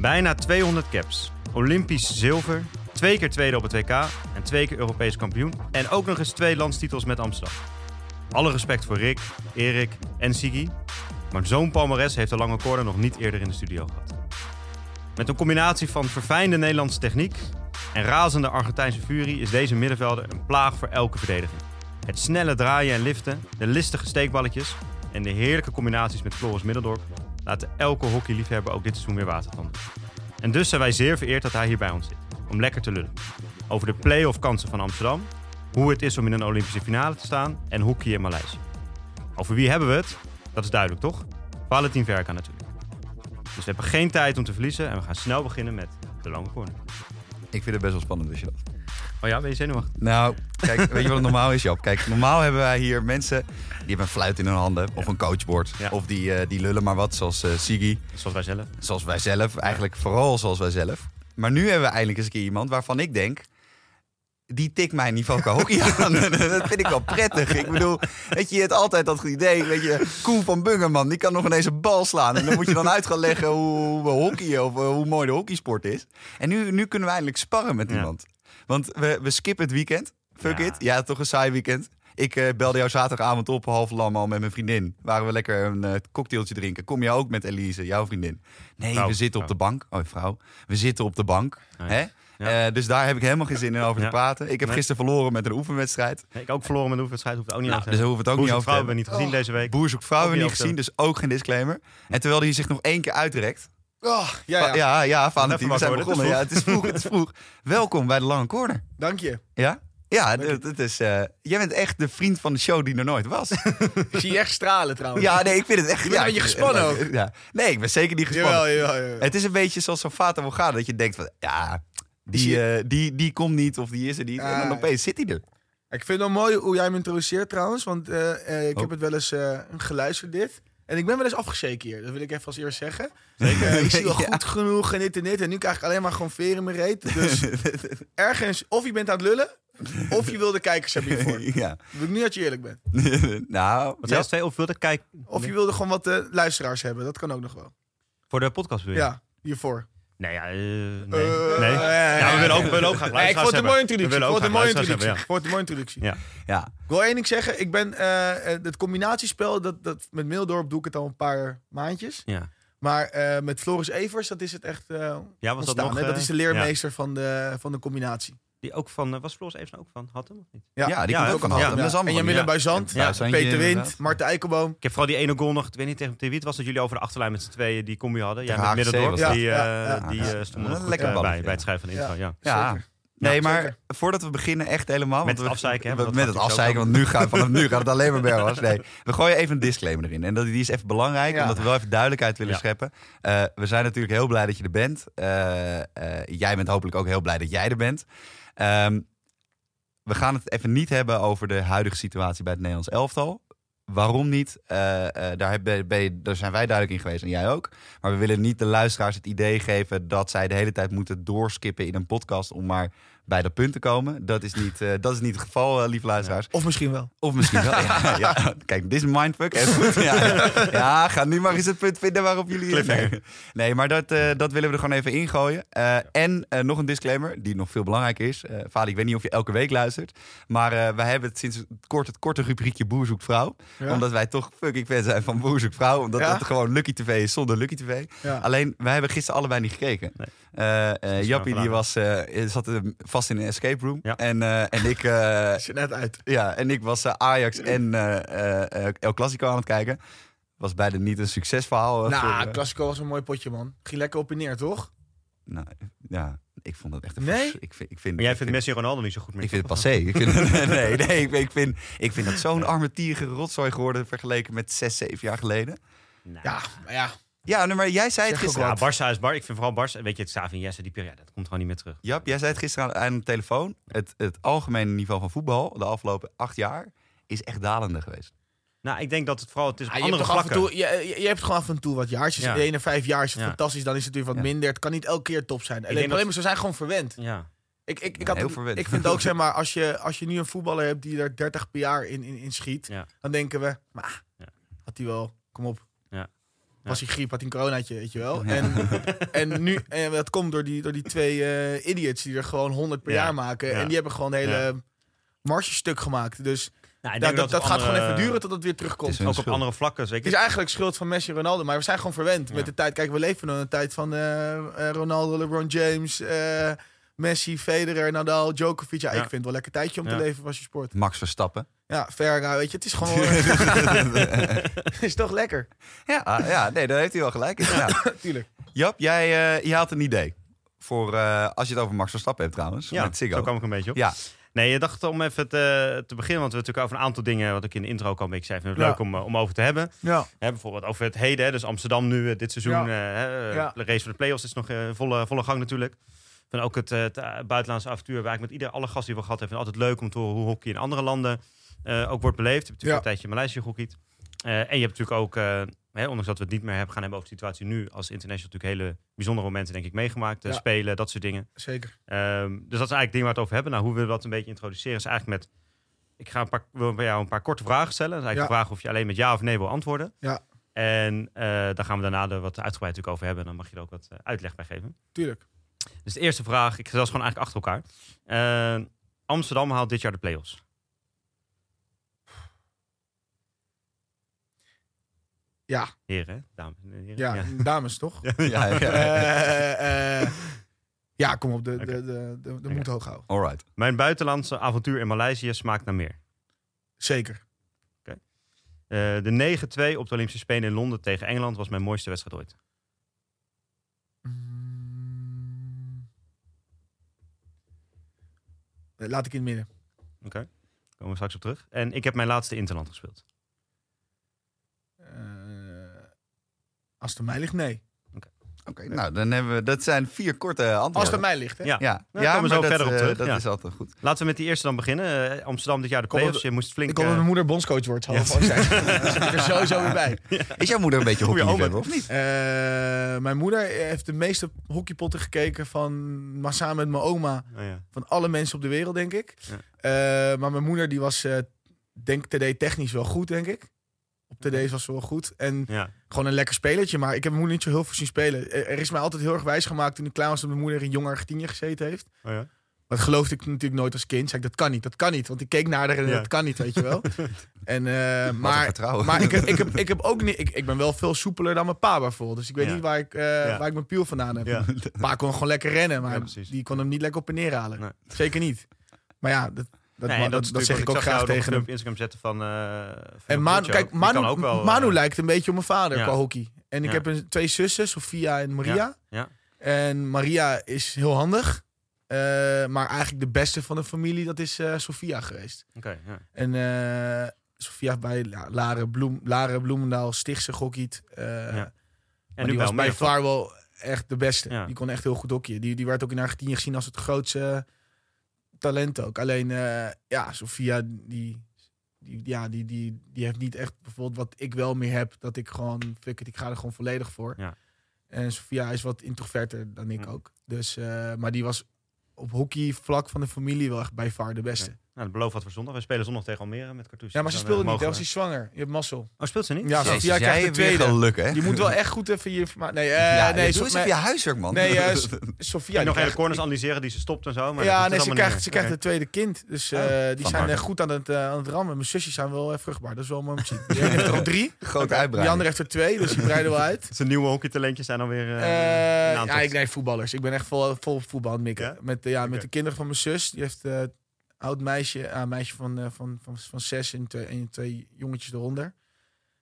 Bijna 200 caps. Olympisch zilver. Twee keer tweede op het WK. En twee keer Europees kampioen. En ook nog eens twee landstitels met Amsterdam. Alle respect voor Rick, Erik en Sigi. Maar zo'n palmares heeft de lange koorden nog niet eerder in de studio gehad. Met een combinatie van verfijnde Nederlandse techniek en razende Argentijnse furie is deze middenvelder een plaag voor elke verdediging. Het snelle draaien en liften, de listige steekballetjes en de heerlijke combinaties met Floris Middeldorp laten elke hockeyliefhebber ook dit seizoen weer watertanden. En dus zijn wij zeer vereerd dat hij hier bij ons zit, om lekker te lullen. Over de play-off kansen van Amsterdam, hoe het is om in een Olympische finale te staan en hockey in Maleisië. Over wie hebben we het? Dat is duidelijk, toch? Valentin Verka natuurlijk. Dus we hebben geen tijd om te verliezen en we gaan snel beginnen met de lange corner. Ik vind het best wel spannend, dus je dat. Oh ja, ben je zenuwachtig? Nou, kijk, weet je wat het normaal is, Joop? Kijk, normaal hebben wij hier mensen die hebben een fluit in hun handen. Of een coachboard. Ja. Of die, eh, die lullen maar wat, zoals eh Sigi. Zoals wij zelf. Zoals wij zelf. Eigenlijk vooral zoals wij zelf. Maar nu hebben we eindelijk eens een keer iemand waarvan ik denk... Die tikt mijn niveau qua hockey aan. dat vind ik wel prettig. Ik bedoel, weet je, je hebt altijd dat idee. Weet je, Koen van Bungerman, die kan nog ineens een bal slaan. En dan moet je dan uit gaan leggen hoe, hockeyen of eh, hoe mooi de hockeysport is. En nu, nu kunnen we eindelijk sparren met Ja. iemand. Want we, we skippen het weekend. Fuck Ja. it. Ja, toch een saai weekend. Ik eh, belde jou zaterdagavond op, half lam al met mijn vriendin. Waren we lekker een eh, cocktailtje drinken. Kom je ook met Elise, jouw vriendin? Nee, Vrouw, we zitten op de bank. Oh, vrouw. We zitten op de bank. Hè? Ja. Eh, dus daar heb ik helemaal geen zin in over Ja. te praten. Ik heb Nee. gisteren verloren met een oefenwedstrijd. Nee, ik ook verloren met de oefenwedstrijd, hoeft het ook niet Nou, dus hoeven we het ook niet over te vrouw hebben niet gezien deze week. Boer zoekt vrouw Ook hebben we niet niet gezien, dus ook geen disclaimer. En terwijl hij zich nog één keer uitrekt. Oh, ja, Ja, ja. ja, we zijn begonnen. worden, Ja, het is vroeg, het is vroeg. Welkom bij de Lange Corner. Dank je. Ja? Ja, het het is, eh, jij bent echt de vriend van de show die er nooit was. Ik zie je echt stralen trouwens. Ja, nee, ik vind het echt... Je bent ja, een beetje ik- gespannen ook. Ja. Nee, ik ben zeker niet gespannen. Jawel, jawel, jawel. Het is een beetje zoals zo'n Fata Morgana, dat je denkt van... Ja, Is die, eh, die, die komt niet of die is er niet. en dan Ah. opeens zit hij er. Ik vind het wel mooi hoe jij hem introduceert trouwens. Want eh, eh, ik Oh. heb het wel eens geluisterd dit. En ik ben wel eens afgezeken hier. Dat wil ik even als eerst zeggen. Zeker. ik zie wel Ja. goed genoeg en dit en dit. En nu krijg ik alleen maar gewoon veer in mijn reet. Dus ergens, of je bent aan het lullen, of je wil de kijkers hebben hiervoor. ja. Dat wil ik nu dat je eerlijk bent. nou, Wat ja. twee? Of wilde ik kijken Of je wilde gewoon wat luisteraars hebben. Dat kan ook nog wel. voor de podcast wil je? Ja, hiervoor. Nee, ja, eh, nee. Eh, nee. Ja, we willen ook, we willen ook graag Nee, ik luisteraars vond het een mooie introductie. We Ik willen ook vond het een mooie introductie. luisteraars Ik vond het een mooie introductie. Ja. ja. Ik wil één ding zeggen. Ik ben eh, eh, het combinatiespel, dat, dat, met Mildorp doe ik het al een paar maandjes. Ja. Maar eh, met Floris Evers, dat is het echt eh Ja, was dat ontstaan, nog... hè? Dat is de leermeester van, de, van de combinatie. Ja. Die ook van... eh, was Floris even ook van? Had hem of niet? Ja, die Ja, komt ook van Ja. Hattem. Is en allemaal Jan van- Willem ja. Buizant, Ja, Buizantje Peter Wind. Marten Eikelboom. Ik heb vooral die ene goal nog, ik weet niet tegen, wie het was, dat jullie over de achterlijn met z'n tweeën die combi hadden. Jij Tegen met Middendorp, die, Ja, eh, ja, ja. die Ja. eh, stonden Een nog goed lekker bij, bij het schrijven van de Ja. intro. Ja. Ja. Nee, Ja, maar zeker. voordat we beginnen echt helemaal... Met want het afzeiken, hè, Met het afzeiken, want nu gaat, vanaf nu gaat het alleen maar bergwas. Nee, we gooien even een disclaimer erin. En dat, die is even belangrijk, Ja. omdat we wel even duidelijkheid willen Ja. scheppen. Eh, we zijn natuurlijk heel blij dat je er bent. Eh, eh, jij bent hopelijk ook heel blij dat jij er bent. Ehm, we gaan het even niet hebben over de huidige situatie bij het Nederlands elftal. Waarom niet? Eh, eh, daar, daar zijn wij duidelijk in geweest en jij ook. Maar we willen niet de luisteraars het idee geven dat zij de hele tijd moeten doorskippen in een podcast om maar bij dat punt te komen. Dat is niet, eh, dat is niet het geval, eh, lieve luisteraars. Of misschien wel. Of misschien wel. Ja, ja. Kijk, dit is een mindfuck. Goed. Ja, ja, ga nu maar eens het punt vinden waarop jullie... Cliffhanger. Nee, maar dat, eh, dat willen we er gewoon even ingooien. En nog een disclaimer, die nog veel belangrijker is. Vader, ik weet niet of je elke week luistert. Maar wij hebben het sinds kort het korte rubriekje Boer zoekt vrouw. Omdat wij toch fucking fan zijn van Boer zoekt vrouw. Omdat het gewoon Lucky TV is zonder Lucky TV. Alleen, wij hebben gisteren allebei niet gekeken. Nee. Eh, eh, Dus Jappie die was, eh, zat vast in een escape room. Ja. En, eh, en ik... Is net uit. ja, en ik was Ajax en eh, eh, eh, El Clasico aan het kijken. Was beide niet een succesverhaal. voor, Nou, eh, Classico was een mooi potje, man. Ging lekker op en neer, toch? nou, ja, ik vond het echt een Nee? Ik vind, ik vind, Maar jij ik vindt Messi en Ronaldo niet zo goed meer. Ik vind het passé. Ik vind, nee, nee, ik, ik, vind, ik vind dat zo'n armetierige rotzooi geworden vergeleken met zes, zeven jaar geleden. Nou, Ja, maar ja. Ja, maar jij zei het gisteren. Ja, Barça is Bar. Ik vind vooral Barça. Weet je, het Xavi en Jesse, die periode, dat komt gewoon niet meer terug. Jap, jij zei het gisteren aan, aan de telefoon. Het, het algemene niveau van voetbal de afgelopen acht jaar is echt dalende geweest. Nou, ik denk dat het vooral, het is op Ah, je, hebt andere en vlakken. toe, je, je, je hebt gewoon af en toe wat jaartjes. Ja. De ene vijf jaar is het Ja. fantastisch, dan is het weer wat Ja. minder. Het kan niet elke keer top zijn. Alleen probleem is, we zijn gewoon verwend. Ja. Ik, ik, ik, Ja, had, heel verwend. ik vind ook, zeg maar, als je, als je nu een voetballer hebt die er 30 per jaar in, in, in schiet, Ja. dan denken we, maar Ja. had hij wel, kom op. Was hij griep, had hij een coronaatje, weet je wel. Ja. En, en nu, en dat komt door die, door die twee eh, idiots die er gewoon 100 per Ja. jaar maken. Ja. En die hebben gewoon een hele Ja. marge stuk gemaakt. Dus Nou, dat, dat, gaat gewoon even duren tot het weer terugkomt. Het is Ook op andere vlakken. Zeker. Het is eigenlijk schuld van Messi en Ronaldo, maar we zijn gewoon verwend Ja. met de tijd. Kijk, we leven in een tijd van eh, eh, Ronaldo, LeBron James, eh, Messi, Federer, Nadal, Djokovic. Ja, Ja. ik vind het wel lekker tijdje om Ja. te leven als je sport. Max Verstappen. Ja, Verga, weet je, het is gewoon... het is toch lekker? Ja, ah, ja, nee, daar heeft hij wel gelijk. in. Ja. Tuurlijk. Jap, jij eh, je had een idee. Voor, eh, als je het over Max Verstappen hebt trouwens. Ja, met Ziggo. zo kwam ik een beetje op. Ja, Nee, je dacht om even te, te beginnen, want we hebben natuurlijk over een aantal dingen, wat ik in de intro ook al een beetje zei, vind ik het Ja. leuk om, eh, om over te hebben. Ja. Hè, bijvoorbeeld over het heden, hè, dus Amsterdam nu eh, dit seizoen. Ja. eh, hè, Ja. De race voor de play-offs is nog eh, volle, volle gang natuurlijk. Ik vind ook het, eh, het eh, buitenlandse avontuur, waar ik met ieder, alle gasten die we gehad hebben, vind ik altijd leuk om te horen hoe hockey in andere landen eh, ook wordt beleefd. Je hebt natuurlijk Ja. een tijdje Maleisië gehockeyd. Eh, en je hebt natuurlijk ook, eh, hè, ondanks dat we het niet meer hebben gaan hebben over de situatie nu, als international natuurlijk hele bijzondere momenten denk ik meegemaakt. Ja. Spelen, dat soort dingen. Zeker. Ehm, dus dat is eigenlijk het ding waar we het over hebben. Nou, hoe willen we dat een beetje introduceren? Is eigenlijk met. Ik ga een paar, wil bij jou een paar korte vragen stellen. Dat is eigenlijk Ja. de vraag of je alleen met ja of nee wil antwoorden. Ja. En daar gaan we daarna er wat uitgebreid natuurlijk over hebben. Dan mag je er ook wat uitleg bij geven. Tuurlijk. Dus de eerste vraag, ik stel ze gewoon eigenlijk achter elkaar. Amsterdam haalt dit jaar de play-offs. Ja, Heren, dames en heren. ja, dames toch? ja, ja, ja. Eh, eh, ja, kom op, de, de, de, de, moed hoog houden. Alright. Mijn buitenlandse avontuur in Maleisië smaakt naar meer. Zeker. Eh, de 9-2 op de Olympische Spelen in Londen tegen Engeland was mijn mooiste wedstrijd ooit. Mm. Eh, Laat ik in het midden. Oké, komen we straks op terug. En ik heb mijn laatste Interland gespeeld. Als het aan mij ligt, nee. Oké, nou dan hebben we, dat zijn vier korte antwoorden. Als het aan mij ligt, hè? Ja. Ja, Daar komen we maar zo dat, verder op eh, terug, Dat ja. is altijd goed. Laten we met die eerste dan beginnen. Eh, Amsterdam dit jaar de Kom play-offs. Je moest flink... Ik dat eh, mijn moeder bondscoach wordt. Ja. ja. zijn. Dan zit ik er sowieso weer bij. Is jouw moeder een beetje hockeyliefhebber of niet? Eh, mijn moeder heeft de meeste hockeypotten gekeken van, maar samen met mijn oma, oh ja. van alle mensen op de wereld, denk ik. Eh, maar mijn moeder die was, eh denk TD technisch wel goed, denk ik. Op TD's was ze wel goed. En Ja. gewoon een lekker spelertje. Maar ik heb mijn moeder niet zo heel veel zien spelen. Er is mij altijd heel erg wijs gemaakt toen ik klaar was dat mijn moeder in jong Argentinië gezeten heeft. Oh ja. Dat geloofde ik natuurlijk nooit als kind. Zei ik, dat kan niet, dat kan niet. Want ik keek naar haar en Ja. dat kan niet, weet je wel. En, eh, een maar maar ik, ik, heb, ik heb ook niet. Ik, ik ben wel veel soepeler dan mijn pa bijvoorbeeld. Dus ik weet Ja. niet waar ik, eh, Ja. waar ik mijn piel vandaan heb. Pa kon gewoon lekker rennen, maar die kon hem niet lekker op en neer halen. Nee. Zeker niet. Maar ja, dat, dat, Nee, dat, dat, zeg ik ook graag tegen hem. op Instagram zetten van... eh, van En Manu, kijk, Manu, wel, Manu eh, lijkt een beetje op mijn vader Ja. qua hockey. En ik Ja. heb een, twee zussen, Sofia en Maria. ja. En Maria is heel handig. Eh, maar eigenlijk de beste van de familie, dat is Sofia geweest. Oké. En Sofia heeft bij Laren, Bloem, Laren Bloemendaal Stichtse. Eh, En nu die was bij? Vaar wel echt de beste. Die kon echt heel goed hockeyen. Die, die werd ook in Argentinië gezien als het grootste talent ook. Alleen, eh, ja, Sofia, die, die, ja, die, die, die heeft niet echt bijvoorbeeld wat ik wel meer heb. Dat ik gewoon, fuck it, ik ga er gewoon volledig voor. Ja. En Sofia is wat introverter dan ik Ja. ook. Dus, eh, maar die was op hockeyvlak van de familie wel echt bij Vaar de beste. Nou, dat belooft wat voor zondag. We spelen zondag tegen Almere met Cartouche. Ja, maar ze Dus speelde niet. eh, mogen hij zwanger. Je hebt mazzel. Oh, speelt ze niet? Ja, Jezus, Sofia krijgt jij de tweede. geluk, hè? Je moet wel echt goed even je informatie... Nee, eh, ja, nee, doe eens even je huiswerk, man. nee eh, S- Sofia... Die nog hele corners analyseren die ze stopt en zo. Maar ja, nee, is ze krijgt, ze krijgt het tweede kind. Dus eh, Oh, die zijn eh, goed aan het, eh, aan het rammen. Mijn zusjes zijn wel eh, vruchtbaar. Dat is wel mooi om te zien. Die heeft er al drie. Grote Die uitbreiding. andere heeft er twee, dus die breiden wel uit. Zijn nieuwe hockeytalentjes zijn alweer... eh, Eh, ja, ik nee, voetballers. Ik ben echt vol, voetbal aan het mikken. Ja? Met, eh, ja, met Oké. de kinderen van mijn zus. Die heeft eh oud meisje, ah, meisje van, eh, van, van, van zes en twee, en twee jongetjes eronder.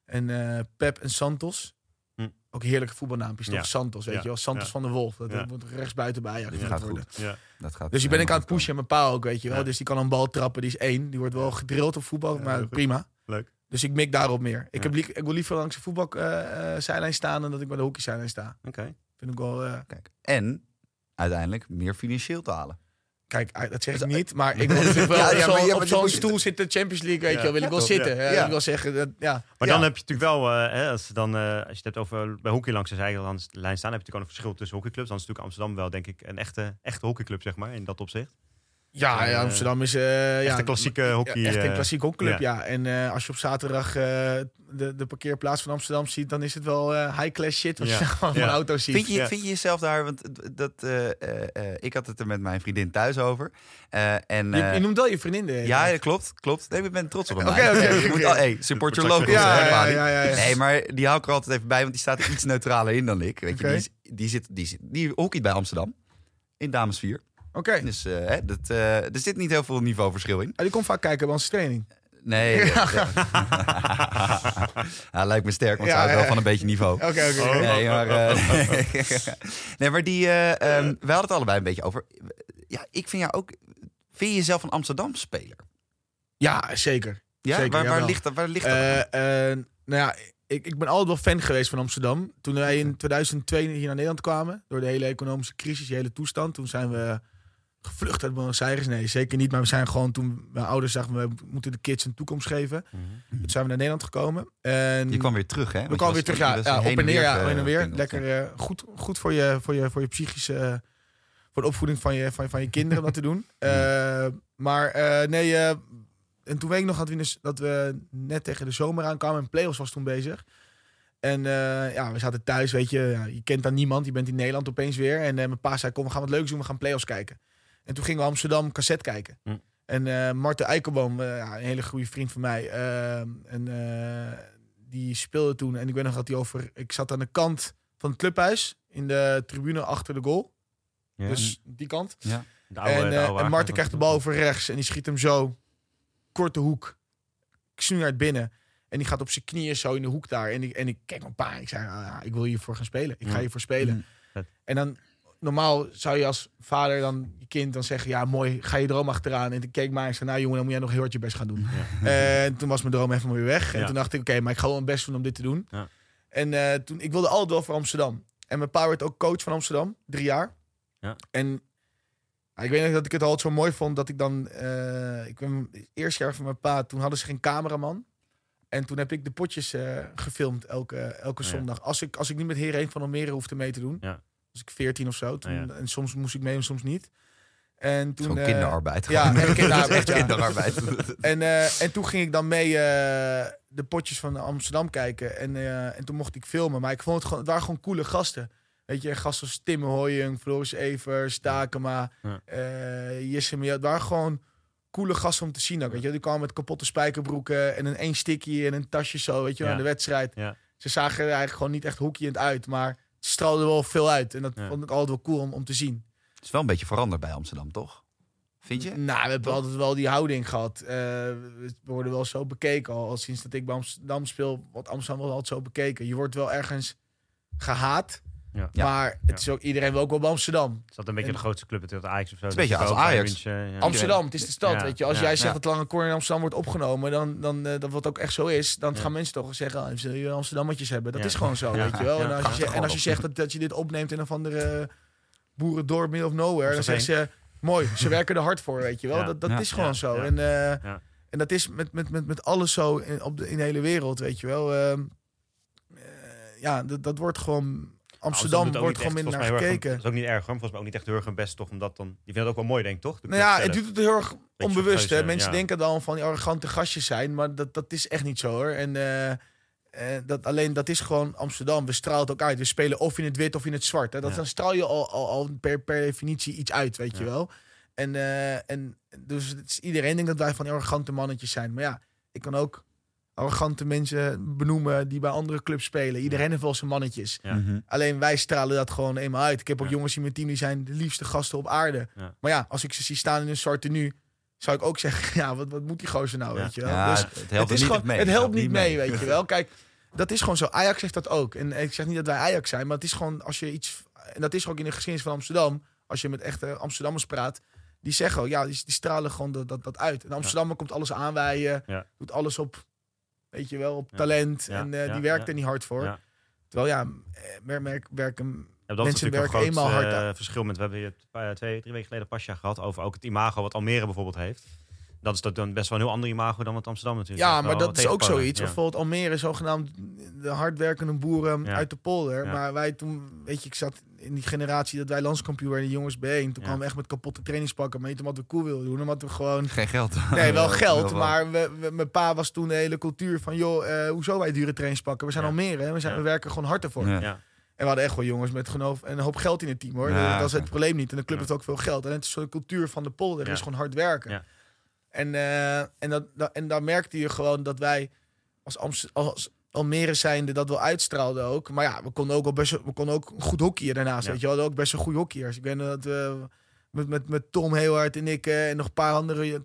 En eh, Pep en Santos. Hm. Ook heerlijke voetbalnaampjes, toch? Ja. Wordt weet Ja. je wel. Santos Ja. van der Wolf. Dat Ja. wordt rechtsbuiten bij Ajax Ja. genoemd Gaat worden. goed. Ja. Dat gaat Dus die ben ik aan het pushen. En mijn pa ook, weet je wel. Ja. Dus die kan een bal trappen. Die is één. Die wordt wel gedrild op voetbal. Ja, maar prima. Leuk. Dus ik mik daarop meer. Ik, Ja. heb li- ik wil liever langs de voetbalzijlijn staan... dan dat ik bij de hockeysijlijn sta. Oké. Vind ik wel... eh, Kijk. En uiteindelijk meer financieel te halen. Kijk, eh, dat zeg ik niet, maar ik wil natuurlijk wel Ja, op ja, maar zo'n- ja, maar op dit zo'n moet je- stoel zitten, Champions League, weet je wel, wil ik wel zitten. Ja. Ik wil zeggen, dat, ja. Maar dan heb je natuurlijk wel, eh, hè, als, je dan, eh, als je het hebt over bij hockey langs de zijlijn staan, heb je natuurlijk ook een verschil tussen hockeyclubs. Dan is natuurlijk Amsterdam wel, denk ik, een echte, echte hockeyclub, zeg maar, in dat opzicht. Ja, ja, Eh, Amsterdam is... eh ja, Echt een klassieke hockey. Ja, echt een eh, klassieke hockeyclub, ja. ja. En eh, als je op zaterdag eh, de, de parkeerplaats van Amsterdam ziet, dan is het wel eh, high-class shit wat Ja. je van Ja. auto's ziet. Vind je, Ja. vind je jezelf daar, want dat, eh, eh, eh, ik had het er met mijn vriendin thuis over. Eh, en, Je, eh, je noemt wel je vriendin. de ja, dat klopt, klopt. Nee, ik ben trots op hem. Oké, oké, Je oké, moet oké. al, hey, support your locals. ja, ja, ja, ja, ja. Nee, maar die hou ik er altijd even bij, want die staat er iets neutraler in dan ik. Weet je, Oké. die, die, zit, die, zit, die hockeyt bij Amsterdam. In dames 4. Oké. Dus eh, hè, dat, eh, er zit niet heel veel niveauverschil in. Ah, die komt vaak kijken bij onze training. Nee. ja, lijkt me sterk, want ze houdt wel van een beetje niveau. Oké, oké. Nee, maar, eh, nee, maar die, ehm, we hadden het allebei een beetje over. Ja, ik vind jou ook. Vind je jezelf een Amsterdam speler? Ja, zeker. Ja, Zeker, waar, ligt dat? Waar ligt dat? nou ja, ik, ik ben altijd wel fan geweest van Amsterdam. Toen wij in 2002 hier naar Nederland kwamen, door de hele economische crisis, die hele toestand, toen zijn we gevlucht uit Buenos Aires. Nee, zeker niet. Maar we zijn gewoon toen mijn ouders zagen, we moeten de kids een toekomst geven. Mhm. Toen zijn we naar Nederland gekomen. En je kwam weer terug, hè? We kwamen weer terug, ja, op en neer, ja, ge- heen en weer. gepingeld, Lekker eh, goed, goed voor je, voor je, voor je psychische, eh, voor de opvoeding van je, van, van je kinderen om dat te doen. Eh, maar eh, nee, eh, en toen weet ik nog dat we, dat we net tegen de zomer aankwamen en Playoffs was toen bezig. En eh, ja, we zaten thuis, weet je, ja, je kent dan niemand, je bent in Nederland opeens weer. En eh, mijn pa zei, kom, we gaan wat leuks doen, we gaan Playoffs kijken. En toen gingen we Amsterdam cassette kijken. Hm. En eh Marten Eikelboom, eh, ja, een hele goede vriend van mij, eh, en eh, die speelde toen. En ik weet nog dat hij over, ik zat aan de kant van het clubhuis, in de tribune achter de goal. Ja. Dus die kant. Ja. Oude- en, Marten krijgt de bal over rechts en die schiet hem zo. Korte hoek. Snoeihard binnen. En die gaat op zijn knieën zo in de hoek daar. En ik, en ik kijk mijn pa. Ik zei, ah, ik wil hiervoor gaan spelen. Ik ga hiervoor spelen. Mm. En dan, normaal zou je als vader dan je kind dan zeggen... Ja, mooi, ga je droom achteraan. En toen keek maar en zei, nou jongen, dan moet jij nog heel hard je best gaan doen. En toen was mijn droom even weer weg. En Ja. toen dacht ik, oké, maar ik ga wel mijn best doen om dit te doen. Ja. En eh, toen, ik wilde altijd wel voor Amsterdam. En mijn pa werd ook coach van Amsterdam, drie jaar. Ja. En ik weet nog dat ik het altijd zo mooi vond dat ik dan... eh, ik ben het eerste jaar van mijn pa, toen hadden ze geen cameraman. En toen heb ik de potjes eh, gefilmd elke, elke Ja. zondag. Als ik, als ik niet met Heren van Almere hoefde mee te doen. Was ik 14 of zo. Toen, Ja, ja. En soms moest ik mee en soms niet. En toen, eh, kinderarbeid. ja, kinderarbeid, ja. kinderarbeid. en, eh, en toen ging ik dan mee eh, de potjes van Amsterdam kijken. En, en toen mocht ik filmen. Maar ik vond het gewoon, het waren gewoon coole gasten. Weet je, gasten als Tim Hoying, Floris Evers, Stakema, Ja. Jesse. Het waren gewoon coole gasten om te zien ook. Weet je, die kwamen met kapotte spijkerbroeken en een één sticky en een tasje zo, weet je, aan de wedstrijd. Ja. Ze zagen er eigenlijk gewoon niet echt hoekjend uit, maar het straalde wel veel uit. En dat vond ik altijd wel cool om, om te zien. Het is wel een beetje veranderd bij Amsterdam, toch? Vind je? Nou, we hebben altijd wel die houding gehad. Eh, we worden wel zo bekeken al, al sinds dat ik bij Amsterdam speel. Wordt Amsterdam wel altijd zo bekeken. Je wordt wel ergens gehaat, Ja. Maar het Ja. is ook iedereen wil ook wel bij Amsterdam. Is dat een beetje En- de grootste club tegen Ajax of zo? is een beetje als Ajax. Amsterdam, het is de stad, Ja, weet je. Als ja, jij zegt ja. dat lange corner in Amsterdam wordt opgenomen, dan, dan eh, dat wat ook echt zo is, dan Ja. gaan mensen toch zeggen, ah, zullen je Amsterdammetjes hebben. Dat Ja. is gewoon zo, Ja. weet je wel. Ja. En als je, en als je zegt dat, dat je dit opneemt in een of andere boerendorp, middle of nowhere, dan zeggen ze, mooi, ze werken er hard voor, weet je wel. Ja. Dat, dat Ja. is gewoon Ja. zo. Ja. En, eh, Ja. en dat is met, met, met, met alles zo in, op de, in de hele wereld, weet je wel. Ehm, eh, ja, dat, dat wordt gewoon... Amsterdam doet ook wordt gewoon echt, minder naar gekeken. Dat is ook niet erg, hoor. volgens mij ook niet echt heel erg hun best, toch? Omdat dan, die vinden het ook wel mooi, denk ik, toch? De Nou ja, het doet het heel erg onbewust. Hè? Mensen ja. denken dan van die arrogante gastjes zijn, maar dat, dat is echt niet zo hoor. En eh, eh, dat, alleen dat is gewoon Amsterdam. We stralen het ook uit. We spelen of in het wit of in het zwart. Hè? Dat, Ja. Dan straal je al, al, al per, per definitie iets uit, weet je wel. En, eh, en dus het is, iedereen denkt dat wij van die arrogante mannetjes zijn. Maar ja, ik kan ook arrogante mensen benoemen die bij andere clubs spelen. Iedereen heeft wel zijn mannetjes. Ja. Mhm. Alleen wij stralen dat gewoon eenmaal uit. Ik heb ook Ja. jongens in mijn team die zijn de liefste gasten op aarde. Ja. Maar ja, als ik ze zie staan in een zwart tenue, zou ik ook zeggen, ja, wat, wat moet die gozer nou, Ja. weet je wel? Ja, dus het helpt het, niet gewoon, mee. het helpt niet mee, weet je wel? Kijk, dat is gewoon zo. Ajax zegt dat ook. En ik zeg niet dat wij Ajax zijn, maar het is gewoon als je iets... En dat is ook in de geschiedenis van Amsterdam. Als je met echte Amsterdammers praat, die zeggen ja, die, die stralen gewoon dat, dat, dat uit. En Amsterdammer komt alles aanwijden, Ja. doet alles op, weet je wel, op talent. En eh, die werkt er niet hard voor. Terwijl ja, eh, mer- merk, werken Ja, dat is Mensen natuurlijk een groot eh, verschil met... We hebben hier twee, drie weken geleden Pasja gehad over ook het imago wat Almere bijvoorbeeld heeft. Dat is dat dan best wel een heel ander imago dan wat Amsterdam natuurlijk Ja, maar dat is ook zoiets. ja. Bijvoorbeeld Almere, zogenaamd de hardwerkende boeren Ja. uit de polder. Ja. Maar wij toen, weet je, ik zat in die generatie dat wij landskampioen werden, die jongens B1. Toen Ja. kwamen we echt met kapotte trainingspakken. Maar niet omdat we cool wilden doen, omdat we gewoon... Geen geld. Nee, wel geld, maar we, we- mijn pa was toen de hele cultuur van... joh, eh, hoezo wij dure trainingspakken? We zijn Ja. Almere? We, zijn, Ja. we werken gewoon hard ervoor. Ja. Ja. En we hadden echt wel jongens met genoeg en een hoop geld in het team hoor. Ja, dat is het probleem niet. En de club Ja. heeft ook veel geld. En het is zo'n cultuur van de polder Ja. is gewoon hard werken. En, eh, en, dat, dat- en daar merkte je gewoon dat wij als, Amst- als Almere zijnde dat wel uitstraalden ook. Maar ja, we konden ook wel best we konden ook goed hockeyen daarnaast. Ja. Weet je, we hadden ook best wel goede hockeyers. Ik weet nog dat we met, met, met Tom heel hard en ik eh, en nog een paar andere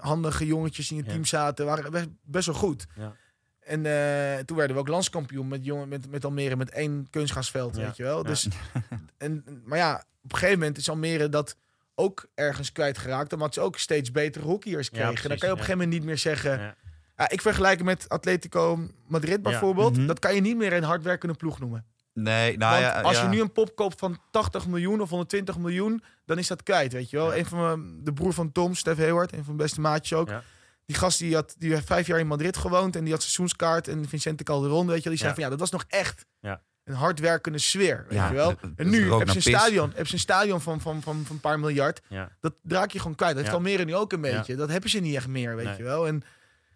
handige jongetjes in het Ja. team zaten, waren best, best wel goed. Ja. En eh, toen werden we ook landskampioen met, jongen, met, met Almere met één kunstgasveld, weet je wel. Dus, en, maar ja, op een gegeven moment is Almere dat ook ergens kwijtgeraakt. Omdat ze ook steeds betere hockeyers Ja, kregen. precies, dan kan je op een ja. gegeven moment niet meer zeggen... Ja. Ja, ik vergelijk het met Atletico Madrid bijvoorbeeld. Mhm. Dat kan je niet meer een hardwerkende ploeg noemen. Nee, nou Want ja. als ja. je nu een pop koopt van 80 miljoen of 120 miljoen, dan is dat kwijt, weet je wel. Ja. Een van mijn, de broer van Tom, Stef Hayward, een van mijn beste maatjes ook. Ja. Die gast die had, die heeft vijf jaar in Madrid gewoond en die had seizoenskaart. En Vicente Calderon, weet je wel, die zei Ja. van ja, dat was nog echt Ja. Een hardwerkende sfeer, weet Ja, je wel. En nu heb je een stadion, heb je een stadion van, van, van, van een paar miljard. Ja. Dat draak je gewoon kwijt. Dat heeft Ja. Almere nu ook een Ja. beetje. Dat hebben ze niet echt meer, weet Nee. je wel. En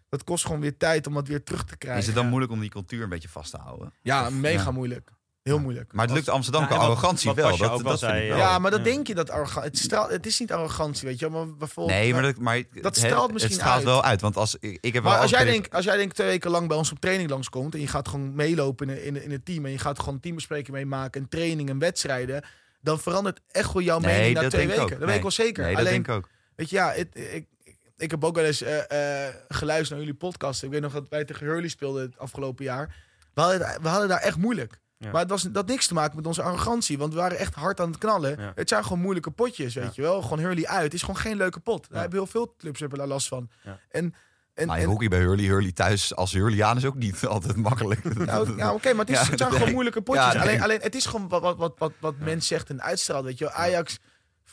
dat kost gewoon weer tijd om dat weer terug te krijgen. Is het dan moeilijk om die cultuur een beetje vast te houden? Ja, Of- mega ja. moeilijk. Heel Ja. moeilijk. Maar het lukt Amsterdam qua arrogantie wat wel. Dat, dat ja. wel. Ja, maar dat Ja. denk je dat arrogant. Het, straalt, het is niet arrogantie, weet je wel. Maar bijvoorbeeld, Nee, maar dat, maar Dat het- straalt misschien Het straalt uit. wel uit. Want als ik, ik heb Maar wel als jij, denkt, als jij denkt twee weken lang bij ons op training langskomt... en je gaat gewoon meelopen in, in, in het team... en je gaat gewoon teambespreking meemaken... en training en wedstrijden... dan verandert echt wel jouw Nee, mening na twee weken. ook. Dat weet ik wel zeker. Nee, dat Alleen, denk ik ook. weet je, ja, het- ik, ik, ik heb ook wel eens eh, eh, geluisterd naar jullie podcast. Ik weet nog dat wij tegen Hurley speelden het afgelopen jaar. We hadden, we hadden daar echt moeilijk. Ja. Maar het was, dat had niks te maken met onze arrogantie. Want we waren echt hard aan het knallen. Ja. Het zijn gewoon moeilijke potjes, weet Ja. je wel. Gewoon Hurley uit. Het is gewoon geen leuke pot. Daar Ja. hebben heel veel clubs hebben daar last van. Ja. En, en, Nou, je en- hockey bij Hurley, Hurley thuis als Hurleyaan is ook niet altijd makkelijk. nou, ja, oké, maar het, is, Ja, het zijn nee. gewoon moeilijke potjes. Ja, nee. alleen, alleen, het is gewoon wat, wat, wat, wat, wat mens zegt en uitstraalt, weet je wel. Ajax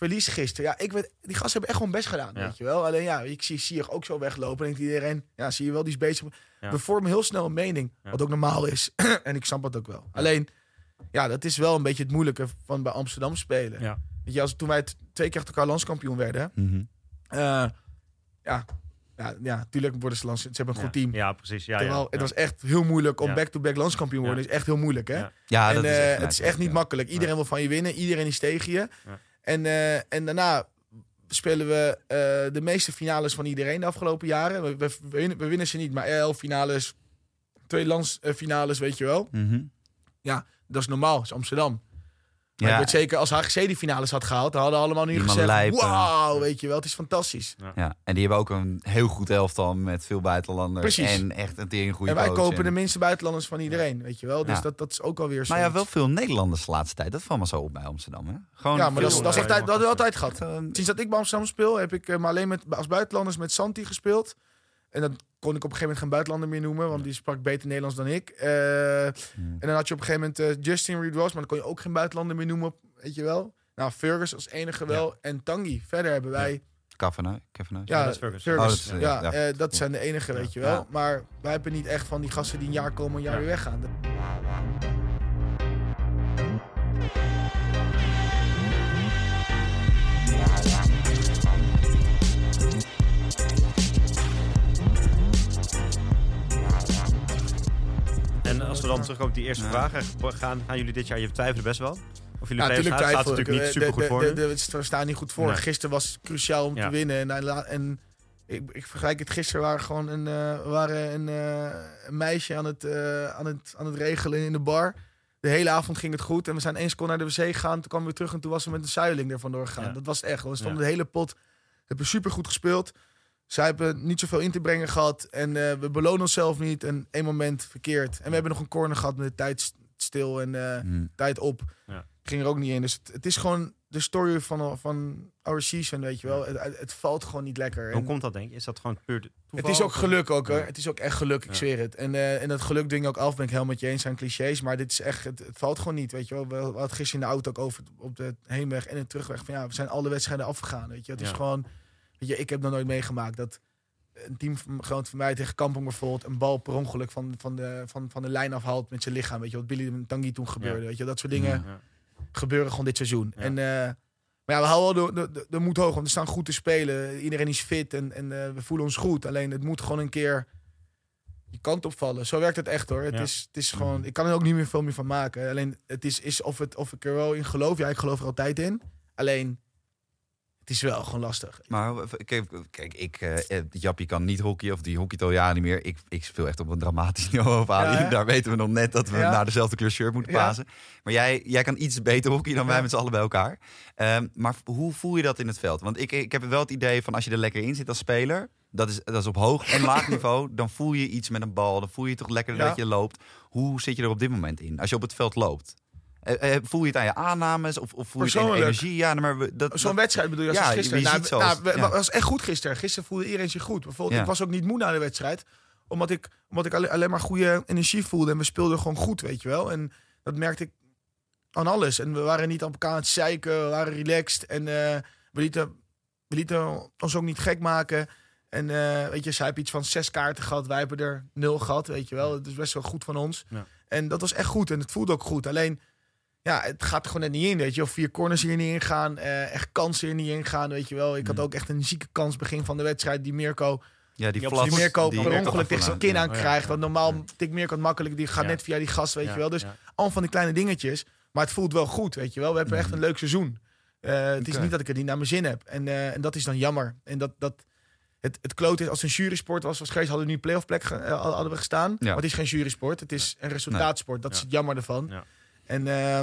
verliest gisteren. Ja, ik weet, die gasten hebben echt gewoon best gedaan, Ja. weet je wel. Alleen ja, ik zie Sier ook zo weglopen. En denkt iedereen, ja, zie je wel, die is bezig. Ja. We vormen heel snel een mening, Ja. wat ook normaal is. en ik snap het ook wel. Alleen, ja, dat is wel een beetje het moeilijke van bij Amsterdam spelen. Ja. Weet je, als, toen wij twee keer achter elkaar landskampioen werden, Mhm. eh, ja, ja, ja, tuurlijk worden ze lands, ze hebben een goed team. Ja, precies. Ja, Terwijl ja, het ja. was echt heel moeilijk om Ja. back-to-back landskampioen worden. Ja. is echt heel moeilijk, hè? Ja. Ja, en dat is eh, echt het is echt niet ja. makkelijk. Iedereen wil van je winnen. Iedereen is tegen je. Ja. En, eh, en daarna spelen we eh, de meeste finales van iedereen de afgelopen jaren. We, we, we winnen, we winnen ze niet, maar elf finales, twee landsfinales, weet je wel. Mhm. Dat is normaal, dat is Amsterdam. Maar Ja, ik weet zeker, als HGC die finales had gehaald, dan hadden allemaal nu Die gezegd, wauw, weet je wel, het is fantastisch. ja, en die hebben ook een heel goed elftal met veel buitenlanders. Precies. En echt een tering goede en wij coach kopen en- de minste buitenlanders van iedereen, weet je wel. Dus Ja. dat, dat is ook alweer zo. Maar ja, wel veel Nederlanders de laatste tijd. Dat valt me zo op bij Amsterdam. Hè? Gewoon Ja, maar dat is, dat, eh, altijd, dat hebben we altijd gehad. eh, Sinds dat ik bij Amsterdam speel, heb ik eh, maar alleen met, als buitenlanders met Santi gespeeld. En dan kon ik op een gegeven moment geen buitenlander meer noemen, want die sprak beter Nederlands dan ik. Eh, En dan had je op een gegeven moment eh, Justin Reed Ross, maar dan kon je ook geen buitenlander meer noemen, weet je wel. Nou, Fergus als enige wel. En Tangi. Verder hebben wij... Kavanagh, Kavanagh. Ja, dat is Fergus. Oh, dat ja, eh, dat zijn de enige, weet je wel. Ja. Maar wij hebben niet echt van die gasten die een jaar komen, een jaar Ja. weer weggaan. Als we dan terugkomen op die eerste Ja. vraag, eh, gaan, gaan jullie dit jaar, je twijfelt best wel? Of jullie Ja, natuurlijk staat er natuurlijk niet super De- goed voor. de- We staan niet goed voor. Nee. Gisteren was cruciaal om Ja. te winnen. En, en, en ik, ik vergelijk het gisteren waren gewoon een, eh, we waren een, eh, een meisje aan het, eh, aan, het, aan het regelen in de bar. De hele avond ging het goed. En we zijn één seconde naar de wc gegaan. Toen kwamen we weer terug en toen was ze met een zuiling ervan doorgegaan. Ja. Dat was echt. We stonden Ja. de hele pot. Hebben super goed gespeeld. Zij hebben niet zoveel in te brengen gehad. En eh, we belonen onszelf niet. En één moment verkeerd. En we hebben nog een corner gehad met de tijd st- stil en eh, Hm. tijd op. Ja. ging er ook niet in. Dus het, het is gewoon de story van, van our season, weet je wel. Het, het, het valt gewoon niet lekker. Hoe En komt dat, denk je? Is dat gewoon puur de- het toeval? is ook geluk ook, hoor. Ja. Het is ook echt geluk, ik Ja. zweer het. En, eh, en dat geluk ding ook af, ben ik helemaal met je eens aan clichés. Maar dit is echt, het, het valt gewoon niet, weet je wel. We, we hadden gisteren in de auto ook over op de heenweg en de terugweg. Van ja, we zijn alle wedstrijden afgegaan, weet je. Het is gewoon, weet je, ik heb nog nooit meegemaakt dat een team van, gewoon van mij tegen Kampong bijvoorbeeld een bal per ongeluk van, van, de, van, van de lijn afhaalt met zijn lichaam. Weet je wat Billy en Tanguy toen gebeurde. Ja. Weet je, dat soort dingen Ja. gebeuren gewoon dit seizoen. Ja. En, eh, maar ja, we houden wel de, de, de, moed hoog, want we staan goed te spelen. Iedereen is fit en, en eh, we voelen ons goed. Alleen het moet gewoon een keer je kant opvallen. Zo werkt het echt hoor. Het, is, het is gewoon, ik kan er ook niet meer veel meer van maken. Alleen het is, is of, het, of ik er wel in geloof. Ja, ik geloof er altijd in. Alleen het is wel gewoon lastig. Maar w- kijk, kijk ik, eh, eh, Jappie kan niet hockey of die hockeyt al jaren niet meer. Ik, ik speel echt op een dramatisch niveau. Ja? Daar weten we nog net dat we Ja. naar dezelfde kleur shirt moeten Ja. pasen. Maar jij, jij kan iets beter hockey dan wij met z'n allen bij elkaar. Ehm, maar hoe voel je dat in het veld? Want ik, ik heb wel het idee van als je er lekker in zit als speler... Dat is, dat is op hoog en laag niveau. Dan voel je iets met een bal. Dan voel je toch lekker dat je loopt. Hoe zit je er op dit moment in? Als je op het veld loopt. Eh, eh, voel je het aan je aannames? Of, of voel je het aan je energie? Ja, nou, maar we- dat, Zo'n wedstrijd bedoel je als Ja, gisteren? Nou, nou, we- ja. het was echt goed gisteren. Gisteren voelde iedereen zich goed. Bijvoorbeeld, Ja. ik was ook niet moe na de wedstrijd. Omdat ik, omdat ik alleen, alleen maar goede energie voelde. En we speelden gewoon goed, weet je wel. En dat merkte ik aan alles. En we waren niet op elkaar aan het zeiken. We waren relaxed. En eh, we, lieten, we lieten ons ook niet gek maken. En weet je, zij hebben iets van zes kaarten gehad. Wij hebben er nul gehad, weet je wel. Het is best wel goed van ons. En dat was echt goed. En het voelde ook goed. Alleen, ja, het gaat er gewoon net niet in, weet je. Of vier corners hier niet ingaan. eh echt kansen hier niet ingaan, weet je wel. Ik had Mm. ook echt een zieke kans begin van de wedstrijd. Die Mirko, ja, die flats, die Mirko die- per Mirko ongeluk tegen zijn kin Ja. aan Oh ja, krijgt. Want normaal Ja. tikt Mirko het makkelijk. Die gaat Ja. net via die gast, weet Ja, je wel. Dus ja. allemaal van die kleine dingetjes. Maar het voelt wel goed, weet je wel. We hebben echt Mhm. een leuk seizoen. Eh, het is niet dat ik het niet naar mijn zin heb. En, eh, en dat is dan jammer. En dat, dat het, het kloot is, als het een jurysport was, was geweest, hadden we nu playoff plek ge- hadden we gestaan. Maar het is geen jurysport. Het is een resultaatsport. Dat is het jammer ervan. En eh,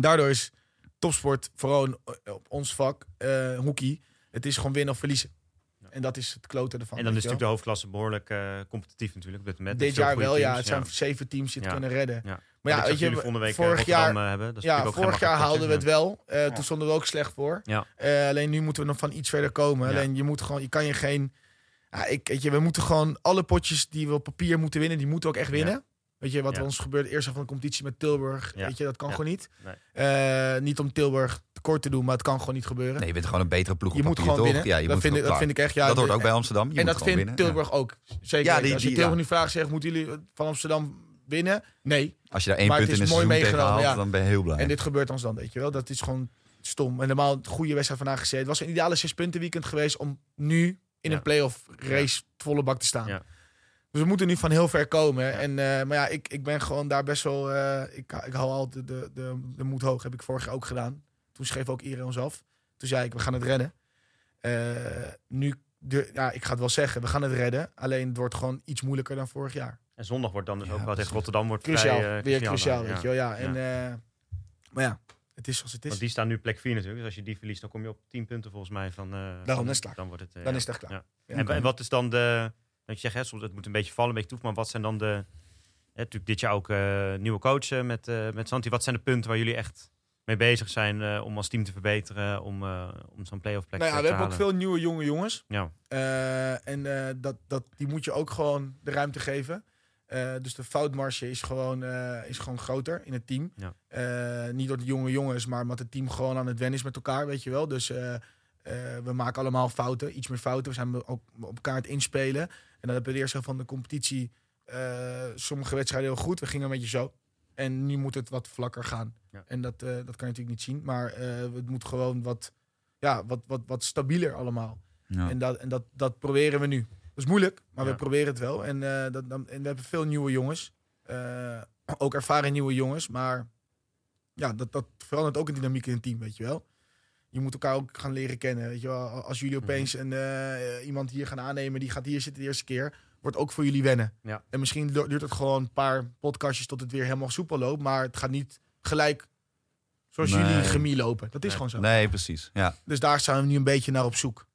daardoor is topsport vooral een- op ons vak, eh hockey, het is gewoon winnen of verliezen. En dat is het klote ervan. En dan is natuurlijk de hoofdklasse behoorlijk eh, competitief natuurlijk. Met, dit jaar wel, ja. Het zijn zeven teams die het Ja. kunnen redden. Ja. Maar ja, weet je, eh, vorig Rotterdam, jaar, eh, hebben. Dat is ja, vorig jaar haalden we het wel. Eh, Toen stonden we ook slecht voor. Eh, alleen nu moeten we nog van iets verder komen. Alleen je moet gewoon, je kan je geen. Ja, ik, weet je, we moeten gewoon alle potjes die we op papier moeten winnen, die moeten we ook echt winnen. Weet je, wat Ja. ons gebeurde eerst van de competitie met Tilburg. Ja. Weet je, dat kan Ja. gewoon niet. Nee. Eh, niet om Tilburg tekort te doen, maar het kan gewoon niet gebeuren. Nee, je bent gewoon een betere ploeg je op moet papier, gewoon toch? winnen. Ja, je dat, moet vind ik, gewoon dat vind ik echt. Ja, dat hoort ook bij Amsterdam. Je en moet dat vindt winnen. Tilburg ook. Zeker. Die- Als je Tilburg nu vraagt, zegt, moeten jullie van Amsterdam winnen? Nee. Als je daar één Maar punt het in een mooi seizoen meegenomen, haalt, dan ben je heel blij. En dit gebeurt ons dan, weet je wel. Dat is gewoon stom. En normaal een goede wedstrijd vandaag gezeten. Het was een ideale zes punten weekend geweest om nu in een playoff race volle bak te staan. Dus we moeten nu van heel ver komen. En, eh, maar ja, ik, ik ben gewoon daar best wel... eh, ik, ik hou altijd de, de, de moed hoog. Heb ik vorig jaar ook gedaan. Toen schreef ook iedereen ons af. Toen zei ik, we gaan het redden. Eh, nu, de, ja, ik ga het wel zeggen, we gaan het redden. Alleen het wordt gewoon iets moeilijker dan vorig jaar. En zondag wordt dan dus Ja, ook wel tegen precies. Rotterdam wordt Cruciaal, vrij, eh, weer cruciaal, ja. weet je wel. Ja, en, eh, maar ja, het is zoals het is. Want die staan nu plek 4 natuurlijk. Dus als je die verliest, dan kom je op 10 punten volgens mij van. eh, dan van- is het klaar. Dan wordt het. Dan ja. is het echt klaar. Ja. Ja. En, en wat is dan de. Je zegt, hè, soms het moet een beetje vallen, een beetje toe. Maar wat zijn dan de. Hè, natuurlijk dit jaar ook eh, nieuwe coachen met, eh, met Santi. Wat zijn de punten waar jullie echt mee bezig zijn eh, om als team te verbeteren? Om, om zo'n play-off plek Nou ja, te we hebben ook halen? veel nieuwe jonge jongens. Ja, en dat, dat, die moet je ook gewoon de ruimte geven. Dus de foutmarge is gewoon, is gewoon groter in het team. Ja. Niet door de jonge jongens, maar omdat het team gewoon aan het wennen is met elkaar, weet je wel. Dus eh, we maken allemaal fouten, iets meer fouten. We zijn ook op elkaar het inspelen. En dan hebben we de eerste van de competitie eh, sommige wedstrijden heel goed. We gingen een beetje zo. En nu moet het wat vlakker gaan. Ja. En dat, eh, dat kan je natuurlijk niet zien. Maar het moet gewoon wat, ja, wat, wat, wat stabieler allemaal. Ja. En, dat, en dat, dat proberen we nu. Dat is moeilijk, maar Ja. we proberen het wel. En, dat, dan, en we hebben veel nieuwe jongens. Ook ervaren nieuwe jongens. Maar ja, dat, dat verandert ook een dynamiek in het team, weet je wel. Je moet elkaar ook gaan leren kennen. Weet je wel. Als jullie Mhm. opeens een, eh, iemand hier gaan aannemen, die gaat hier zitten de eerste keer, wordt ook voor jullie wennen. Ja. En misschien du- duurt het gewoon een paar podcastjes tot het weer helemaal soepel loopt. Maar het gaat niet gelijk zoals Nee. jullie chemie lopen. Dat is Nee. gewoon zo. Nee, precies. Ja. Dus daar zijn we nu een beetje naar op zoek.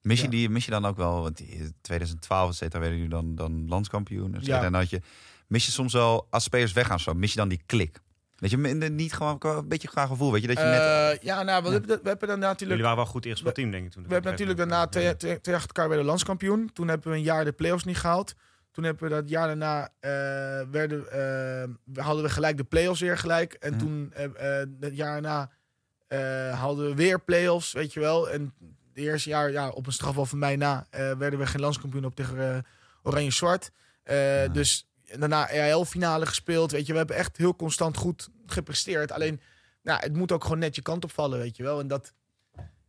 Mis, je Ja. die, mis je dan ook wel, want die 2012 et cetera, werden jullie dan, dan landskampioen. et. Ja. En dan had je, mis je soms wel, als spelers weggaan zo, mis je dan die klik? Weet je, minder- niet gewoon een beetje qua gevoel, weet je, dat je net... Eh, ja, nou, we, hebben, we hebben dan natuurlijk Jullie waren wel goed ingespeeld team, denk ik. Toen We hebben natuurlijk daarna twee, twee, twee achter elkaar werden landskampioen. Toen hebben we een jaar de play-offs niet gehaald. Toen hebben we dat jaar daarna eh, werden, eh, hadden we gelijk de play-offs weer gelijk. En Ja. toen het jaar daarna eh, hadden we weer play-offs, weet je wel. En het eerste jaar, ja, op een strafbal van mij na, eh, werden we geen landskampioen op tegen eh, Oranje-Zwart. Eh, Ja. Dus daarna EHL-finale gespeeld, weet je. We hebben echt heel constant goed gepresteerd. Alleen, nou, het moet ook gewoon net je kant opvallen, weet je wel. En dat,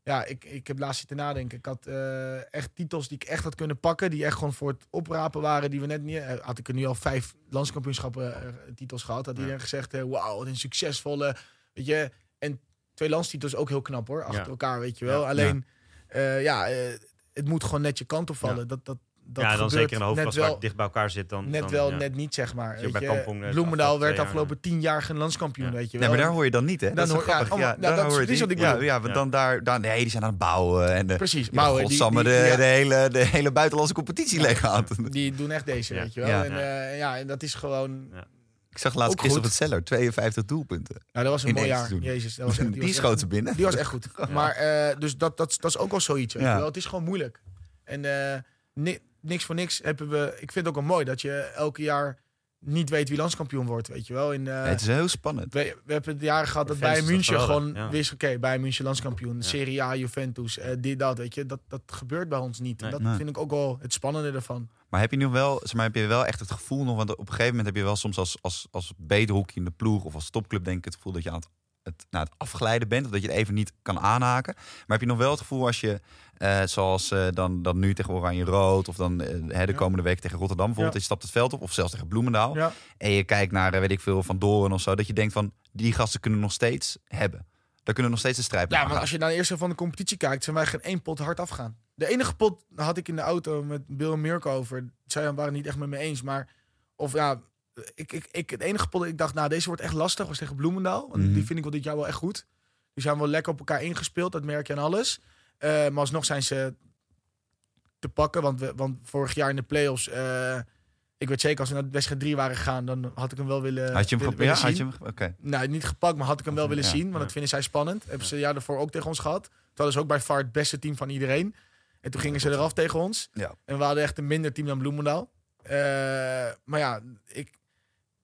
ja, ik, ik heb laatst zitten nadenken. Ik had eh, echt titels die ik echt had kunnen pakken. Die echt gewoon voor het oprapen waren. Die we net niet... eh, had ik er nu al vijf landskampioenschappen eh, titels gehad. Had Ja. iedereen gezegd, eh, wauw, wat een succesvolle... Weet je, en twee landstitels ook heel knap hoor. Achter Ja. elkaar, weet je wel. Ja. Alleen, ja, ja het moet gewoon net je kant opvallen. Dat, dat, dat ja, dan zeker in de hoofdklasse net wel, dicht bij elkaar zit. Dan, net dan, wel, ja. net niet, zeg maar. Je Weet bij je, Kampong, eh, Bloemendaal werd afgelopen tien jaar geen landskampioen, Ja. weet je Nee, wel. maar daar hoor je dan niet, hè? Dan dat is hoor- grappig. Ja, nou, daar dat is hoor je precies die- wat ik ja, bedoel. ja, want dan daar, daar, nee, die zijn aan het bouwen en de, Precies. Bouwen, die, godsamme, die- de, hele, de hele buitenlandse competitie leggen aan. Die doen echt deze, weet je wel. Ja. En, eh, ja, en dat is gewoon... Ik zag laatst Ook Christopher goed. Zeller, 52 doelpunten. Nou, dat was een mooi jaar. Jezus, dat was echt, Die, echt- ze binnen. Die was echt goed. Maar eh, dus dat, dat, dat is ook wel zoiets. Ja. Het is gewoon moeilijk. En ni- niks voor niks hebben we... Ik vind het ook wel mooi dat je elke jaar niet weet wie landskampioen wordt, weet je wel. In, eh, het is heel spannend. we, we hebben het jaren gehad dat bij München gewoon ja. wist, oké, bij München landskampioen, Ja. Serie A, Juventus, eh, dit, dat, weet je. Dat, dat gebeurt bij ons niet. Nee. En dat Nee. vind ik ook wel het spannende ervan. Maar heb je nu wel, zeg maar, heb je wel echt het gevoel nog, want op een gegeven moment heb je wel soms als, als, als beterhoekje in de ploeg of als topclub denk ik het gevoel dat je aan het, het, nou, het afglijden bent of dat je het even niet kan aanhaken. Maar heb je nog wel het gevoel als je, eh, zoals eh, dan, dan nu tegen Oranje Rood of dan eh, hè, de komende week tegen Rotterdam bijvoorbeeld, Ja. je stapt het veld op of zelfs tegen Bloemendaal en je kijkt naar, weet ik veel, Van Doren of zo, dat je denkt van, die gasten kunnen nog steeds hebben. Daar kunnen nog steeds de strijd Ja, maar als je naar de eerste van de competitie kijkt, zijn wij geen één pot hard afgaan. De enige pot had ik in de auto met Bill en Mirko over. Zij waren het niet echt met me eens, maar of ja, ik, ik, ik, het enige pot dat ik dacht, nou deze wordt echt lastig, was tegen Bloemendaal. Want Mhm. die vind ik wel dit jaar wel echt goed. Die zijn wel lekker op elkaar ingespeeld, dat merk je aan alles. Eh, maar alsnog zijn ze te pakken, want, we, want vorig jaar in de playoffs, eh ik weet zeker als we naar de wedstrijd 3 waren gegaan, dan had ik hem wel willen, had je hem, willen, ge- ja, had je hem, oké. Nou, niet gepakt, maar had ik hem wel willen Ja, zien. Want ja. dat vinden zij spannend. Hebben ze het jaar daarvoor ook tegen ons gehad. Hadden ze ook bij VAR het beste team van iedereen. En toen gingen ze eraf tegen ons. Ja. En we hadden echt een minder team dan Bloemendaal. Eh, maar ja, ik,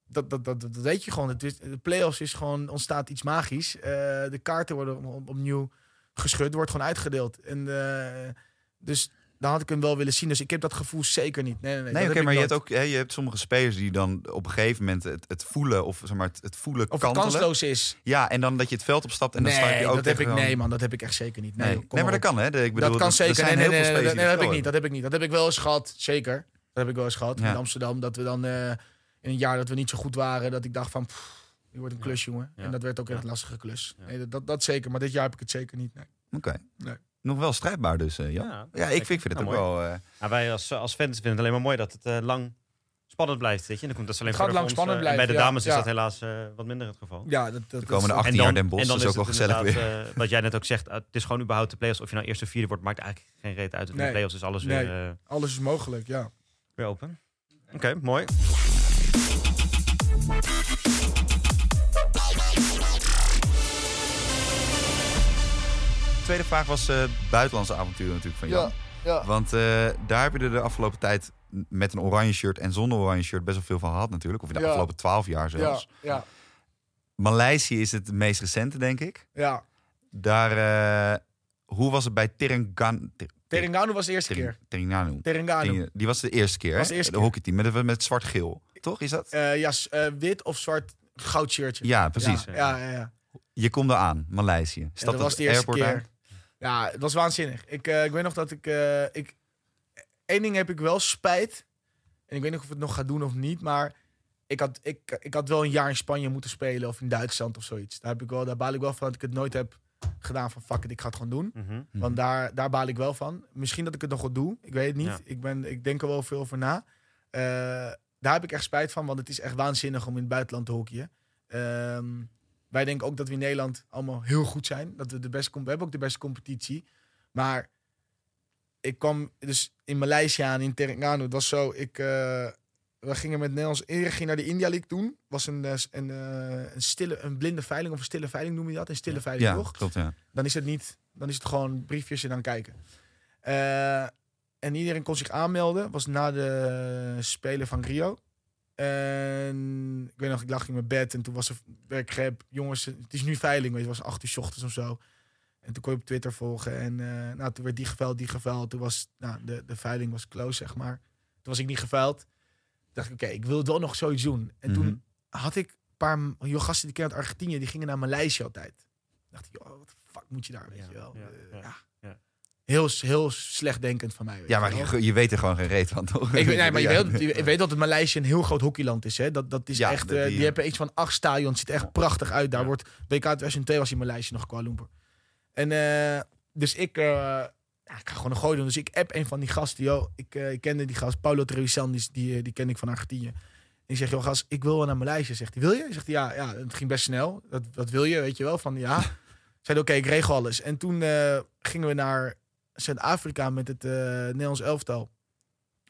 dat, dat, dat, dat weet je gewoon. Het is, de play-offs is gewoon, ontstaat iets magisch. Eh, de kaarten worden op- opnieuw geschud. wordt gewoon uitgedeeld. En, eh, dus dan had ik hem wel willen zien. Dus ik heb dat gevoel zeker niet. Nee, nee, nee. Nee, oké, maar je hebt ook hè, je hebt sommige spelers die dan op een gegeven moment het, het voelen of zeg maar het, het voelen Of kantelen. kansloos is. Ja, en dan dat je het veld opstapt en dan sta je ook dat heb ik, gewoon- nee man, dat heb ik echt zeker niet. Nee, Nee, maar op. dat kan hè. Ik bedoel, dat kan er zeker. zijn Nee, nee, heel veel spelers nee, dat heb ik niet. Dat heb ik niet. Dat heb ik wel eens gehad. Zeker. Dat heb ik wel eens gehad. Ja. In Amsterdam. Dat we dan eh, een jaar dat we niet zo goed waren. Dat ik dacht van. Pff, die wordt een Ja. klus, jongen. Ja. En dat werd ook echt een lastige klus. Ja. Nee, dat, dat, dat zeker. Maar dit jaar heb ik het zeker niet. Nee. Oké. Nee. Nog wel strijdbaar dus, eh, Jan. Ja, Ja, ik, vind, ik vind het Nou, ook mooi. wel... eh, Nou, wij als, als fans vinden het alleen maar mooi dat het eh, lang spannend blijft. Weet je? En dan komt dat is alleen Het gaat lang ons, spannend eh, en Bij blijven, de dames ja. is dat helaas eh, wat minder het geval. Ja, dat, dat, de komende dat- 18 jaar Den Bosch, dat is ook wel gezellig weer. eh, wat jij net ook zegt, eh, het is gewoon überhaupt de play-offs. Of je nou eerste of vierde wordt, maakt eigenlijk geen reet uit. In Nee. de play-offs is alles Nee. weer, eh, alles is mogelijk, ja. weer open. Oké, mooi. Tweede vraag was eh buitenlandse avontuur natuurlijk van Jan. ja. Want eh, daar heb je er de afgelopen tijd met een oranje shirt en zonder oranje shirt best wel veel van gehad natuurlijk. Of in de Ja. afgelopen twaalf jaar Ja, zelfs. ja, Maleisië is het meest recente, denk ik. ja. Daar, eh, hoe was het bij Terengganu? Ter- Terengganu was de eerste keer. Terengganu. Terengganu. Die was de eerste keer, Was hè? de eerste de keer. hockeyteam met, met zwart-geel. Toch is dat? Eh, ja, eh, wit of zwart goud shirtje. Ja, precies. Ja, ja, ja. ja. Je komt daar aan, Maleisië. Dat was de eerste keer. uit. Ja, het was waanzinnig. Ik, eh, ik weet nog dat ik, eh ik... Eén ding heb ik wel spijt. En ik weet niet of ik het nog ga doen of niet. Maar ik had, ik, ik had wel een jaar in Spanje moeten spelen. Of in Duitsland of zoiets. Daar, heb ik wel, daar baal ik wel van dat ik het nooit heb gedaan. Van fuck it, ik ga het gewoon doen. Mhm. Want daar, daar baal ik wel van. Misschien dat ik het nog wel doe. Ik weet het niet. Ja. Ik, ben, ik denk er wel veel over na. Eh, daar heb ik echt spijt van. Want het is echt waanzinnig om in het buitenland te hockeyen. Ehm, wij denken ook dat we in Nederland allemaal heel goed zijn. Dat we de beste we hebben ook de beste competitie. Maar ik kwam dus in Maleisië aan, in Terengganu. Het was zo, ik... eh, we gingen met Nederlands Eer ging naar de India League toen. Was een, eh, een, eh, een, stille, een blinde veiling of een stille veiling noem je dat? Een stille veiling, Ja, toch? klopt, ja. Dan is het niet, dan is het gewoon briefjes en dan kijken. En iedereen kon zich aanmelden. Was na de Spelen van Rio. En ik weet nog, ik lag in mijn bed en toen was er werkgrep. Jongens, het is nu veiling, weet je, het was acht uur 's ochtends of zo. En toen kon je op Twitter volgen. En eh, nou, toen werd die geveild, die geveild. Toen was nou, de, de veiling was close, zeg maar. Toen was ik niet geveild. Toen dacht ik, oké, ik wil wel nog zoiets doen. En Mhm. toen had ik een paar joh, gasten die kennen uit Argentinië, die gingen naar Maleisië altijd. Toen dacht ik, joh, wat fuck moet je daar, weet Ja, je wel. ja, Eh, ja, ja. Heel, heel slechtdenkend van mij. Weet Ja, maar je, je weet er gewoon geen reet van, toch? Ik weet, nee, maar je Ja. weet, je weet dat het Maleisië een heel groot hockeyland is. Hè? Dat, dat is Ja, echt, eh, die, die, hebben iets van acht stadions. ziet echt prachtig uit. Daar wordt WK 2002 was in Maleisië nog Kuala Lumpur. En eh, dus ik, eh, ja, ik ga gewoon een gooi doen. Dus ik app een van die gasten. Yo, ik, ik kende die gast, Paulo Trevisan, die, die, die ken ik van Argentinië. En ik zeg, joh gast, ik wil wel naar Maleisië. Zegt hij, wil je? Zegt hij, ja, ja, het ging best snel. Dat, dat wil je, weet je wel? Van ja. Zei oké, ik regel alles. En toen gingen we naar Zuid-Afrika met het eh, Nederlands elftal.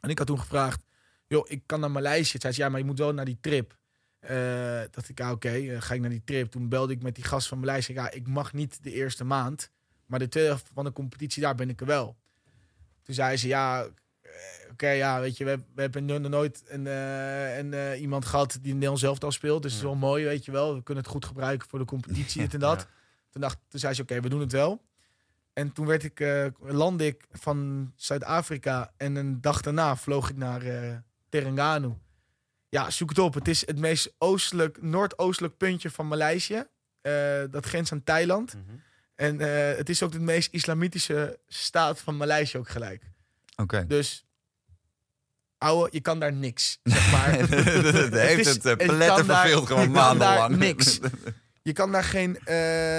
En ik had toen gevraagd, joh, ik kan naar Maleisië. Zei ze, ja, maar je moet wel naar die trip. Eh dacht ik, ja, oké, eh, ga ik naar die trip. Toen belde ik met die gast van Maleisië. Ja, ik mag niet de eerste maand, maar de tweede helft van de competitie, daar ben ik er wel. Toen zei ze, ja, oké, ja, weet je, we, we hebben nog nooit een, een, iemand gehad die Nederlands elftal speelt. Dus het is wel mooi, weet je wel. We kunnen het goed gebruiken voor de competitie, dit en dat. Ja. Toen, dacht, toen zei ze, oké, we doen het wel. En toen werd ik, eh, landde ik van Zuid-Afrika en een dag daarna vloog ik naar eh Terengganu. Ja, zoek het op. Het is het meest oostelijk, noordoostelijk puntje van Maleisië. Eh, dat grenst aan Thailand. Mhm. En het is ook de meest islamitische staat van Maleisië ook gelijk. Oké. Dus, ouwe, je kan daar niks, zeg maar. Het heeft het uh, daar- verveeld gewoon maandenlang. niks. Je kan daar geen,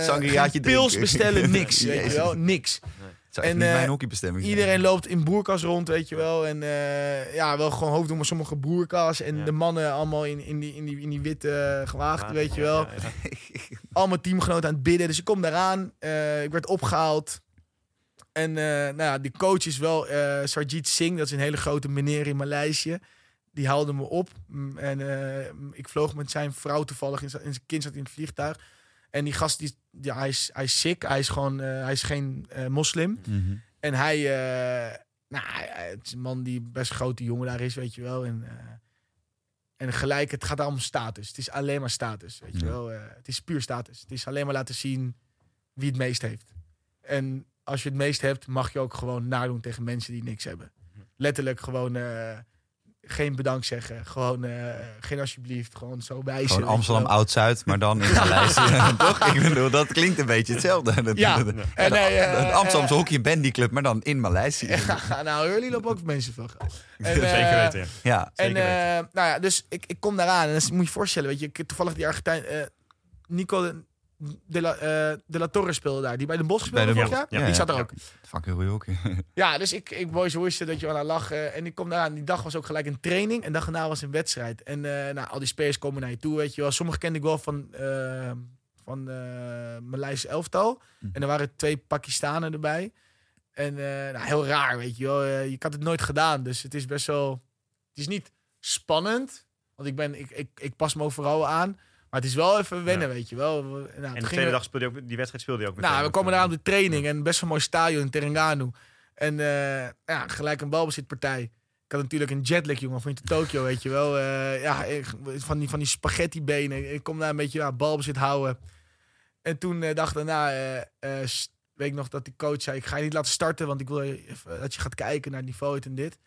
Sangriaatje geen pils bestellen, niks. weet je wel, niks. Het En, eh, mijn hockeybestemming zijn. Iedereen loopt in boerkas rond, weet je wel. En eh, ja, wel gewoon hoofddoen, maar sommige boerkas. En Ja. de mannen allemaal in, in, die, in, die, in die witte uh, gewaagden, weet je wel. ja. Allemaal teamgenoten aan het bidden. Dus ik kom daaraan. ik werd opgehaald. En nou ja, die coach is wel Sarjit Singh. Dat is een hele grote meneer in Maleisië. Die haalde me op. Mm, En eh, ik vloog met zijn vrouw toevallig. In zijn, in zijn kind zat in het vliegtuig. En die gast, die, ja, hij, is, hij is sick. Hij is gewoon, eh, hij is geen eh, moslim. Mhm. En hij, nou, het is een man die best grote jongen daar is, weet je wel. En, en gelijk, het gaat daar om status. Het is alleen maar status, weet je wel. Het is puur status. Het is alleen maar laten zien wie het meest heeft. En als je het meest hebt, mag je ook gewoon nadoen tegen mensen die niks hebben. Letterlijk gewoon geen bedankt zeggen. Gewoon eh, geen alsjeblieft. Gewoon zo wijzen. Gewoon Amsterdam. Oud-Zuid, maar dan in Maleisië. Toch? Ik bedoel, dat klinkt een beetje hetzelfde. Dat- Ja. dat- En, nee, eh, Een Amsterdamse eh, hockey bandyclub, maar dan in Maleisië. Ja, nou, jullie lopen ook mensen. En, Zeker eh, weten, ja. Ja. En Zeker weten. eh, nou ja, dus ik, ik kom daaraan en dan moet je je voorstellen, weet je, ik, toevallig die Argentijn, eh, Nico de, la, eh, de La Torre speelde daar, die bij de Bos speelde vorig jaar. ja. die zat er ook. Fucking goeie hockey. Ja, dus ik, ik boys hoeste dat je aan lachen en ik kom daaraan. Die dag was ook gelijk een training en dag daarna was een wedstrijd. En eh, nou, al die spelers komen naar je toe, weet je wel. Sommigen kende ik wel van, eh van elftal. Mhm. En er waren twee Pakistanen erbij. En nou, heel raar, weet je wel. Je had het nooit gedaan, dus het is best wel... Het is niet spannend, want ik, ben, ik, ik, ik pas me overal aan. Maar het is wel even wennen, Ja. weet je wel. Nou, En de tweede we- dag speelde je ook, die wedstrijd speelde je ook meteen. nou, we komen daar aan de training en best wel een mooi stadion in Terengganu. En eh, ja, gelijk een balbezitpartij. Ik had natuurlijk een jetlag, jongen, van Tokio, weet je wel. Eh, ja, van die, van die spaghetti benen. Ik kom daar een beetje ja, balbezit houden. En toen eh dacht daarna, weet ik nog dat die coach zei... ik ga je niet laten starten, want ik wil dat je gaat kijken naar het niveau dit en dit.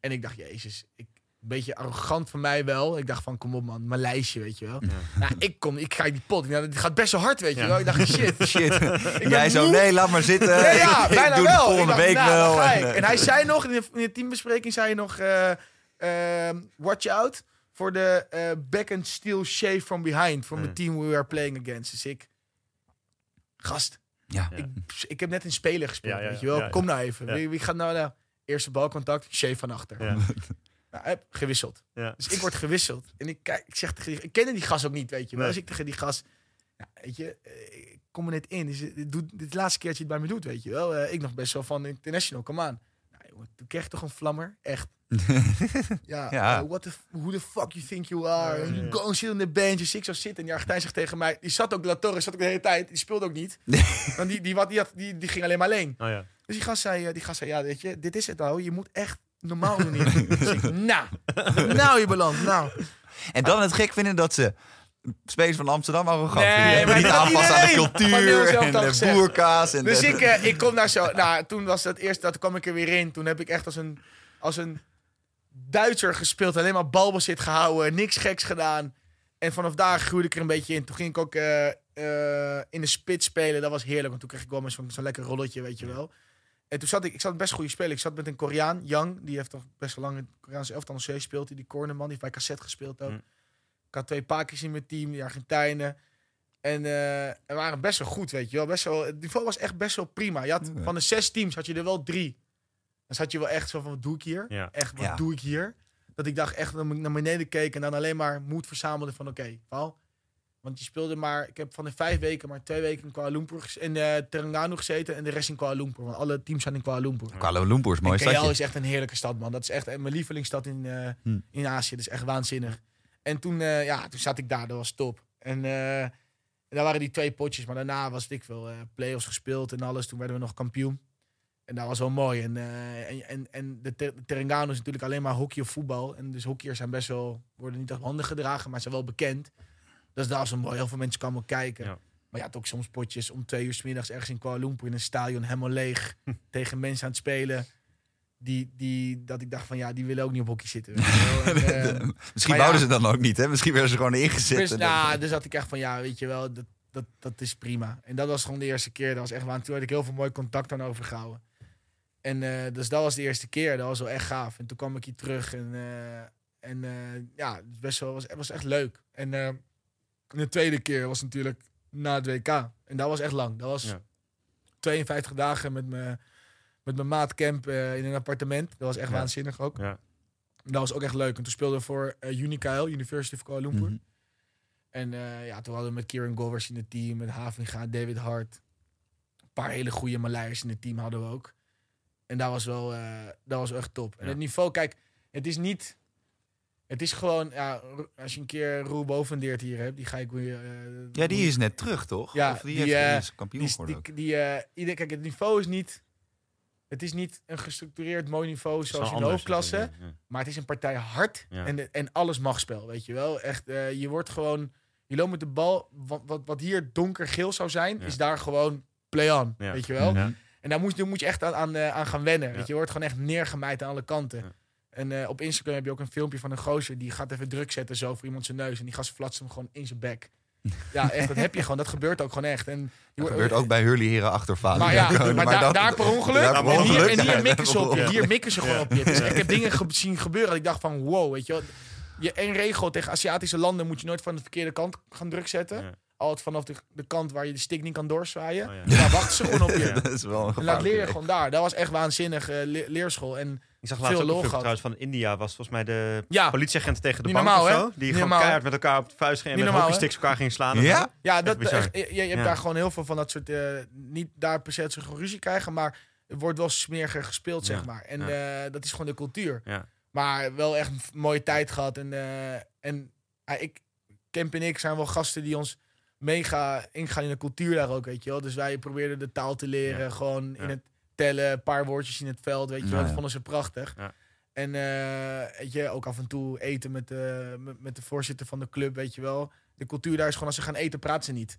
En ik dacht, jezus, ik, beetje arrogant van mij wel. Ik dacht van, kom op man, mijn lijstje, weet je wel. Ja. Ik kom, ik ga die pot. Ik dacht, het gaat best wel hard, weet je Ja. wel. Ik dacht, shit. Shit. Jij zo, moe. nee, laat maar zitten. Ja, ja, ik bijna doe wel. volgende dacht, week nou, wel. En, hij zei nog, in de, in de teambespreking zei hij nog... eh, ehm, watch out for the eh, back and steel shave from behind... from the team we are playing against. Dus ik... Gast, Ja. Ik, ik heb net een speler gespeeld, Ja, ja, weet je wel. ja, ja. Kom nou even. Ja. Wie, wie gaat nou naar eerste balcontact? Shave van achter. Ja. Nou, hup, gewisseld. Ja. Dus ik word gewisseld. En ik, kijk, ik zeg tegen die, ik kende die gast ook niet, weet je. Nee. Dus ik tegen die gast, ja, weet je, eh, ik kom er net in. Dus dit, doet, dit is de laatste keer dat je het bij me doet, weet je wel. Eh, ik nog best wel van international, kom aan. Nou, jongen, toen kreeg ik toch een vlammer, echt. ja, Ja. eh, what the, who the fuck you think you are? You go and sit on the bench. Dus ik zou zitten. En die Argentijn zegt tegen mij... Die zat ook, La Torre zat ook de hele tijd. Die speelde ook niet. Want die, die, wat, die, had, die, die ging alleen maar alleen. Oh ja. Dus die gast zei, eh, die gast zei ja, weet je, dit is het nou. Je moet echt normaal doen hier. dus ik, nou, nou je beland, nou. En dan het gek vinden dat ze spelers van Amsterdam arrogant Nee, vinden. Die maar niet dat aanpassen aan de cultuur en de gezegd. boerkaas. En Dus de- ik, eh, ik kom daar zo. Nou, toen was het eerst, dat kwam ik er weer in. Toen heb ik echt als een, als een Duitser gespeeld. Alleen maar balbezit gehouden. Niks geks gedaan. En vanaf daar groeide ik er een beetje in. Toen ging ik ook eh, eh, in de spits spelen. Dat was heerlijk. Want toen kreeg ik wel maar zo'n zo'n lekker rolletje, weet je wel. En toen zat ik, ik zat best goede spelen. Ik zat met een Koreaan, Yang. Die heeft toch best wel lang in het Koreaanse elftal steeds gespeeld. Die, die cornerman, die heeft bij cassette gespeeld ook. Hm. Ik had twee pakjes in mijn team, die Argentijnen. En eh we waren best wel goed, weet je wel. Best wel, het niveau was echt best wel prima. Je had, Ja. Van de zes teams had je er wel drie. Dan zat je wel echt zo van, wat doe ik hier? Ja. Echt, wat Ja. doe ik hier? Dat ik dacht echt naar naar beneden keek en dan alleen maar moed verzamelde van, oké, Paul. Want je speelde maar, ik heb van de vijf weken maar twee weken in Kuala Lumpur in eh Terengganu gezeten en de rest in Kuala Lumpur. Want alle teams zijn in Kuala Lumpur. Kuala Lumpur is mooi KL is echt een heerlijke stad, man. Dat is echt mijn lievelingsstad in, eh, Hm. in Azië. Dat is echt waanzinnig. En toen, eh, ja, toen zat ik daar, dat was top. En daar waren die twee potjes, maar daarna was ik veel play-offs gespeeld en alles. Toen werden we nog kampioen. En dat was wel mooi. En, en, en, en de, Ter- Terengganu is natuurlijk alleen maar hockey of voetbal. En dus hockeyers zijn best wel, worden niet op handen gedragen, maar zijn wel bekend. Dat was wel mooi. Heel veel mensen kwamen kijken. Ja. Maar je had ook soms potjes om twee uur s middags ergens in Kuala Lumpur in een stadion helemaal leeg. tegen mensen aan het spelen. Die, die, dat ik dacht van ja, die willen ook niet op hockey zitten. En, eh, Misschien wouden ja. ze dan ook niet, hè? Misschien werden ze gewoon ingezet. dus, nou, dus had ik echt van ja, weet je wel, dat, dat, dat is prima. En dat was gewoon de eerste keer. Dat was echt waar. Toen had ik heel veel mooi contact aan overgehouden. En eh, dus dat was de eerste keer. Dat was wel echt gaaf. En toen kwam ik hier terug. En, eh, en eh, ja, het was best wel, was, was echt leuk. En de tweede keer was natuurlijk na het WK. En dat was echt lang. Dat was Ja. 52 dagen met mijn met mijn maatcamp eh in een appartement. Dat was echt Ja. waanzinnig ook. Ja. Dat was ook echt leuk. En toen speelden we voor uh, UNIKL, University of Kuala Lumpur. Mhm. En eh, ja, toen hadden we met Kieran Govers in het team, met Havinga, David Hart. Een paar hele goede Maleiers in het team hadden we ook. En dat was wel, eh, dat was echt top. En Ja. het niveau, kijk, het is niet... Het is gewoon, ja, als je een keer Roel Bovendeert hier hebt, die ga ik weer... eh, Ja, die is net terug, toch? Ja, of die, die, heeft, eh, is kampioen die, geworden die, die, eh, ieder, kijk, het niveau is niet... Het is niet een gestructureerd mooi niveau zoals in de hoofdklasse. ja. Maar het is een partij hard Ja. en, en alles mag spel, weet je wel. Echt, eh, je wordt gewoon... Je loopt met de bal... Wat, wat, wat hier donkergeel zou zijn, Ja. is daar gewoon play-on, Ja. weet je wel. Ja. En daar moet, daar moet je echt aan, aan, aan gaan wennen. Ja. Weet je, je wordt gewoon echt neergemaaid aan alle kanten. En eh, op Instagram heb je ook een filmpje van een gozer... die gaat even druk zetten zo voor iemand zijn neus... en die gast flatst hem gewoon in zijn bek. Ja, echt, dat heb je gewoon. Dat gebeurt ook gewoon echt. En Dat wordt- gebeurt ook bij Hurley Heren achtervader. maar ja, maar, daar- dat- daar per ongeluk. daar per en hier, en mikken ze op je. Hier mikken ze gewoon op je. Dus ik heb dingen ge- zien gebeuren dat ik dacht van wow, weet je wel. Je één regel tegen Aziatische landen moet je nooit van de verkeerde kant gaan druk zetten. Ja. Altijd vanaf de, de kant waar je de stick niet kan doorzwaaien. Oh, ja. Daar wachten ze gewoon op je. Dat is wel een En laat leer je gevaarlijke gewoon daar. Dat was echt waanzinnig eh, le- leerschool. En Ik zag laatst ook een trouwens van India. Was volgens mij de ja, politieagent tegen de Niet bank normaal, of hè? zo. Die Niet gewoon normaal, keihard met elkaar op de vuist gingen en Niet met hockeysticks elkaar gingen slaan. Ja? ja, dat, echt, je, je hebt Ja. daar gewoon heel veel van dat soort... eh, niet daar per se gewoon ruzie krijgen, maar er wordt wel smeriger gespeeld, Ja. zeg maar. En eh, dat is gewoon de cultuur. Maar wel echt een mooie tijd gehad. En, eh, en ik, Kemp en ik zijn wel gasten die ons mega ingaan in de cultuur daar ook, weet je wel. Dus wij probeerden de taal te leren. Gewoon in het tellen, een paar woordjes in het veld, weet je wel. Dat ja. vonden ze prachtig. Ja. En eh, weet je, ook af en toe eten met de, met, met de voorzitter van de club, weet je wel. De cultuur daar is gewoon, als ze gaan eten, praten ze niet.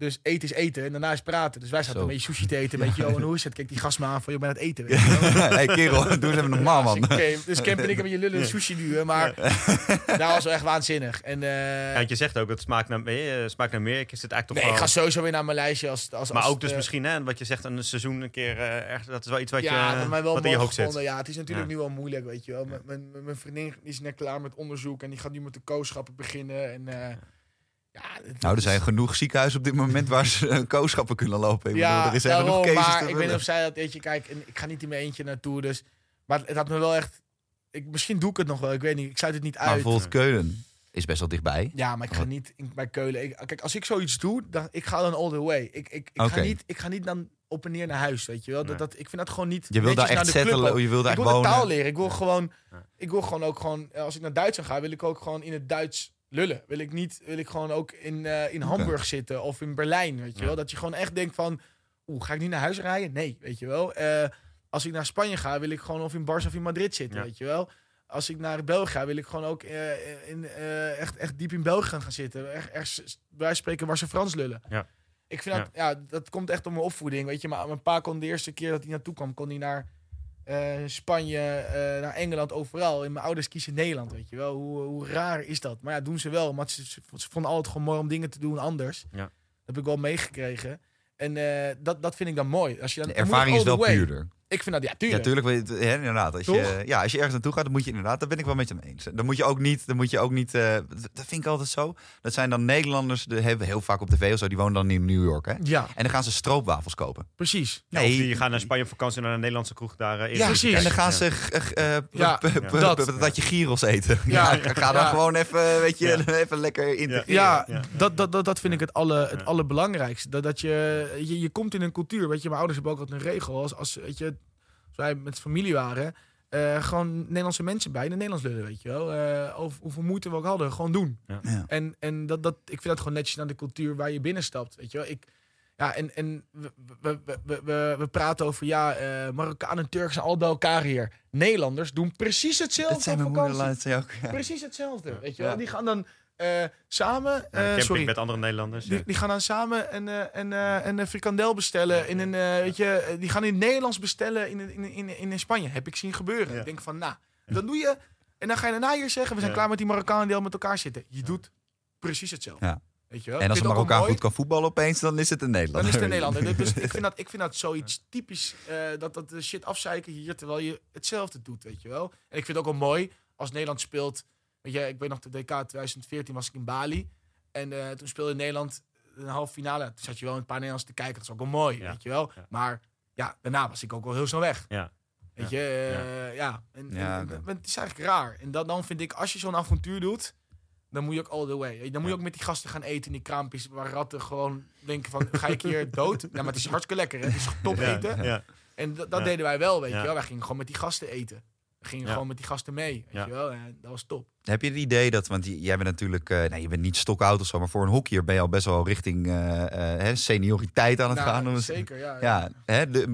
Dus eten is eten en daarna is praten. Dus wij zaten Zo. een beetje sushi te eten, weet je wel. En hoe is het? Kijk die gast me aan van, je bent aan het eten, weet je wel. hey kerel, doe eens even normaal man. Dus, ik- dus Kemp en ik hebben je lullen sushi duwen, maar dat was wel echt waanzinnig. En, eh, Ja, want je zegt ook, het smaakt naar, eh, smaakt naar meer. Ik zit eigenlijk toch nee, ik ga sowieso weer naar mijn lijstje als... als Maar als ook dus misschien, hè, wat je zegt, een seizoen een keer ergens. Dat is wel iets wat, ja, je, dat mij wel wat in je hoofd zit. Ja, het is natuurlijk Ja. nu wel moeilijk, weet je wel. Mijn, mijn vriendin is net klaar met onderzoek en die gaat nu met de kooschappen beginnen. En, eh, ja, Nou, er zijn is- genoeg ziekenhuizen op dit moment waar ze eh, kooschappen kunnen lopen. Ik bedoel, er is daarom, cases maar ik weet niet of zij dat, weet je, kijk, en ik ga niet in mijn eentje naartoe, dus... Maar het had me wel echt... Ik, misschien doe ik het nog wel, ik weet niet. Ik sluit het niet Maar uit. bijvoorbeeld Keulen is best wel dichtbij. Ja, maar ik ga niet in, bij Keulen. Ik, kijk, als ik zoiets doe, dan ik ga dan all the way. Ik, ik, ik, ga, niet, ik ga niet dan op en neer naar huis, weet je wel. Dat, Nee. dat, ik vind dat gewoon niet Je wil daar echt ook. je wil daar Ik echt wil de taal leren. Ik wil gewoon, Ja. ik wil gewoon ook gewoon, eh, als ik naar Duitsland ga, wil ik ook gewoon in het Duits lullen. Wil ik niet, wil ik gewoon ook in, eh, in Hamburg zitten of in Berlijn, weet je Ja. wel. Dat je gewoon echt denkt van, oeh, ga ik niet naar huis rijden? Nee, weet je wel. Eh, als ik naar Spanje ga, wil ik gewoon of in Barça of in Madrid zitten, Ja. weet je wel. Als ik naar België ga, wil ik gewoon ook eh, in, echt, echt diep in België gaan, gaan zitten. Echt, bij van spreken waar ze Frans lullen. Ja. Ik vind dat, ja, dat komt echt om mijn opvoeding, weet je. Maar mijn pa kon de eerste keer dat hij naartoe kwam, kon hij naar eh, Spanje, eh, naar Engeland, overal. En mijn ouders kiezen Nederland, weet je wel. Hoe, hoe raar is dat? Maar ja, doen ze wel. Maar ze, vonden altijd gewoon mooi om dingen te doen anders. Ja. Dat heb ik wel meegekregen. En eh, dat, dat vind ik dan mooi. Als je dan, De ervaring is wel way. puurder. Ik vind dat, ja, Ja, tuurlijk. tuurlijk. weet je het, hè, inderdaad. Als je, Toch? ja, als je ergens naartoe gaat, dan moet je inderdaad, daar ben ik wel met je mee eens. Dan moet je ook niet, dan moet je ook niet, eh, dat vind ik altijd zo. Dat zijn dan Nederlanders, die hebben heel vaak op tv of zo, die wonen dan in New York, hè. Ja, En dan gaan ze stroopwafels kopen. precies. Ja, of die gaan naar Spanje op vakantie naar een Nederlandse kroeg daar. eh, Ja, precies. En dan gaan Ja. ze eh, eh, Ja, dat. dat je gyros eten. Ja, Ja. ga dan Ja. gewoon even, weet je, Ja. even lekker integreren. Ja, ja, ja. Dat, dat, dat, dat vind ik het, alle, het Ja. allerbelangrijkste. Dat, dat je, je, je komt in een cultuur. Weet je, mijn ouders hebben ook altijd een regel. Als, als, weet je, wij met familie waren, eh, gewoon Nederlandse mensen bij het Nederlands lullen, weet je wel. Eh, over hoeveel moeite we ook hadden, gewoon doen. Ja. En, en dat, dat, ik vind dat gewoon netjes naar de cultuur waar je binnenstapt, weet je wel. Ik, ja, en, en we, we, we, we, we, praten over, ja, eh Marokkanen en Turken zijn al bij elkaar hier. Nederlanders doen precies hetzelfde Dat zijn mijn moederland ook. Ja. Precies hetzelfde, weet je Ja. wel. Die gaan dan eh, samen, eh, camping sorry, met andere Nederlanders. die, ja. die gaan dan samen een, eh, een, eh, een frikandel bestellen. In een, eh, weet je, die gaan in het Nederlands bestellen in, in, in, in, Spanje. Heb ik zien gebeuren. Ja. Ik denk van, nou, dat doe je. En dan ga je daarna hier zeggen, we zijn Ja. klaar met die Marokkanen die al met elkaar zitten. Je doet precies hetzelfde. Ja. Weet je wel? En als een Marokkaan goed kan voetballen opeens, dan is het een dan Nederlander. is het een Nederlander. Dus ik vind dat, ik vind dat zoiets typisch. eh, dat dat de shit afzeiken hier terwijl je hetzelfde doet, weet je wel. En ik vind het ook wel mooi als Nederland speelt. Weet je, ik weet nog de WK 2014 was ik in Bali. En eh, toen speelde Nederland een halve finale. Toen zat je wel een paar Nederlanders te kijken. Dat is ook wel mooi, Ja. weet je wel. Ja. Maar ja, daarna was ik ook wel heel snel weg. Ja. Weet je, eh, ja. En, Ja, en- oké. en het is eigenlijk raar. En dat, dan vind ik, als je zo'n avontuur doet, dan moet je ook all the way. Dan moet je ook met die gasten gaan eten in die kraampjes waar ratten gewoon denken van, ga ik hier dood? Ja, maar het is hartstikke lekker, hè? Het is top Ja, eten. ja. En dat, dat Ja. deden wij wel, weet Ja. je wel. Wij gingen gewoon met die gasten eten. We gingen Ja. gewoon met die gasten mee, weet Ja. je wel. En dat was top. Heb je het idee dat, want jij bent natuurlijk, eh nee, je bent niet stokoud of zo, maar voor een hockeyer ben je al best wel richting hè, senioriteit aan het Nou, gaan. zeker, ja. Ja, hè, de,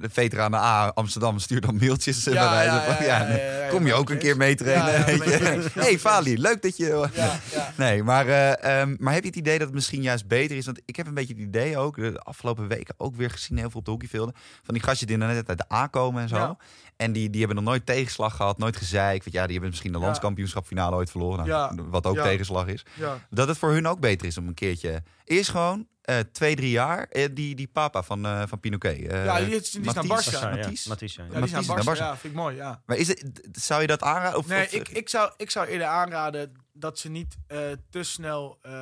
de veteranen A Amsterdam stuurt dan mailtjes. Ja, ja, van, ja, ja, ja, ja, ja, kom je ja, ook een ja, keer mee trainen? Ja, ja, ja, ja, ja. hey Fali, leuk dat je... Ja, ja. Nee, maar, eh, ehm, maar heb je het idee dat het misschien juist beter is? Want ik heb een beetje het idee ook, de afgelopen weken ook weer gezien, heel veel op de hockeyvelden, van die gastjes die net uit de A komen en zo. En die, die hebben nog nooit tegenslag gehad, nooit gezeik. Want ja, die hebben misschien de Ja. landskampioenschapfinale ooit verloren. Nou, Ja. Wat ook Ja. tegenslag is. ja. Dat het voor hun ook beter is om een keertje... Eerst gewoon eh, twee, drie jaar. eh, die, die papa van, eh van Pinoquet. eh, Ja, die is- die is naar. Barca. Ja, ja. Mathies. Naar Barca. Ja, vind ik mooi, ja. Maar is het, zou je dat aanraden? Of, Nee, of- ik, ik, zou, ik zou eerder aanraden dat ze niet eh, te snel eh,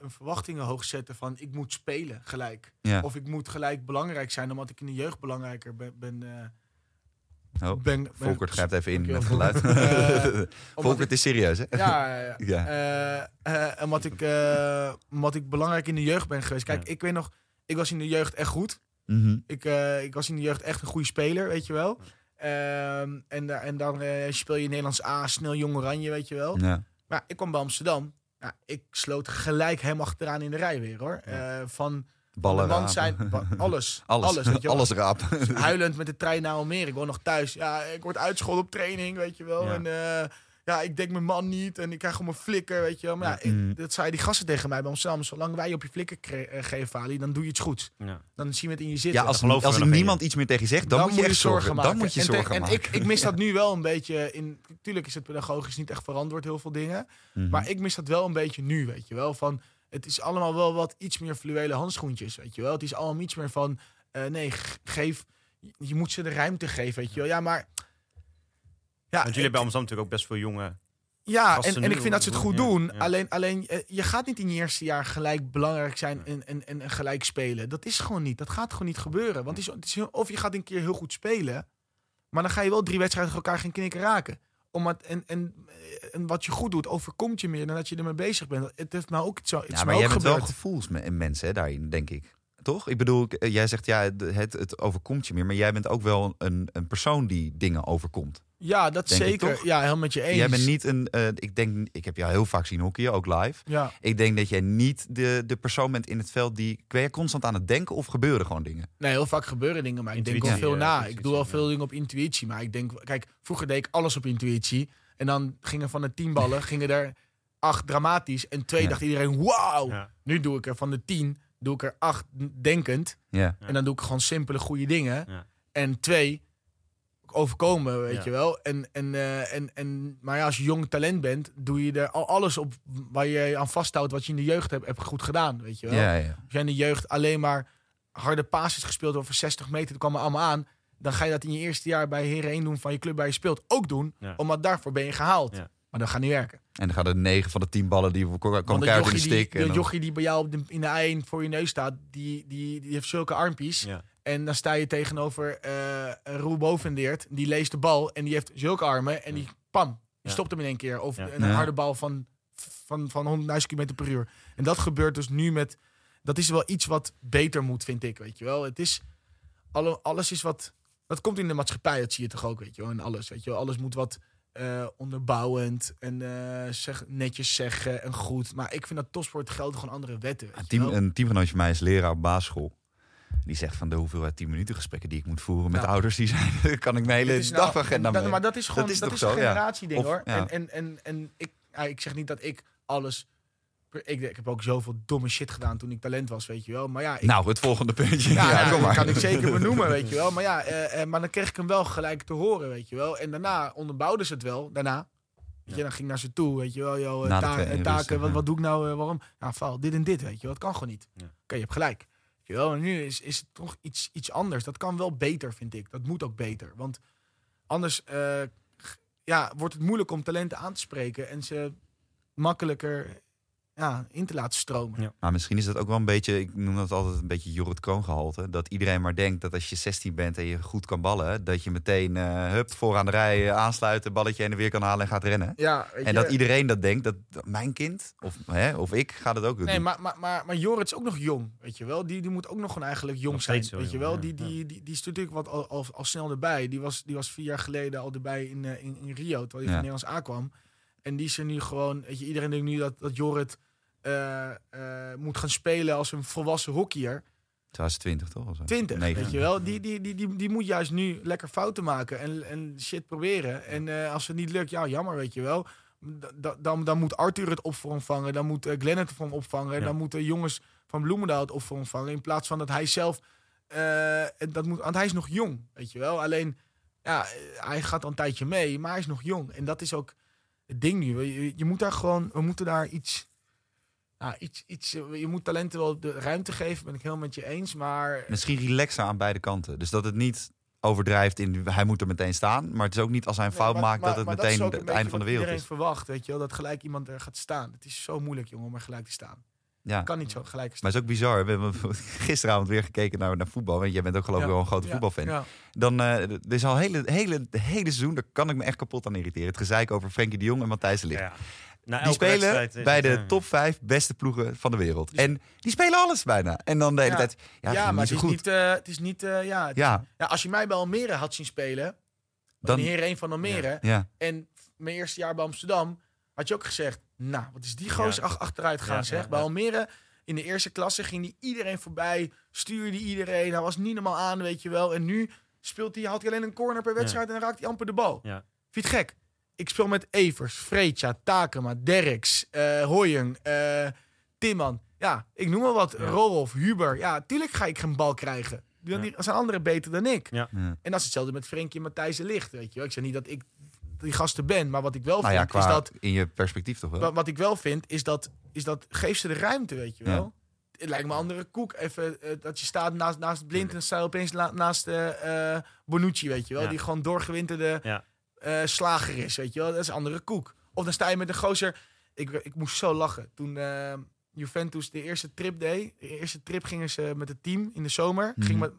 een verwachtingen hoog zetten van ik moet spelen gelijk. Ja. Of ik moet gelijk belangrijk zijn omdat ik in de jeugd belangrijker ben. ben, eh, Oh, ben, Volkert grijpt even in met geluid. Eh, omdat Volkert ik- is serieus, hè? Ja, ja, ja. Ja. Eh, eh, omdat, ik, eh, omdat ik belangrijk in de jeugd ben geweest. Kijk, Ja. ik weet nog, ik was in de jeugd echt goed. Mhm. Ik, eh, ik was in de jeugd echt een goede speler, weet je wel. Ehm, en, en dan eh, speel je Nederlands A, snel jong oranje, weet je wel. Ja. Maar ik kwam bij Amsterdam. Ja, ik sloot gelijk hem achteraan in de rij weer, hoor. Eh, van Ballen zijn, ba- alles, Alles, alles, weet je wel. alles raap. Huilend met de trein naar Almere. Ik woon nog thuis. Ja, ik word uitgescholden op training, weet je wel. Ja. En eh, ja, ik denk mijn man niet. En ik krijg gewoon mijn flikker, weet je wel. Maar ja, ik- Mm. dat zei die gasten tegen mij bij Amsterdam. Zolang wij op je flikker eh, geven, Fali, dan doe je iets goeds. Ja. Dan zien we het in je zitten. Ja, als, we als niemand iets meer tegen je zegt, dan, moet je echt zorgen, maken. Dan moet je en, zorgen en maken. ik, ik mis dat nu wel een beetje in. Tuurlijk is het pedagogisch niet echt verantwoord, heel veel dingen. Mhm. Maar ik mis dat wel een beetje nu, weet je wel. Van, het is allemaal wel wat iets meer fluwele handschoentjes, weet je wel. Het is allemaal iets meer van, eh, nee, geef, je moet ze de ruimte geven, weet je wel. Ja, maar... Ja, Want jullie hebben Amsterdam natuurlijk ook best veel jonge... ja en, en ik vind dat ze het goed doen, ja, doen. ja. Alleen, alleen eh, je gaat niet in je eerste jaar gelijk belangrijk zijn en, en, en, gelijk spelen. Dat is gewoon niet. Dat gaat gewoon niet gebeuren. Want het is, het is heel- of je gaat een keer heel goed spelen, maar dan ga je wel drie wedstrijden tegen elkaar geen knikken raken. Omdat, en, en, en wat je goed doet, overkomt je meer dan dat je ermee bezig bent. Het heeft mij ook zo. Het Ja, is maar jij ook bent wel gevoelsmensen hè, daarin, denk ik. toch? Ik bedoel, eh, jij zegt ja, het, het overkomt je meer. Maar jij bent ook wel een, een persoon die dingen overkomt. Ja, dat Denk zeker. Ja, helemaal met je eens. Jij bent niet een. eh, ik denk, ik heb jou heel vaak zien hockeyen, ook live. Ja, Ik denk dat jij niet de, de persoon bent in het veld die. Ben je constant aan het denken of gebeuren gewoon dingen? nee, heel vaak gebeuren dingen, maar ik denk wel veel na. Ik doe wel ja. veel dingen op intuïtie, maar ik denk, kijk, vroeger deed ik alles op intuïtie. En dan gingen van de tien ballen, gingen er acht dramatisch. En twee Ja. dacht iedereen, wauw. Ja. Nu doe ik er van de tien, doe ik er acht denkend. Ja. Ja. En dan doe ik gewoon simpele goede dingen. Ja. En twee, overkomen, weet Ja. je wel. En, en, eh, en, en, maar ja, als je jong talent bent, doe je er al alles op waar je aan vasthoudt wat je in de jeugd hebt, hebt goed gedaan, weet je wel. Ja, ja. Als jij in de jeugd alleen maar harde passes gespeeld over 60 meter, dat kwam er allemaal aan. Dan ga je dat in je eerste jaar bij Heren 1 doen van je club waar je speelt. Ook doen, omdat daarvoor ben je gehaald. Maar dat gaat niet werken. En dan gaan er negen van de tien ballen die komen Want de elkaar in de stik. die, en de jochie die bij jou op de, in de ei voor je neus staat, die, die, die heeft zulke armpies. Ja. En dan sta je tegenover eh Roel Bovendeert. Die leest de bal en die heeft zulke armen. En die, pam, die Ja. stopt hem in één keer. Of Ja. een Ja. harde bal van, van, van 100.000 km per uur. En dat gebeurt dus nu met... Dat is wel iets wat beter moet, vind ik, weet je wel. Het is... Alle, alles is wat... Dat komt in de maatschappij, dat zie je toch ook, weet je wel. En alles, weet je wel. Alles moet wat eh, onderbouwend en eh, zeg, netjes zeggen en goed. Maar ik vind dat topsport gelden gewoon andere wetten. weet Een, team, een teamgenootje van mij is leraar op basisschool. Die zegt van de hoeveelheid 10 minuten gesprekken die ik moet voeren met Ja. ouders, die zijn, kan ik mijn hele nou- dagagenda dat- mee. Maar dat is gewoon Dat is dat toch is zo, een ja. generatieding Of- hoor. ja. En, en, en, en ik, ik zeg niet dat ik alles. Ik, ik heb ook zoveel domme shit gedaan toen ik talent was, weet je wel. Maar ja, ik, Nou, het volgende puntje. ja, Ja, ja, kom dat maar. kan ik zeker benoemen, weet je wel. Maar ja, eh, eh, maar dan kreeg ik hem wel gelijk te horen, weet je wel. En daarna onderbouwden ze het wel. Daarna. Weet je, dan ging ik naar ze toe, weet je wel. Yo, Na de ta- training, eh, taken, wat, ja. wat doe ik nou, eh, waarom? Nou, fout, dit en dit, weet je wel. Dat kan gewoon niet. Ja. Oké, je hebt gelijk. Wel, nu is, is het toch iets, iets anders. Dat kan wel beter, vind ik. Dat moet ook beter. Want anders eh, ja, wordt het moeilijk om talenten aan te spreken en ze makkelijker ja, in te laten stromen. Ja. Maar misschien is dat ook wel een beetje, ik noem dat altijd een beetje Jorrit Kroon gehalte. Dat iedereen maar denkt dat als je 16 bent en je goed kan ballen, dat je meteen eh hup, vooraan de rij eh, aansluiten, balletje en weer kan halen en gaat rennen. Ja, weet En dat iedereen dat denkt, dat mijn kind of, hè, of ik ga dat ook doen. Nee, maar, maar, maar, maar Jorrit is ook nog jong, weet je wel. Die, die moet ook nog gewoon eigenlijk jong Nog zijn, weet je wel. ja, Die, die, die, die is natuurlijk wat al, al, al snel erbij. Die was, die was vier jaar geleden al erbij in, eh, in, in Rio, terwijl hij Ja. van Nederlands aankwam. En die is er nu gewoon, weet je, iedereen denkt nu dat, dat Jorrit eh, moet gaan spelen als een volwassen hockeyer. 2020 toch? Of zo? 20, Negen. weet je wel. Die, die, die, die, die moet juist nu lekker fouten maken en, en shit proberen. En eh, als het niet lukt, ja, jammer, weet je wel. Da- da- Dan, dan moet Arthur het op voor ontvangen. Dan moet uh, Glenn het voor opvangen. Ja. Dan moeten jongens van Bloemendaal het op voor ontvangen. In plaats van dat hij zelf... dat moet, want hij is nog jong, weet je wel. Alleen, ja, hij gaat al een tijdje mee, maar hij is nog jong. En dat is ook het ding nu. Je, je moet daar gewoon... We moeten daar iets... Ja, iets, iets, eh, je moet talenten wel de ruimte geven, ben ik helemaal met je eens. Maar Misschien relaxer aan beide kanten. Dus dat het niet overdrijft in hij moet er meteen staan. Maar het is ook niet als hij een Nee, fout maar- maakt maar- dat het meteen het einde van de wereld iedereen is. verwacht, weet je wel, dat gelijk iemand er gaat staan. Het is zo moeilijk, jongen, om er gelijk te staan. Ja. Kan niet zo gelijk staan. Maar het is ook bizar. We hebben gisteravond weer gekeken naar, naar voetbal. Want jij bent ook geloof ik Ja. wel een grote Ja, voetbalfan. Ja. Dan uh, er is al hele, hele, hele seizoen, daar kan ik me echt kapot aan irriteren. Het gezeik over Frenkie de Jong en Matthijs de Ligt. Na Die spelen bij de eh, top 5 beste ploegen van de wereld. Die- En die spelen alles bijna. En dan de hele Ja. tijd, ja, Ja, maar niet het is, niet, eh, het is niet... eh, ja, het- Ja, ja, als je mij bij Almere had zien spelen, Dan- heer 1 van Almere, ja. en mijn eerste jaar bij Amsterdam, had je ook gezegd, nou, wat is die gozer achteruit gaan, Ja, zeg. ja, bij ja. Almere, in de eerste klasse, ging hij iedereen voorbij, stuurde iedereen, hij was niet normaal aan, weet je wel. En nu speelt hij, had hij alleen een corner per wedstrijd en dan raakt hij amper de bal. Ja. Vind je het gek? Ik speel met Evers, Freetja, Takema, Derks, eh Hoying, eh Timman. Ja, ik noem maar wat. Ja. Rolf, Huber. Ja, tuurlijk ga ik geen bal krijgen. Die, Ja. die zijn anderen beter dan ik. Ja. En dat is hetzelfde met Frenkie en Matthijs de Licht. Weet je wel. Ik zeg niet dat ik die gasten ben, maar wat ik wel Nou ja, vind qua is dat... in je perspectief toch wel. Wat, wat ik wel vind is dat, is dat geef ze de ruimte, weet je Ja. wel. Het lijkt me een andere koek. Even eh, dat je staat naast, naast Blind en sta je opeens la- naast eh eh, Bonucci, weet je wel. Ja. Die gewoon doorgewinterde Eh, slager is, weet je wel. Dat is een andere koek. Of dan sta je met een gozer... Ik, ik moest zo lachen. Toen eh, Juventus de eerste trip deed. De eerste trip gingen ze met het team in de zomer. Mhm. Ging met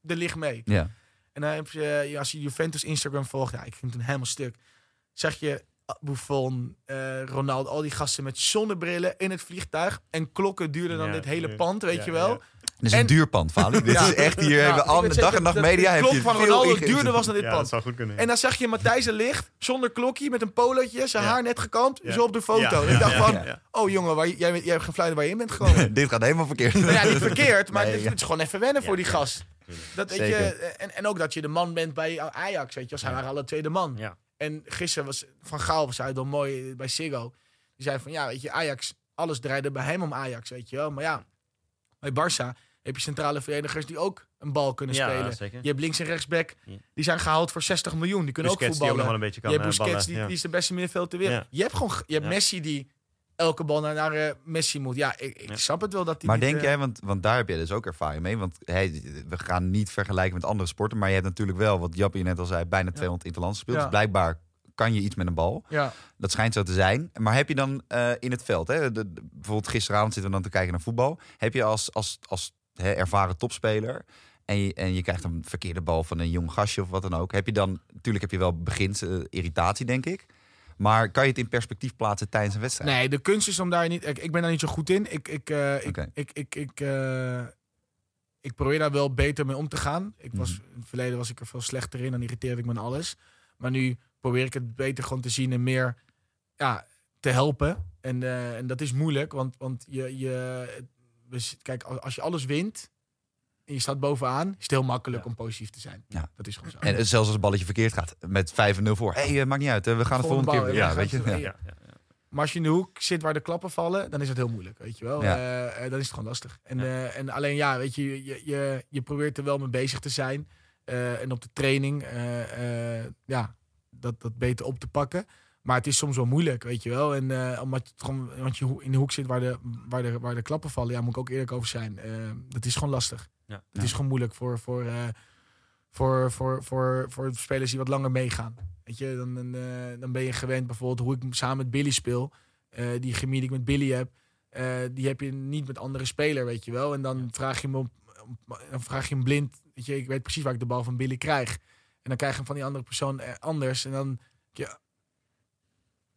de licht mee. Ja. En dan heb je, als je Juventus Instagram volgt, ja, ik ging toen helemaal stuk. Zeg je Buffon, eh, Ronaldo, al die gasten met zonnebrillen in het vliegtuig. En klokken duurder dan Ja, dit hele pand, weet Ja, je wel. ja. Dit is een En- duur pand, Fali. Dit Ja. is echt, hier Ja, al dag en nacht media. De heb klok je van Ronaldo duurder was dan dit Ja, dat pand. zou goed kunnen. En dan zag je Matthijs er licht, zonder klokje, met een polootje, zijn Ja. haar net gekamd, Ja. zo op de foto. Ik dacht ja, van, oh jongen, waar, jij, jij hebt geen fluiten waar je in bent gekomen. Dit gaat helemaal verkeerd. Nou ja, niet verkeerd, maar Nee, dit, ja. dit is gewoon even wennen Ja, voor die gast. Dat, weet je, en, en ook dat je de man bent bij Ajax, weet je, als hij waren alle tweede man. Ja. En gisteren was Van Gaal, was hij dan mooi bij Siggo. Die zei van, ja, weet je, Ajax, alles draaide bij hem om Ajax, weet je wel. Maar ja, bij Barça heb je centrale verdedigers die ook een bal kunnen Ja, spelen. zeker. Je hebt links en rechtsback, die zijn gehaald voor 60 miljoen. Die kunnen Busquets ook die ook nog voetballen. wel een beetje kan je hebt eh, Busquets, ballen, die, ja. die is de beste middenveld ter wereld. Ja. Je hebt gewoon je hebt Ja. Messi die elke bal naar, naar eh, Messi moet. Ja, ik, ik Ja. snap het wel dat die Maar niet, denk eh, jij, want, want daar heb je dus ook ervaring mee. Want hey, we gaan niet vergelijken met andere sporten. Maar je hebt natuurlijk wel, wat Jappie net al zei, bijna 200 interlands gespeeld. Ja. Dus blijkbaar kan je iets met een bal. Ja, Dat schijnt zo te zijn. Maar heb je dan eh, in het veld, hè, de, de- bijvoorbeeld gisteravond zitten we dan te kijken naar voetbal. Heb je als, als, als hè, ervaren topspeler en je, en je krijgt een verkeerde bal van een jong gastje of wat dan ook. Heb je dan, natuurlijk heb je wel begint eh, irritatie, denk ik. Maar kan je het in perspectief plaatsen tijdens een wedstrijd? nee, de kunst is om daar niet... Ik, ik ben daar niet zo goed in. Ik, ik, eh, ik, ik, ik, ik, eh, ik probeer daar wel beter mee om te gaan. Ik was, Mhm. In het verleden was ik er veel slechter in. Dan irriteerde ik me aan alles. Maar nu probeer ik het beter gewoon te zien en meer ja, te helpen. En, en dat is moeilijk, want, want je, je, z- kijk, als je alles wint en je staat bovenaan, is het heel makkelijk Ja. om positief te zijn. Ja. Dat is gewoon zo. En eh, zelfs als het balletje verkeerd gaat, met 5-0 voor. Hé, hey, maakt niet uit, hè, we gaan het Volgende volgende keer... Ja, weet je. Ja. Maar als je in de hoek zit waar de klappen vallen, dan is het heel moeilijk, weet je wel. Ja. Eh, eh, dan is het gewoon lastig. En, eh, en alleen ja, weet je, je, je, je probeert er wel mee bezig te zijn. Eh, en op de training, eh, eh, ja, dat, dat beter op te pakken. Maar het is soms wel moeilijk, weet je wel. En eh, omdat gewoon, want je in de hoek zit waar de, waar, de, waar de klappen vallen, ja, moet ik ook eerlijk over zijn. Eh, dat is gewoon lastig. Ja. Het Ja. is gewoon moeilijk voor, voor, eh, voor, voor, voor, voor spelers die wat langer meegaan. Weet je, dan, dan, eh, dan ben je gewend bijvoorbeeld hoe ik samen met Billy speel. Eh, die chemie die ik met Billy heb, eh, die heb je niet met andere speler, weet je wel. En dan vraag je op, op- dan vraag je hem blind. Weet je, ik weet precies waar ik de bal van Billy krijg. En dan krijg je hem van die andere persoon anders. En dan, Ja.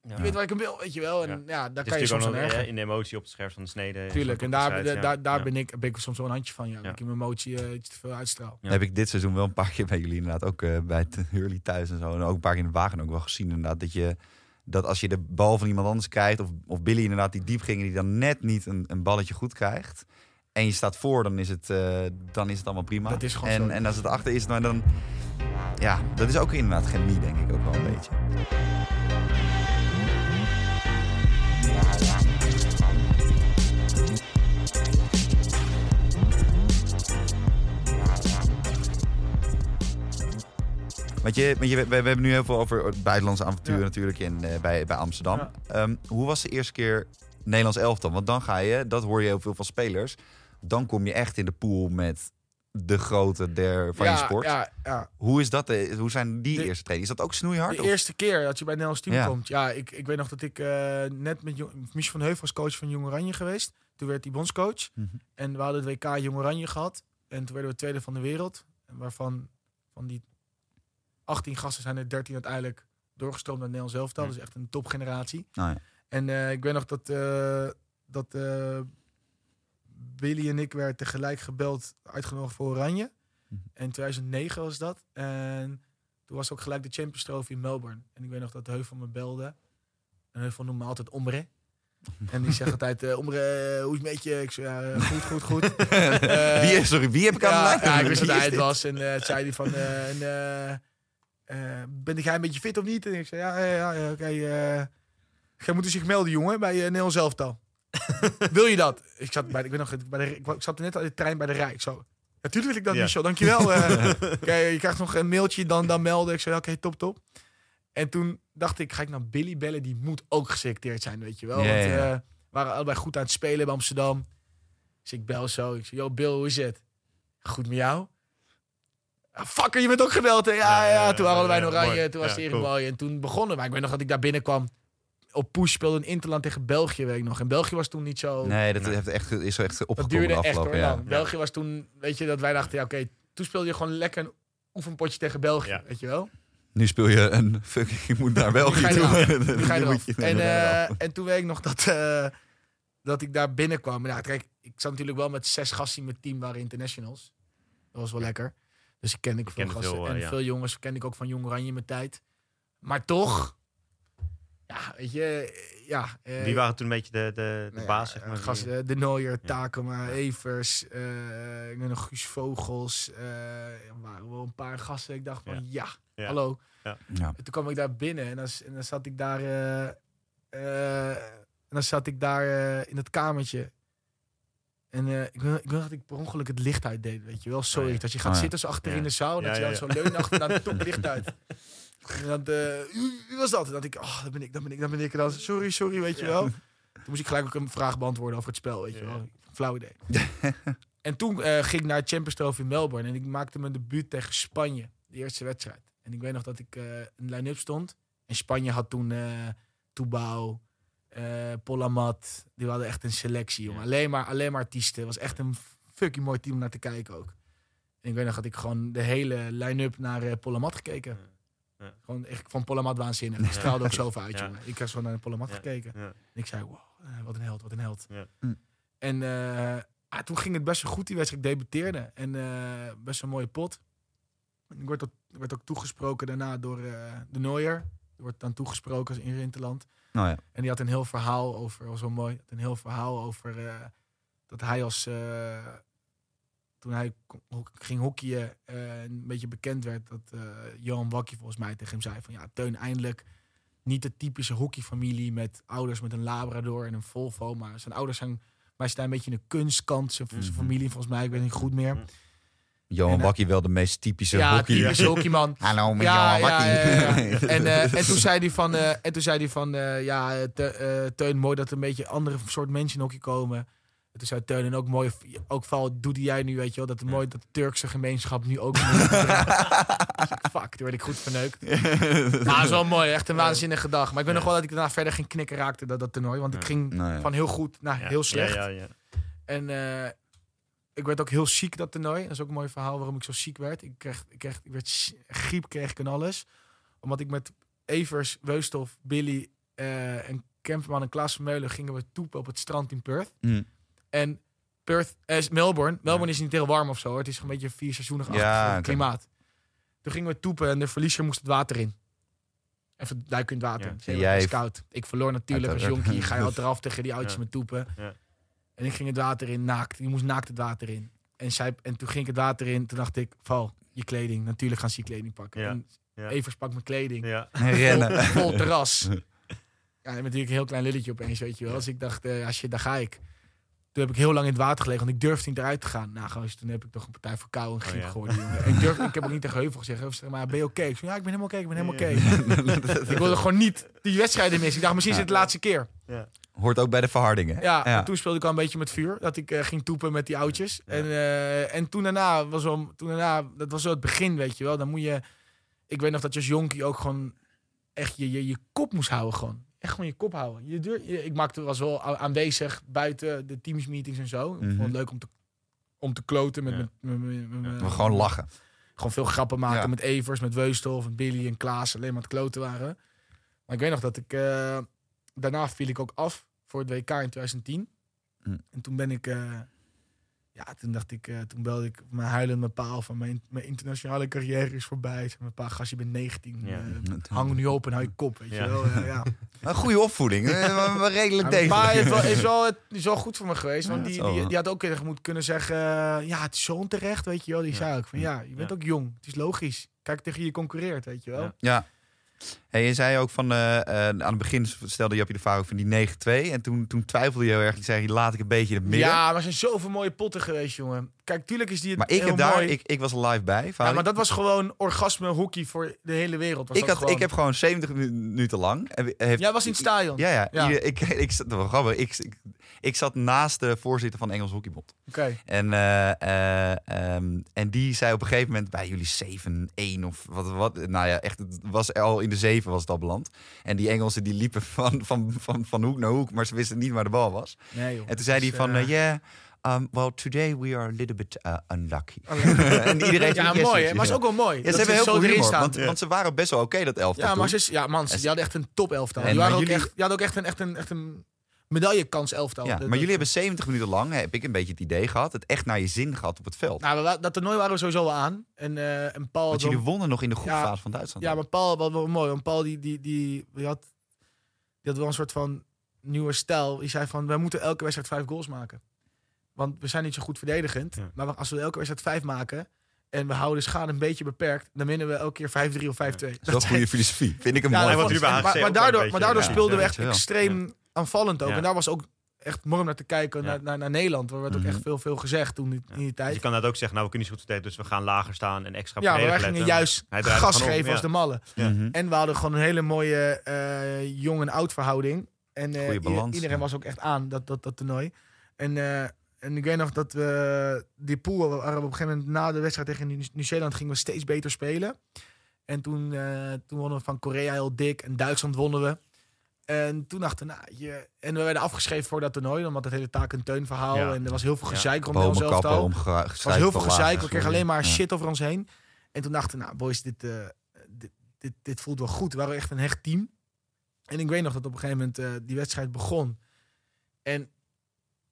Je weet waar ik hem wil, weet je wel. En Ja. ja, daar kan je soms aan ergeren. eh, in de emotie op het scherp van de snede. Tuurlijk, en daar, daar, daar Ja. ben, ik, ben ik soms wel een handje van. Ja, Ja. Dat ik in mijn emotie eh, iets te veel uitstraal. Ja. Heb ik dit seizoen wel een paar keer bij jullie inderdaad ook eh, bij het Hurley thuis en zo. En ook een paar keer in de wagen ook wel gezien inderdaad. Dat, je, dat als je de bal van iemand anders krijgt, of, of Billy inderdaad die diep ging en die dan net niet een, een balletje goed krijgt. En je staat voor, dan is het, eh, dan is het allemaal prima. Dat is gewoon en, zo. en als het achter is, nou, dan... Ja, dat is ook inderdaad chemie, denk ik ook wel een beetje. Want je, want je, we, we hebben nu heel veel over het buitenlandse avonturen Ja. natuurlijk in, eh, bij, bij Amsterdam. Ja. Ehm, hoe was de eerste keer Nederlands elftal? Want dan ga je, dat hoor je heel veel van spelers, dan kom je echt in de pool met de grote der, van ja, je sport. Ja, ja. Hoe, is dat, eh, hoe zijn die De- eerste trainingen? Is dat ook snoeihard? De of- eerste keer dat je bij Nederlands team komt. Ja, ik, ik weet nog dat ik eh, net met Michel van Heuvel was coach van Jong Oranje geweest. Toen werd hij bondscoach. Mhm. En we hadden het WK Jong Oranje gehad. En toen werden we tweede van de wereld. Waarvan van die 18 gasten zijn er 13 uiteindelijk doorgestroomd naar het Nederlands elftal. Ja. Dus echt een topgeneratie. Nou ja. En eh, ik weet nog dat, eh, dat eh, Billy en ik werden tegelijk gebeld, uitgenodigd voor Oranje. Mhm. En in 2009 was dat. En toen was ook gelijk de Champions Trophy in Melbourne. En ik weet nog dat Heuvel me belde. En Heuvel noemde me altijd Omre. En die zegt altijd, eh, Omre, hoe is het met je? Ik zei, ja, goed, goed, goed. Eh, wie, sorry, wie heb ik aan de ja, lijn? ja, ik wist dat hij is het was. En eh zei hij van, eh, en, ben jij een beetje fit of niet? En ik zei, ja, ja, ja, oké. eh, jij moet dus zich melden, jongen, bij uh, Nederlands Elftal. wil je dat? Ik zat, bij, ik, weet nog, bij de, ik, zat net aan de trein bij de rij. Ik zo, natuurlijk wil ik dat, Ja. Michel, dankjewel. eh. Oké, je krijgt nog een mailtje, dan, dan melden. Ik zei, oké, top, top. En toen dacht ik, ga ik naar Billy bellen? Die moet ook geselecteerd zijn, weet je wel. Ja, Want ja, eh, we waren allebei goed aan het spelen bij Amsterdam. Dus ik bel zo. Ik zeg, yo Bill, hoe is het? Goed met jou? Ah, fucker, je bent ook gebeld, hè? Ja, Ja, ja, ja, toen waren we ja, Oranje. mooi. Toen was Ja, het cool. mooi. En toen begonnen we. Ik weet nog dat ik daar binnenkwam. Op push speelde een Interland tegen België, weet ik nog. En België was toen niet zo... Nee, dat Nee. heeft echt, is zo echt dat opgekomen duurde de echt afgelopen hoor. België was toen, weet je, dat wij dachten, ja oké, toen speelde je gewoon lekker een oefenpotje tegen België, Ja. weet je wel. Nu speel je een fucking, je moet naar België ga je toe. Nu ga je moet eraf. je- En, eh, toen weet ik nog dat, eh, dat ik daar binnenkwam. Nou, kijk, ik zat natuurlijk wel met zes gasten in mijn team waren internationals. Dat was wel lekker. Dus ik ken ik veel gasten. veel, eh, en ja. veel jongens ken ik ook van Jong Oranje in mijn tijd. Maar toch, ja, weet je, ja. eh, Wie waren toen een beetje de, de, de nou ja, baas? Zeg eh, maar, die- gasten, de Nooier, Takema, Evers, eh, ik nog Guus Vogels. eh, er waren wel een paar gasten. Ik dacht van, Ja. ja, Ja. hallo. Ja. En toen kwam ik daar binnen en dan, en dan zat ik daar, eh, eh, en dan zat ik daar eh, in het kamertje. En eh, ik, wil, ik wil dat ik per ongeluk het licht uitdeed, weet je wel. Sorry, Oh ja. dat je gaat Oh ja. zitten zo achter Ja. in de zaal. Dat je dan zo leunt achter naar de top licht uit. En eh, wie wie was dat? En dan dacht ik, oh, dat ben ik, dat ben ik, dat ben ik. En dan, sorry, sorry, weet je wel. Toen moest ik gelijk ook een vraag beantwoorden over het spel, weet je wel. Flauw idee. en toen eh, ging ik naar het Champions Trophy in Melbourne. En ik maakte mijn debuut tegen Spanje. De eerste wedstrijd. En ik weet nog dat ik eh een line-up stond. En Spanje had toen eh Toubau, eh Polamat. Die hadden echt een selectie, jongen. Ja. Alleen, maar, alleen maar artiesten. Het was echt een fucking mooi team om naar te kijken ook. En ik weet nog dat ik gewoon de hele line-up naar eh Polamat gekeken. Ja. Ja. Gewoon echt van Polamat waanzinnig. Ik straalde ook zoveel uit, Ja. jongen. Ik heb zo naar Polamat Ja. gekeken. Ja. En ik zei, wow, eh, wat een held, wat een held. Ja. Hm. En eh, ah, toen ging het best wel goed, die wedstrijd. Ik debuteerde. En eh, best een mooie pot. Ik werd, ook, werd ook toegesproken daarna door eh, de Nooier. Die wordt dan toegesproken als in Rinterland. Nou ja. En die had een heel verhaal over, was wel mooi, had een heel verhaal over eh, dat hij als, eh, toen hij ging hockeyen, eh, een beetje bekend werd, dat Johan Wakkie volgens mij tegen hem zei van ja, Teun eindelijk niet de typische hockeyfamilie met ouders met een Labrador en een Volvo, maar zijn ouders zijn, wij staan een beetje in de kunstkant, zijn, Mhm. familie volgens mij, ik weet niet goed meer. Johan En, eh, Wakkie wel de meest typische ja, hockey. typische hockeyman. Hallo, met Ja, Johan ja, Wakkie. ja, ja. En, eh, en toen zei hij van, eh, en toen zei hij van eh, ja, Te- Teun, mooi dat er een beetje andere soort mensen in hockey komen. En toen zei Teun, en ook mooi, ook vooral doe die jij nu, weet je wel, dat het mooi dat de Turkse gemeenschap nu ook. Dus Fuck, toen werd ik goed verneukt. Maar het is wel mooi, echt een waanzinnige dag. Maar ik weet nog wel dat ik daarna verder geen knikken raakte, dat, dat toernooi. Want ik ging Nou ja. van heel goed naar Ja. heel slecht. Ja, ja, ja. En eh, ik werd ook heel ziek dat toernooi. Dat is ook een mooi verhaal waarom ik zo ziek werd. Ik, kreeg, ik, kreeg, ik werd griep kreeg ik en alles. Omdat ik met Evers, Weustof, Billy eh, en Kempman en Klaas Vermeulen gingen we toepen op het strand in Perth. Hm. En Perth, eh, is Melbourne. Melbourne is niet heel warm of zo. hoor. Het is gewoon een beetje vier seizoenig Ja, klimaat. Toen gingen we toepen en de verliezer moest het water in. Even duiken in het water. Ja. Het is koud. Ik verloor natuurlijk als jonkie. Ga je al eraf tegen die oudjes Ja. met toepen. En ik ging het water in, naakt. Die moest naakt het water in. En, zij, en toen ging ik het water in. Toen dacht ik, val, je kleding. Natuurlijk gaan ze je kleding pakken. Ja. En Ja. Evers pakt mijn kleding. Ja. En rennen. Vol, vol terras. Ja, en natuurlijk een heel klein lilletje opeens, weet je wel. Dus ik dacht, eh, als je, daar ga ik. Toen heb ik heel lang in het water gelegen, want ik durfde niet eruit te gaan. Nou, goos, toen heb ik toch een partij voor kou en griep Oh, ja. geworden. jongen. En ik, durf, ik heb ook niet tegen Heuvel gezegd. Zei, maar ben je oké? Ik zei, ja, ik ben helemaal oké, ik ben helemaal oké. ik wilde gewoon niet die wedstrijden missen. Ik dacht, misschien is het de laatste keer. Hoort ook bij de verhardingen. Ja, en toen speelde ik al een beetje met vuur. Dat ik eh, ging toepen met die oudjes. Ja. En, eh, en toen daarna was wel, toen daarna, dat was zo het begin, weet je wel. Dan moet je, ik weet nog dat je als jonkie ook gewoon echt je, je, je kop moest houden gewoon. Echt gewoon je kop houden. Je je- ik maakte was wel aanwezig buiten de teamsmeetings en zo. Ik Mhm. vond het leuk om te, om te kloten met, Ja. met, met, met- met- met- We gewoon lachen. gewoon veel grappen maken Ja. met Evers, met Weusthof, met Billy en Klaas. Alleen maar het kloten waren. Maar ik weet nog dat ik... eh, daarna viel ik ook af voor het WK in 2010. Hm. En toen ben ik... eh, ja, toen dacht ik... eh, toen belde ik mijn huilende paal van mijn, mijn internationale carrière is voorbij. Zeg, Mijn pa, gast, je bent 19. Ja. eh, hang nu op en hou je kop, weet Ja. je wel. Ja, ja. Een goede opvoeding. Maar- maar redelijk Maar mijn pa degelijk. is wel, is, wel, het is wel goed voor me geweest. Want Ja, die, die, had ook moeten kunnen zeggen... eh, ja, het is zo onterecht, weet je wel. Die Ja. zei ook van, ja, je bent Ja. ook jong. Het is logisch. Kijk tegen je concurreert, weet je wel. Ja. Hey, je zei ook van, eh, eh, aan het begin stelde je op je de vraag over die 9-2. En toen, toen twijfelde je heel erg. Je zei, laat ik een beetje in het midden. Ja, maar er zijn zoveel mooie potten geweest, jongen. Kijk, tuurlijk is die het maar ik heb daar, mooi. ik, ik was live bij. ja, maar dat was gewoon orgasme hockey voor de hele wereld. Was ik, dat had, gewoon. ik heb gewoon 70 minu- minuten lang. Heeft, Jij was in het stadion. Ja, ja. Ja. Ieder- ik, ik, zat- wel grappig. Ik, ik, ik zat naast de voorzitter van Engels Hockeybond. Oké. En, eh, ehm, en die zei op een gegeven moment bij jullie 7-1 of wat, wat. Nou ja, echt, het was al in de 7 was het al beland. En die Engelsen die liepen van, van, van, van hoek naar hoek, maar ze wisten niet waar de bal was. Nee, joh. En toen zei hij Dus, van, eh, eh, yeah, Um, well, today we are a little bit uh, unlucky. En iedereen Ja, mooi, hè? Maar is ook wel mooi. Ja, dat ze hebben heel veel humor, staan. want, want ze waren best wel oké dat elftal Ja, maar ze, ja, man, ze- die hadden echt een top elftal. En- Die, waren ook jullie- echt, die hadden ook echt een, echt een, echt een medaillekans elftal. Ja, maar dat- jullie hebben 70 minuten lang, heb ik een beetje het idee gehad, het echt naar je zin gehad op het veld. Nou, dat toernooi waren we sowieso aan. En, eh en Paul... Want jullie wonnen nog in de groepfase Ja, van Duitsland. Ja, maar Paul, wat wel mooi. Want Paul die, die, die, die, had, die had wel een soort van nieuwe stijl. Die zei van, wij moeten elke wedstrijd vijf goals maken. Want we zijn niet zo goed verdedigend. Ja. Maar als we elke wedstrijd vijf maken... en we houden de schade een beetje beperkt... dan winnen we elke keer 5-3 of 5-2. dat is wel een goede filosofie. Vind ik een Ja, mooi. wat maar, maar daardoor, maar daardoor ja. speelden we echt extreem aanvallend ook. Ja. En daar was ook echt mooi om naar te kijken, Ja. naar, naar, naar Nederland. Waar werd ook Mhm. echt veel, veel gezegd toen in, in die Dus tijd. je kan dat ook zeggen, nou we kunnen niet zo goed verdedigen, dus we gaan lager staan en extra op Ja, maar wij gingen juist gas om, geven ja. als de mallen. Ja. Mhm. En we hadden gewoon een hele mooie eh, jong en oud verhouding. En eh, balans, iedereen ja. was ook echt aan, dat, dat, dat toernooi. En, eh, en ik weet nog dat we die pool, we waren op een gegeven moment na de wedstrijd tegen Nieuw- Nieuw-Zeeland gingen we steeds beter spelen. En toen, eh, toen wonnen we van Korea heel dik en Duitsland wonnen we. En toen dachten we, nou, je... En we werden afgeschreven voor dat toernooi, omdat het hele taak en teun verhaal. Ja. En er was heel veel gezeik rond ons omge- Er was heel veel gezeik. We kregen alleen maar shit over ons heen. En toen dachten we, nou boys, dit, eh, dit, dit, dit voelt wel goed. We waren echt een hecht team. En ik weet nog dat op een gegeven moment eh, die wedstrijd begon. En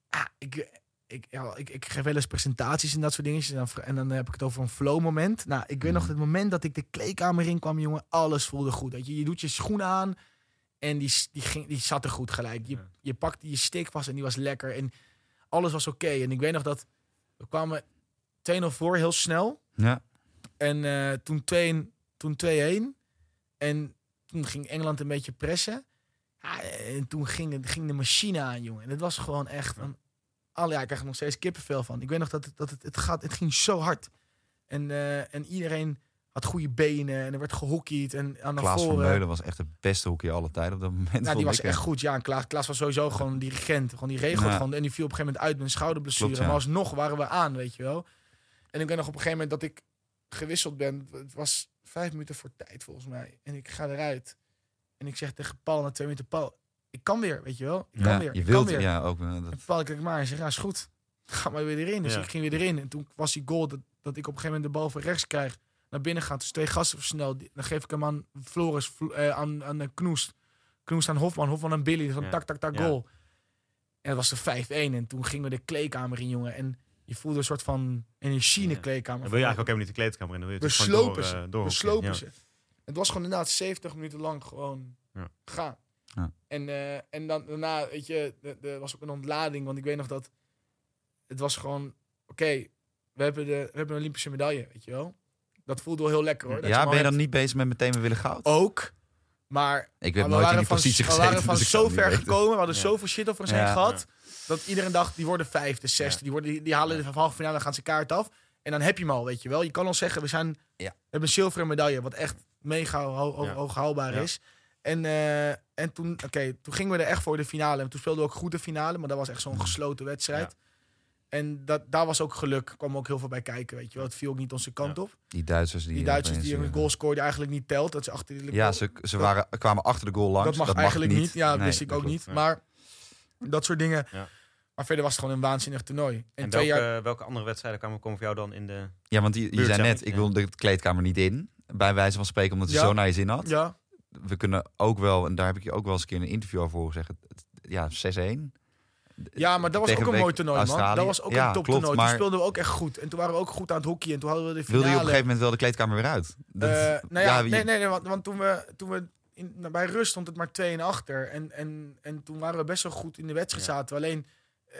ah, ik, ik, ja, ik, ik geef wel eens presentaties en dat soort dingetjes. En dan, vra- en dan heb ik het over een flow moment. Nou, ik weet nog Mhm. het moment dat ik de kleedkamer in kwam, jongen. Alles voelde goed. Weet je, je doet je schoenen aan. En die, die, ging, die zat er goed gelijk. Je, Ja. je pakte je stick vast en die was lekker. En alles was oké. En ik weet nog dat we kwamen 2-0 voor heel snel. Ja. En eh, toen 2-1. Toen 2-1. En toen ging Engeland een beetje pressen. Ja, en toen ging, het- ging de machine aan, jongen. En het was gewoon echt... Een, alle, ja, ik krijg er nog steeds kippenvel van. Ik weet nog dat het, dat het, het, gaat, het ging zo hard. En, eh, en iedereen had goede benen. En er werd gehockeyd. En aan naar Klaas van. Meulen was echt de beste hockey aller tijden op dat moment. Nou, die was echt goed. Ja, en Klaas, Klaas was sowieso gewoon een dirigent. Gewoon die regelt Ja. gewoon. En die viel op een gegeven moment uit met een schouderblessure. Klopt, ja. Maar alsnog waren we aan, weet je wel. En ik weet nog op een gegeven moment dat ik gewisseld ben. Het was vijf minuten voor tijd volgens mij. En ik ga eruit. En ik zeg tegen Paul na twee minuten... Paul, ik kan weer, weet je wel. Ik kan Ja, weer, je ik wilt, kan weer. ja, ook. eh, En Dat, Paul kijkt maar en zegt, ja, is goed. Ga maar weer erin. Dus Ja. ik ging weer erin. En toen was die goal dat, dat ik op een gegeven moment de bal van rechts krijg. Naar binnen gaat. Dus twee gasten versneld. Dan geef ik hem aan Floris, Vlo- eh, aan, aan de Knoest. Knoest aan Hofman. Hofman aan Billy. Van Ja. tak, tak, tak, Ja. goal. En dat was de 5-1. En toen gingen we de kleedkamer in, jongen. En je voelde een soort van energie in de Ja. kleedkamer. Dan wil je eigenlijk ook helemaal niet de kleedkamer in. Dan wil je We slopen door, ze. eh, We slopen ze. Het was gewoon inderdaad 70 minuten lang gewoon Ja. gaan. Ja. En, eh, en dan daarna, weet je, er- er was ook een ontlading. Want ik weet nog dat het was gewoon, oké, we, hebben de, we hebben een Olympische medaille, weet je wel. Dat voelde wel heel lekker hoor. Dat ja, ben je dan niet bezig met meteen we willen goud? Ook, maar Ik heb we nooit in waren die van, positie we waren van dus zo ver gekomen, we hadden Ja. zoveel shit over ons Ja. heen gehad, dat iedereen dacht, die worden vijfde, zesde, die, worden, die, die halen de halve finale, dan gaan ze kaart af. En dan heb je hem al, weet je wel. Je kan al zeggen, we, zijn, we hebben een zilveren medaille, wat echt mega ho ho- Ja. hoog haalbaar is. En, eh, en toen, oké, toen gingen we er echt voor de finale. En toen speelden we ook goed de finale, maar dat was echt zo'n gesloten wedstrijd. En dat, daar was ook geluk, kwam ook heel veel bij kijken, weet je wel. Het viel ook niet onze kant Ja. op. Die Duitsers die, Die Duitsers die een eh, goal scoorden eigenlijk niet telt. Dat ze achter de Ja, ze, ze waren, kwamen achter de goal langs. dat mag eigenlijk niet. Ja, dat Nee, wist ik dat ook klopt. niet. ja. Maar dat soort dingen. Ja. Maar verder was het gewoon een waanzinnig toernooi. En, En twee welke, jaar. welke andere wedstrijden komen, komen voor jou dan in de... Ja, want die, je Buurt, zei net, ik Ja. wil de kleedkamer niet in. Bij wijze van spreken, omdat je Ja. zo naar je zin had. Ja, We kunnen ook wel, en daar heb ik je ook wel eens een keer een interview over het- Ja, 6-1. Ja, maar dat was ook een mooi toernooi, man. Dat was ook Ja, een toptoernooi. klopt, Toen maar- speelden we ook echt goed. En toen waren we ook goed aan het hockey. En toen hadden we de finale. Wilde je op een gegeven moment wel de kleedkamer weer uit? Dat- Eh, nou ja, nee, nee, nee, want, want toen we, toen we in, nou, bij rust stond het maar 2 en achter. En, en, en toen waren we best wel goed in de wedstrijd zaten. Alleen, eh,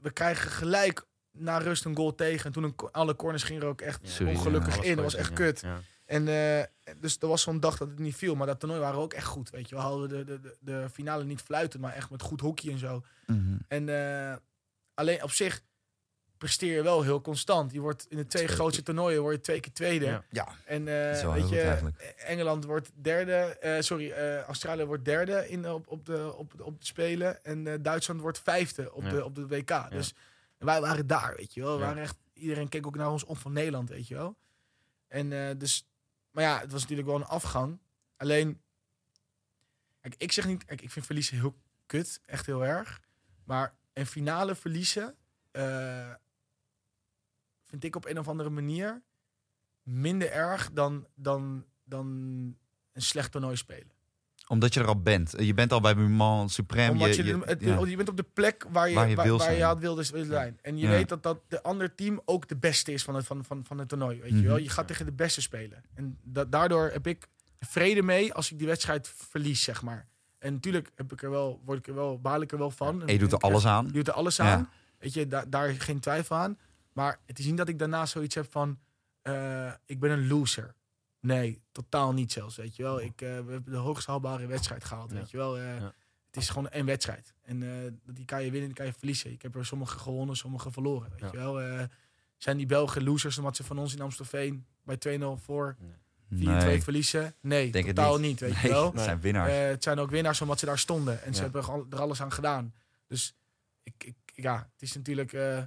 we krijgen gelijk na rust een goal tegen. En toen een, alle corners gingen er ook echt Ja. Ongelukkig in. Dat was echt kut. Ja. En eh, dus er was zo'n dag dat het niet viel. Maar dat toernooi waren we ook echt goed. Weet je, we hadden de, de, de, de finale niet fluiten, maar echt met goed hockey en zo. Mhm. En eh, alleen op zich presteer je wel heel constant. Je wordt in de twee grootste toernooien word je twee keer tweede. Ja. Ja, En eh, wel weet je, eigenlijk. Engeland wordt derde. eh, sorry, eh, Australië wordt derde in, op, op, de, op, op de Spelen. En eh, Duitsland wordt vijfde op, Ja. de, op de WK. Dus wij waren daar, weet je wel. We Ja. waren echt, iedereen keek ook naar ons op van Nederland, weet je wel. En eh, dus, maar ja, het was natuurlijk wel een afgang. Alleen, ik zeg niet, ik vind verliezen heel kut, echt heel erg. Maar een finale verliezen eh, vind ik op een of andere manier minder erg dan, dan, dan een slecht toernooi spelen. Omdat je er al bent. Je bent al bij Mans Supreme. Omdat je, je, het- ja. je bent op de plek waar je, Waar je waar, wil waar had wilde zijn. En je weet dat, dat de andere team ook de beste is van het, van, van, van het toernooi. Weet Mhm. je, wel? je gaat tegen de beste spelen. En da- daardoor heb ik vrede mee als ik die wedstrijd verlies, zeg maar. En natuurlijk heb ik er wel, word ik er wel, baal ik er wel van. En je doet er alles aan. Je doet er alles aan. Weet je, da- daar geen twijfel aan. Maar het is niet dat ik daarna zoiets heb van... eh, ik ben een loser. Nee, totaal niet zelfs, weet je wel. Ik, eh, we hebben de hoogst haalbare wedstrijd gehaald, Ja. weet je wel. Eh, Ja. Het is gewoon een wedstrijd. En eh, die kan je winnen, die kan je verliezen. Ik heb er sommige gewonnen, sommige verloren, weet Ja. je wel. Eh, zijn die Belgen losers omdat ze van ons in Amstelveen bij 2-0 voor 4-2 Nee, verliezen? Nee, denk totaal niet. niet, weet Nee, je wel. het zijn winnaars. Eh, het zijn ook winnaars omdat ze daar stonden. En ze hebben er al- alles aan gedaan. Dus ik, ik, ja, het is natuurlijk, eh,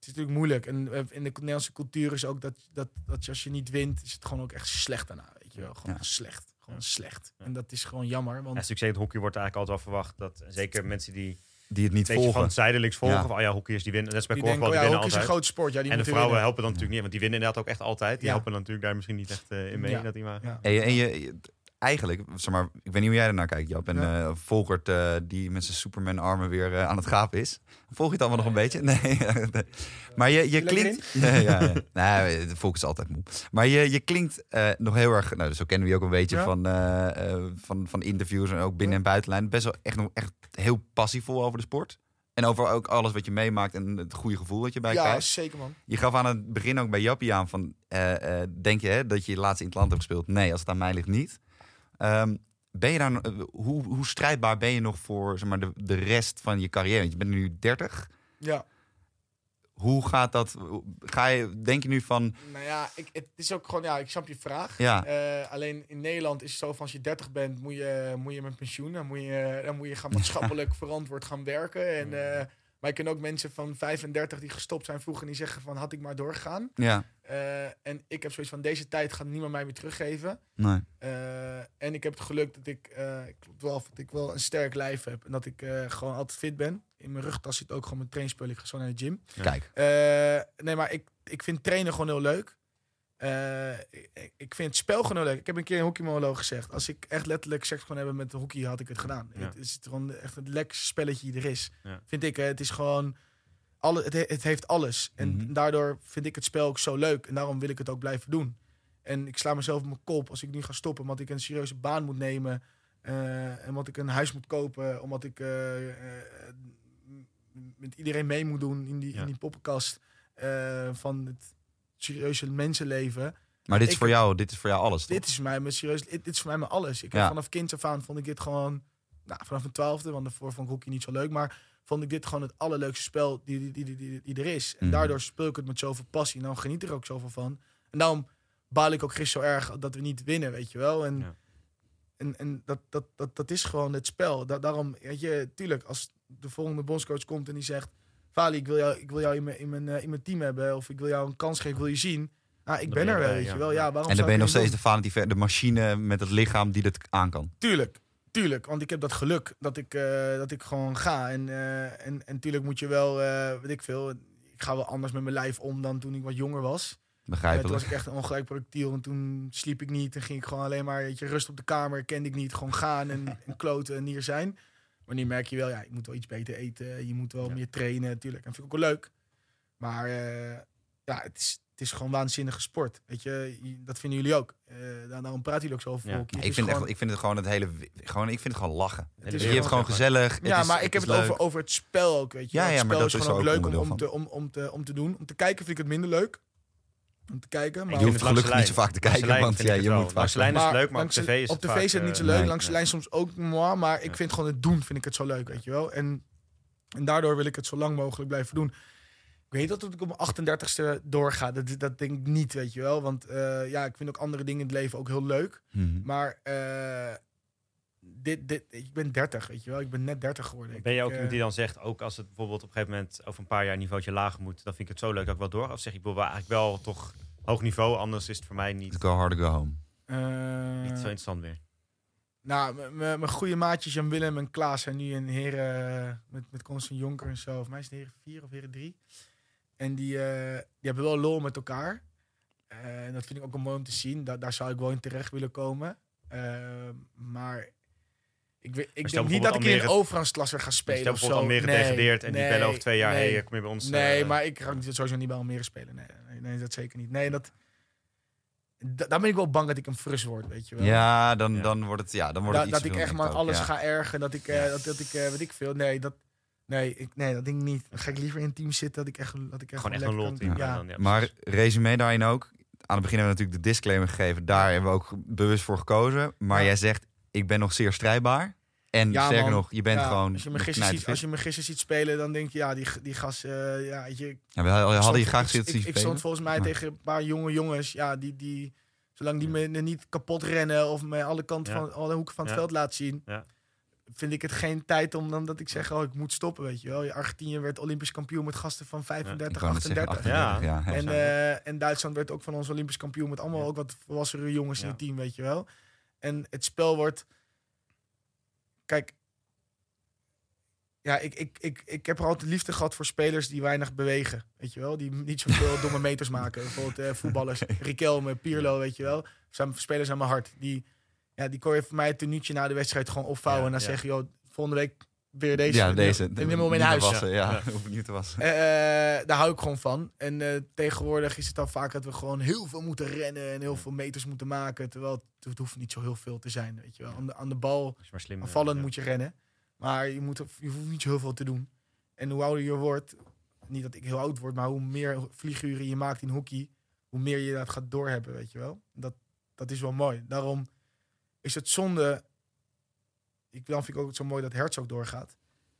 het is natuurlijk moeilijk. En eh, in de Nederlandse cultuur is ook dat, dat, dat je als je niet wint, is het gewoon ook echt slecht daarna. Weet je wel, gewoon Ja. slecht. Gewoon Ja. slecht. Ja. En dat is gewoon jammer. Want Ja, succes in het hockey wordt eigenlijk altijd wel verwacht. Dat, en zeker mensen die die het niet volgen. van zijdelings volgen. Ja. Van, oh ja, hockeyers die winnen. Net bij die korfbal, denken, oh die ja, winnen ook is een altijd. groot sport. Ja, die En de vrouwen winnen. helpen dan natuurlijk niet. Want die winnen inderdaad ook echt altijd. Die Ja. helpen dan natuurlijk daar misschien niet echt eh, in mee. Ja. Dat die maar... Ja. En, je, en je, je- eigenlijk, zeg maar, ik weet niet hoe jij ernaar kijkt, Jap. En Ja. eh, Volkert, eh, die met zijn Superman-armen weer eh, aan het gapen is. Volg je het allemaal nog een beetje? Nee. Maar je, je klinkt... Ja, ja, ja. Nee, Volkert is altijd moe. Maar je, je klinkt nog heel erg... Nou, zo kennen we je ook een beetje Ja. van, van, van interviews en ook binnen- en buitenlijn. Best wel echt, nog echt heel passievol over de sport. En over ook alles wat je meemaakt en het goede gevoel dat je bij Ja, krijgt. zeker man. Je gaf aan het begin ook bij Jappie aan van... denk je hè, dat je laatst in het land hebt gespeeld? Nee, als het aan mij ligt niet. Ehm, ben je daar, no- eh, hoe, hoe strijdbaar ben je nog voor zeg maar, de, de rest van je carrière? Want je bent nu 30. Ja. Hoe gaat dat? Ga je, denk je nu van... Nou ja, ik, het is ook gewoon, ja, ik snap je vraag. Ja. Eh, alleen in Nederland is het zo van als je 30 bent, moet je, moet je met pensioen. Dan moet je, dan moet je gaan maatschappelijk verantwoord gaan werken. En, eh, maar ik ken ook mensen van 35 die gestopt zijn vroeger en die zeggen van had ik maar doorgegaan. Ja, Eh, en ik heb zoiets van deze tijd gaat niemand mij meer teruggeven. nee. Eh, en ik heb het geluk dat ik, eh, ik wel, dat ik wel een sterk lijf heb. En dat ik gewoon altijd fit ben. In mijn rugtas zit ook gewoon mijn trainspul. Ik ga zo naar de gym. Ja. Kijk. Nee, maar ik, ik vind trainen gewoon heel leuk. Eh, ik, ik vind het spel gewoon leuk. Ik heb een keer een hockeymonoloog gezegd. Als ik echt letterlijk seks kon hebben met de hockey, had ik het gedaan. Ja. Het is gewoon echt het lekkerste spelletje die er is. Ja. Vind ik. Hè. Het is gewoon... Alle, het, he- het heeft alles. En Mhm. daardoor vind ik het spel ook zo leuk. En daarom wil ik het ook blijven doen. En ik sla mezelf op mijn kop als ik nu ga stoppen. Omdat ik een serieuze baan moet nemen. eh, en omdat ik een huis moet kopen. Omdat ik eh, met iedereen mee moet doen in die, Ja. in die poppenkast. van het serieuze mensenleven. Maar dit is Ik- voor jou, dit is voor jou alles, toch? Dit is voor mij mijn serieus. Dit, is voor mij mijn alles. Ik Ja. heb vanaf kind af aan vond ik dit gewoon. Nou, vanaf mijn twaalfde, want daarvoor vond ik hockey niet zo leuk. Maar vond ik dit gewoon het allerleukste spel die, die, die, die, die, er is. En Mhm. daardoor speel ik het met zoveel passie. En dan geniet ik er ook zoveel van. En daarom baal ik ook gisteren zo erg dat we niet winnen, weet je wel. En, Ja. en, en dat, dat, dat, dat is gewoon het spel. Da- daarom, weet je, tuurlijk, als de volgende bondscoach komt en die zegt... Ik wil jou, ik wil jou in, mijn, in, mijn, eh, in mijn team hebben. Of ik wil jou een kans geven, wil je zien. Nou, ik ben ben er wel, weet ja. je wel. Ja, waarom En dan ben je nog steeds niet de de machine met het lichaam die dat aan kan. Tuurlijk, tuurlijk. Want ik heb dat geluk dat ik, eh, dat ik gewoon ga. En, eh, en, en tuurlijk moet je wel, eh weet ik veel, ik ga wel anders met mijn lijf om dan toen ik wat jonger was. Eh, toen Begrijpelijk. was ik echt een ongelijk projectiel en toen sliep ik niet. En ging ik gewoon alleen maar, weet je, rust op de kamer, kende ik niet. Gewoon gaan en, en kloten en hier zijn. Maar nu merk je wel, ja, je moet wel iets beter eten. Je moet wel Ja. meer trainen, natuurlijk. En vind ik ook wel leuk. Maar eh, ja, het is, het is gewoon waanzinnige sport. Weet je, dat vinden jullie ook. Eh, daar- daarom praten jullie ook zo over Ja. hockey. Ja, Het ik, vind gewoon- echt, ik vind het gewoon het hele... Gewoon, ik vind het gewoon lachen. is je gewoon- hebt gewoon gezellig. Ja, het is- maar ik heb het over, leuk. over het spel ook, weet je. Ja, ja, het maar spel dat is gewoon ook leuk om, te, om, om, te, om te doen. Om te kijken vind ik het minder leuk. Om te kijken. Maar Je hoeft gelukkig niet zo vaak te kijken, Langs de want lijn ja, je moet. Langs de lijn is Maar leuk, maar op tv is het Op tv is het niet zo eh, leuk. nee, langs de nee. lijn soms ook moi. Maar ik Ja. vind gewoon het doen vind ik het zo leuk, weet je wel. En, en daardoor wil ik het zo lang mogelijk blijven doen. Ik weet dat ik op mijn 38ste doorga. Dat, dat denk ik niet, weet je wel. Want eh, ja, ik vind ook andere dingen in het leven ook heel leuk. Mhm. Maar eh, dit, dit, ik ben 30, weet je wel. Ik ben net 30 geworden. Ben je ook eh, iemand die dan zegt, ook als het bijvoorbeeld op een gegeven moment over een paar jaar een niveautje lager moet, dan vind ik het zo leuk dat ik wel door? Of zeg ik bijvoorbeeld eigenlijk wel toch hoog niveau, anders is het voor mij niet, Go hard or go home. eh, niet zo interessant meer. Nou, mijn goede maatjes Jan Willem en Klaas zijn nu in heren met, met Constant Jonker en zo. Of mij is het heren 4 of heren 3. En die, eh, die hebben wel lol met elkaar. Eh, en dat vind ik ook mooi om te zien. Da daar zou ik wel in terecht willen komen. Eh, maar ik, weet, ik denk niet dat ik in een bijvoorbeeld overgangsklasser ga spelen Stel of bijvoorbeeld zo. Almere degradeert en die bellen over twee jaar... nee. hey, kom je bij ons? Nee, eh, maar ik ga niet, sowieso niet bij Almere spelen. Nee, nee, nee, dat zeker niet. Nee, dat... da- Daar ben ik wel bang dat ik een frus word, weet je wel. Ja, dan, Ja. dan wordt het, ja, dan wordt Da- het dat ik echt maar ik alles ja. ga ergen. Dat ik, eh, dat, dat ik eh, weet ik veel. Nee, dat, nee, ik, nee, dat denk ik niet. Dan ga ik liever in een team zitten dat ik echt, dat ik echt Gewoon echt een kan- Ja. dan, Maar resume daarin ook. Aan het begin hebben we natuurlijk de disclaimer gegeven. Daar hebben we ook bewust voor gekozen. Maar Ja. jij zegt, ik ben nog zeer strijdbaar. En Ja, sterker man. nog, je bent Ja, gewoon Als je me gisteren ziet, als je me gisteren ziet spelen, dan denk je, ja, die, die gas, eh, ja, weet je, Ja, we hadden Ik hadden je stond- graag ik, zitten ik, zien ik spelen. stond volgens mij Maar- tegen een paar jonge jongens, ja, die, die zolang die me niet kapot rennen of me alle kanten Ja. van alle hoeken van het Ja. veld laten zien, Ja. vind ik het geen tijd om dan dat ik zeg, oh, ik moet stoppen, weet je wel. Argentinië werd Olympisch kampioen met gasten van Ik 35, wou net zeggen, 38. 38, ja. En, eh, en Duitsland werd ook van ons Olympisch kampioen met allemaal Ja. ook wat volwassere jongens in het team, weet je wel. En het spel wordt. Kijk. Ja, ik, ik, ik, ik heb er altijd liefde gehad voor spelers die weinig bewegen. Weet je wel? Die niet zoveel domme meters maken. Bijvoorbeeld eh, voetballers. Riquelme, Pirlo, weet je wel. Zijn spelers aan mijn hart. Die, ja, die kon je voor mij het tenuutje na de wedstrijd gewoon opvouwen. Ja, en dan ja. zeggen, joh, volgende week weer deze. ja, deze. En neem hem in Niet huis. Wassen, ja, Ja. hoef ik niet te wassen. Eh, eh, daar hou ik gewoon van. En eh, tegenwoordig is het dan vaak dat we gewoon heel veel moeten rennen en heel veel meters moeten maken. Terwijl het, het hoeft niet zo heel veel te zijn, weet je wel. Aan de, aan de bal, Als je maar slim aanvallend ja. moet je rennen. Maar je, moet, je hoeft niet zo heel veel te doen. En hoe ouder je wordt, niet dat ik heel oud word, maar hoe meer vlieguren je maakt in hockey, hoe meer je dat gaat doorhebben, weet je wel. Dat, dat is wel mooi. Daarom is het zonde. Ik, dan vind ik ook zo mooi dat Hertz ook doorgaat.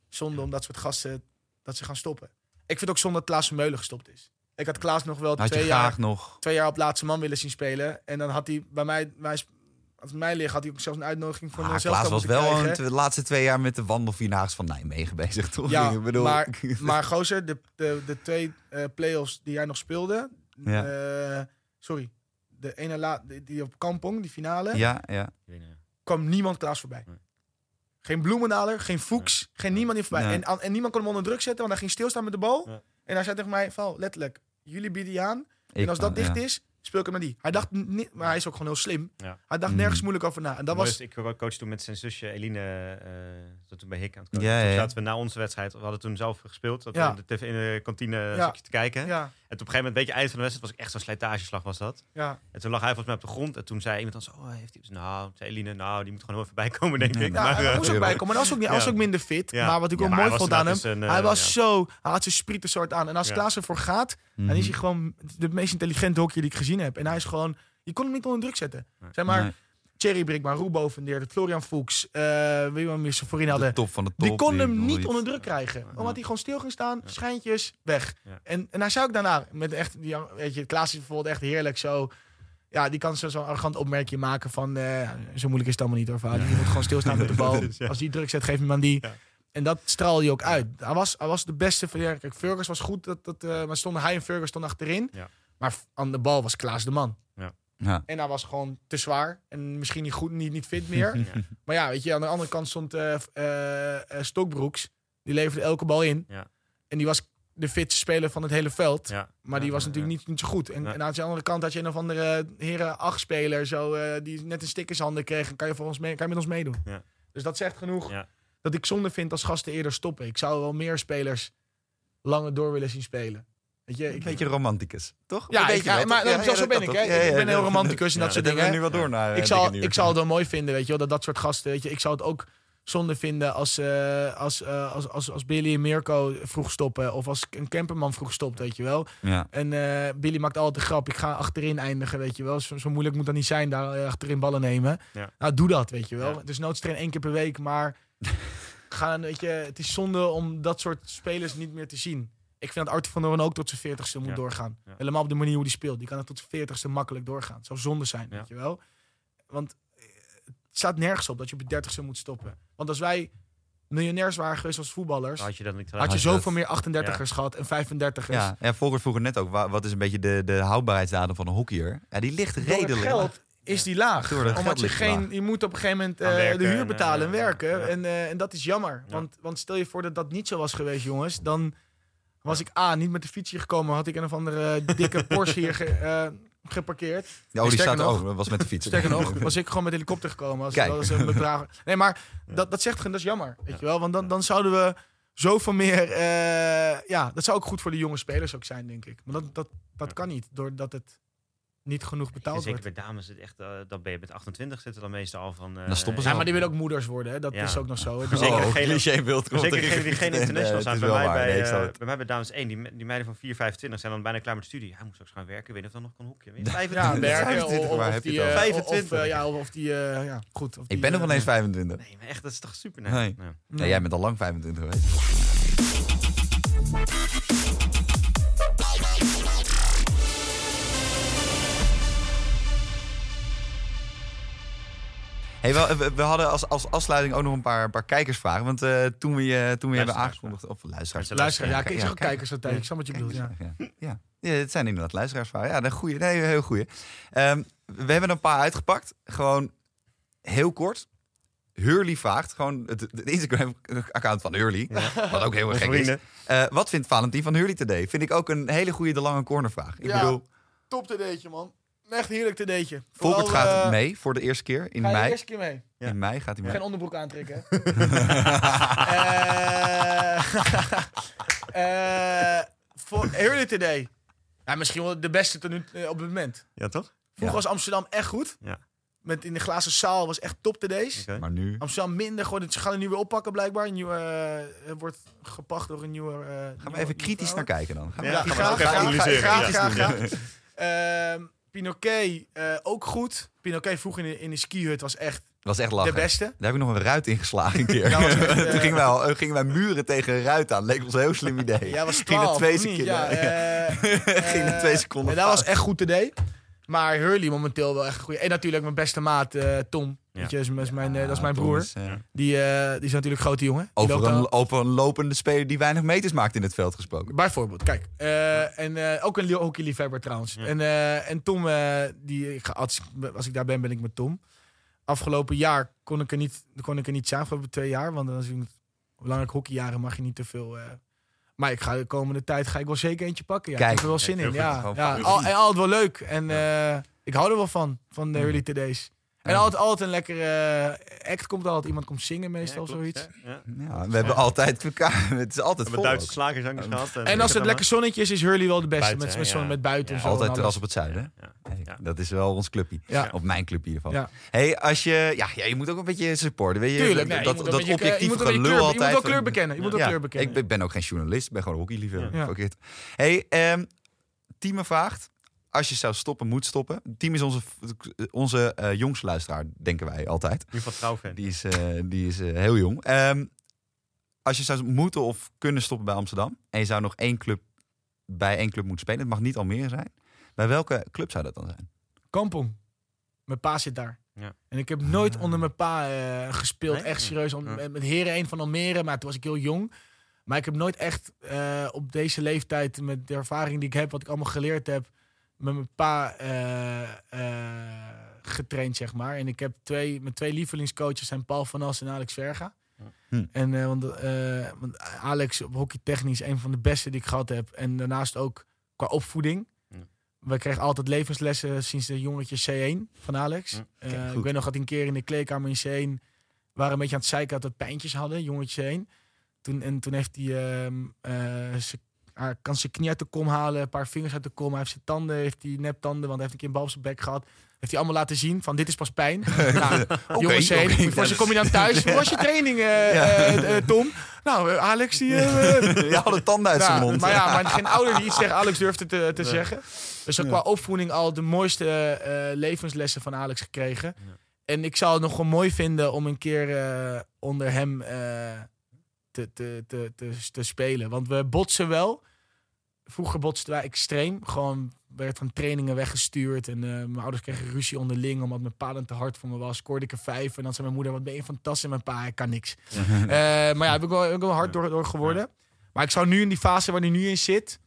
Zonde om dat soort gasten dat ze gaan stoppen. Ik vind ook zonde dat Klaas Vermeulen gestopt is. Ik had Klaas nog wel twee jaar, nog... twee jaar op laatste man willen zien spelen. En dan had hij bij mij, bij, als het mij ligt, had hij ook zelfs een uitnodiging voor Ah, Klaas was wel de laatste twee jaar met de wandelvierdaagse van Nijmegen bezig, toch? Ja, ik bedoel, maar, maar gozer, de, de, de twee eh play-offs die jij nog speelde... Ja. eh, sorry, de ene la, die, die op Kampong, die finale... ja, ja. Kwam niemand Klaas voorbij. Nee. Geen Bloemendaler, geen Fuchs, geen niemand die voorbij. En, en niemand kon hem onder druk zetten, want hij ging stilstaan met de bal. Ja. En hij zei tegen mij, Val, letterlijk, jullie bieden die aan. Ik en als dat kan- dicht ja. is, speel ik hem met die. Hij dacht niet, maar hij is ook gewoon heel slim. Ja. Hij dacht Mm. nergens moeilijk over na. En dat was, Dus ik coach toen met zijn zusje Eline, eh zat toen bij Hik aan het coachen. Ja, ja, Toen ja. zaten we na onze wedstrijd, we hadden toen zelf gespeeld, dat Ja. we in de, tv in de kantine te kijken. ja, En toen op een gegeven moment, een beetje eind van de wedstrijd, was ik echt zo'n slijtageslag was dat. ja. En toen lag hij volgens mij op de grond en toen zei iemand dan zo, oh, heeft hij... Nou, zei Eline, nou, die moet gewoon heel even bijkomen, denk Nee, ik. nee. Ja, Maar, hij moest ook bijkomen. Maar hij was ook, niet, hij was ook minder fit. Ja. Maar wat ik Ja, ook maar mooi hij vond aan hem, een, eh, hij was zo, hij had zijn sprieten soort aan. En als. Klaas ervoor gaat, dan is hij gewoon de meest intelligente hockeyer die ik gezien heb. En hij is gewoon, je kon hem niet onder druk zetten. Zeg maar, Nee, Thierry Brickman, Roebo Vendeerde, Florian Fuchs, eh wie we meer voorin de hadden. top van de top. Die kon hem niet onder druk krijgen. Omdat hij gewoon stil ging staan, schijntjes, weg. En, en hij zei ook daarna, met echt, die, weet je, Klaas is bijvoorbeeld echt heerlijk zo. Ja, die kan zo- zo'n arrogant opmerkje maken van, eh, zo moeilijk is het allemaal niet hoor, vader. Je moet gewoon stilstaan met de bal. Dat is, ja. Als die druk zet, geef hem aan die. Ja. En dat straalde hij ook uit. Hij was, hij was de beste van, kijk, Fergus was goed, dat, dat, eh, maar stonden hij en Fergus stonden achterin. Ja. Maar aan de bal was Klaas de man. Ja. En hij was gewoon te zwaar. En misschien niet goed, niet, niet fit meer. Ja. maar ja, weet je, aan de andere kant stond eh eh, eh, Stokbroeks. Die leverde elke bal in. Ja. En die was de fitste speler van het hele veld. Ja. Maar die Ja, was ja, natuurlijk ja. niet, niet zo goed. En, aan de andere kant had je een of andere heren acht speler zo, eh, die net een stick in zijn handen kreeg. En kan je, voor ons mee, kan je met ons meedoen. Ja. Dus dat zegt genoeg Ja. dat ik zonde vind als gasten eerder stoppen. Ik zou wel meer spelers langer door willen zien spelen. Weet je, Een ik, beetje romanticus, toch? Ja, Dat weet ik- je wel, ja, maar zo ben ik, hè. Ik ben heel romanticus en dat soort dingen. nu wel door naar ik, eh, zal, ik zou het wel mooi vinden, weet je wel, dat dat soort gasten, weet je. Ik zou het ook zonde vinden als, eh, als, eh, als, als, als Billy en Mirko vroeg stoppen. Of als een camperman vroeg stopt, weet je wel. Ja. En eh, Billy maakt altijd de grap, ik ga achterin eindigen, weet je wel. Zo, zo moeilijk moet dat niet zijn, daar achterin ballen nemen. Ja. Nou, doe dat, weet je wel. Ja. Is noodstrain één keer per week, maar gaan, weet je, het is zonde om dat soort spelers niet meer te zien. Ik vind dat Arthur van Doorn ook tot zijn veertigste moet Ja. doorgaan. Ja. Helemaal op de manier hoe hij speelt. Die kan het tot zijn veertigste makkelijk doorgaan. Het zou zonde zijn, Ja. weet je wel. Want eh, het staat nergens op dat je op je dertigste moet stoppen. Want als wij miljonairs waren geweest als voetballers... Had je dat niet had je Had je zoveel dat- meer 38ers gehad en 35ers. Ja, ja Volkert vroeg het net ook. wa- Wat is een beetje de, de houdbaarheidsdatum van een hockeyer? Ja, die ligt Door redelijk. het geld is die laag. Door Omdat geld je ligt geen, laag. je moet op een gegeven moment eh, werken de huur en, betalen en eh, werken. ja. En, eh, en dat is jammer. Ja. Want, want stel je voor dat dat niet zo was geweest, jongens. Dan was ik A, niet met de fiets hier gekomen. Had ik een of andere dikke Porsche hier ge- eh, geparkeerd. Ja, oh, die staat nog- ook. Dat was met de fiets. Sterker nog, was ik gewoon met helikopter gekomen. Als, Kijk. dat is een bedrag. Nee, maar dat, dat zegt gewoon, dat is jammer. Weet je wel? Want dan, dan zouden we zoveel meer... eh, ja, dat zou ook goed voor de jonge spelers ook zijn, denk ik. Maar dat, dat, dat kan niet, doordat het niet genoeg En betaald zeker wordt. bij dames, het echt, eh, dan ben je met 28 zitten dan meestal al van... eh, Dan stoppen ze Ja, al. maar die willen ook moeders worden, hè? dat Ja. is ook nog zo. hè. Dus zeker oh, degene- cliché beeld komt Zeker degene die geen Nee, international het zijn. Bij mij, waar. bij, Nee, eh, bij mij bij dames 1, die, die meiden van 4, 25 zijn dan bijna klaar met studie. Hij moet straks gaan werken. Weet of dat nog kan hoekje. Weet je, ja, 25. werken 25, of, die... het eh, over? of- Of, 25. eh, ja, of, of die... eh, ja, goed. Of die, Ik ben nog eh, wel eens 25. Nee, maar echt, dat is toch super Nee. nee. Nee, jij bent al lang 25 geweest. Hey, we, we, we hadden als, als afsluiting ook nog een paar, paar kijkersvragen. Want eh, toen we je, toen we hebben Luisteraars. aangekondigd... Of luisteraars. Mensen Luister, ja, Ja, ik zeg ook kijkers altijd. Ik snap wat je bedoelt, ja. Ja. Ja. ja, het zijn inderdaad luisteraarsvragen. Ja, een goeie. Nee, heel goeie. Ehm, we hebben er een paar uitgepakt. Gewoon heel kort. Hurley vraagt, gewoon het, het Instagram-account van Hurley, wat ook heel erg gek is. Eh, wat vindt Valentin van Hurley today? Vind ik ook een hele goede de lange cornervraag. Ik Ja. bedoel, Top TD'tje, man. Echt heerlijk TD'tje. Volkert Vooral, gaat eh, mee voor de eerste keer in Ga je de mei. eerste keer mee? Ja. In mei gaat hij mee. Geen onderbroek aantrekken, hè? Eh, eh, voor Hurley Today. Ja, misschien wel de beste ten nu, eh, op het moment. Ja, toch? Vroeger Ja. was Amsterdam echt goed. Ja. Met in de glazen zaal was echt top TD's. Oké. Maar nu Amsterdam minder. Gewoon, ze gaan het nu weer oppakken blijkbaar. Een nieuwe, eh, het wordt gepacht door een nieuwe... eh, gaan we even kritisch naar kijken dan. Gaan we Ja, gaan we ook even analyseren. graag, Ja. graag, graag. Ehm, Pinoquet eh, ook goed. Pinoquet vroeger in de, in de skihut was echt Dat was echt de beste. Daar heb ik nog een ruit ingeslagen een keer. Ja, was echt, eh, Toen gingen wij, al- gingen wij muren tegen een ruit aan. Leek ons een heel slim idee. Ja, was Ging er 12, twee of niet? seconden. Ja, eh, Ging er eh, twee seconden En dat was fout. echt goed idee. Maar Hurley momenteel wel echt een goede. En natuurlijk mijn beste maat eh, Tom. Ja. Weet je, is, is mijn, eh, dat is mijn Tom broer. is, eh, Die, eh, die is natuurlijk een grote jongen. Over, dan- een, over een lopende speler die weinig meters maakt in het veld gesproken. Bijvoorbeeld, kijk. eh, en eh, ook een li- hockeyliefhebber trouwens. Ja. En, eh, en Tom, eh, die, als, ik- als ik daar ben, ben ik met Tom. Afgelopen jaar kon ik er niet, kon ik er niet zijn, afgelopen twee jaar. Want als je belangrijk hockeyjaren mag je niet te veel. eh, maar ik ga de komende tijd ga ik wel zeker eentje pakken. Ja, Kijk, ik heb er wel zin in. Ja, ja, al, en altijd wel leuk. En eh, ik hou er wel van, van de Mm. early today's. En Ja. altijd, altijd een lekkere eh, act komt altijd. Iemand komt zingen meestal, Ja, klopt, zoiets. ja, ja. Ja, we hebben altijd elkaar. Het is altijd We hebben vol. Duitse slagers gehad. En als het lekker zonnetje is, is Hurley wel de beste. Buiten, met, met, zon, ja. met buiten Ja. en zo. en Altijd terras op het zuiden. Ja. Hey, Ja. Dat is wel ons clubje. Ja. Of mijn clubje in ieder geval. Ja. Hey, als je, ja, ja, je moet ook een beetje supporten. Weet je, Tuurlijk, nee, dat, je moet dat je objectieve gelul altijd. Je moet wel van- kleur bekennen. Je moet wel kleur bekennen. Ik ben- ook geen journalist, ik ben gewoon hockeyliefhebber. Ja. Fuck it. Hey, ehm Tieme vraagt, als je zou stoppen, moet stoppen. Team is onze, onze eh, jongste luisteraar, denken wij altijd. Nu van trouwfan. Die is, eh, die is eh, heel jong. Ehm, als je zou moeten of kunnen stoppen bij Amsterdam... en je zou nog één club bij één club moeten spelen... het mag niet Almere zijn... bij welke club zou dat dan zijn? Kampong. Mijn pa zit daar. Ja. En ik heb nooit onder mijn pa eh, gespeeld. Nee? Echt serieus. Om, Ja. met, Heren 1 van Almere. Maar toen was ik heel jong. Maar ik heb nooit echt eh, op deze leeftijd... met de ervaring die ik heb... wat ik allemaal geleerd heb... met mijn pa eh, eh, getraind, zeg maar. En ik heb twee... Mijn twee lievelingscoaches zijn Paul van As en Alex Verga. Hm. En uh, want, uh, want Alex op hockeytechnisch een van de beste die ik gehad heb. En daarnaast ook qua opvoeding. Hm. We kregen altijd levenslessen sinds de jongetje C1 van Alex. Hm. Uh, ik weet nog dat een keer in de kleedkamer in C1 waren een beetje aan het zeiken dat we pijntjes hadden, jongetje C1. Toen, en toen heeft hij uh, hij kan zijn knie uit de kom halen, een paar vingers uit de kom. Hij heeft zijn tanden, heeft hij neptanden, want hij heeft een keer een bal op zijn bek gehad. Heeft hij allemaal laten zien van dit is pas pijn. nou, okay, jongens, okay, okay, voor ze kom je dan thuis. Hoe was je training, uh, ja. uh, Tom? Nou, Alex die... je had een tanden uit zijn nou, mond. Maar ja, maar geen ouder die iets tegen Alex durfde te, te Nee. zeggen. Dus ook qua opvoeding al de mooiste levenslessen van Alex gekregen. Ja. En ik zou het nog wel mooi vinden om een keer onder hem te, te, te, te, te spelen. Want we botsen wel. Vroeger botsten wij extreem. Gewoon werd van trainingen weggestuurd. En uh, mijn ouders kregen ruzie onderling. Omdat mijn pa dan te hard voor me was. Scoorde ik er vijf. En dan zei mijn moeder, wat ben je fantastisch. En mijn pa, ik kan niks. uh, maar ja, heb ik wel, heb ik wel hard door, door geworden. Maar ik zou nu in die fase waar hij nu in zit...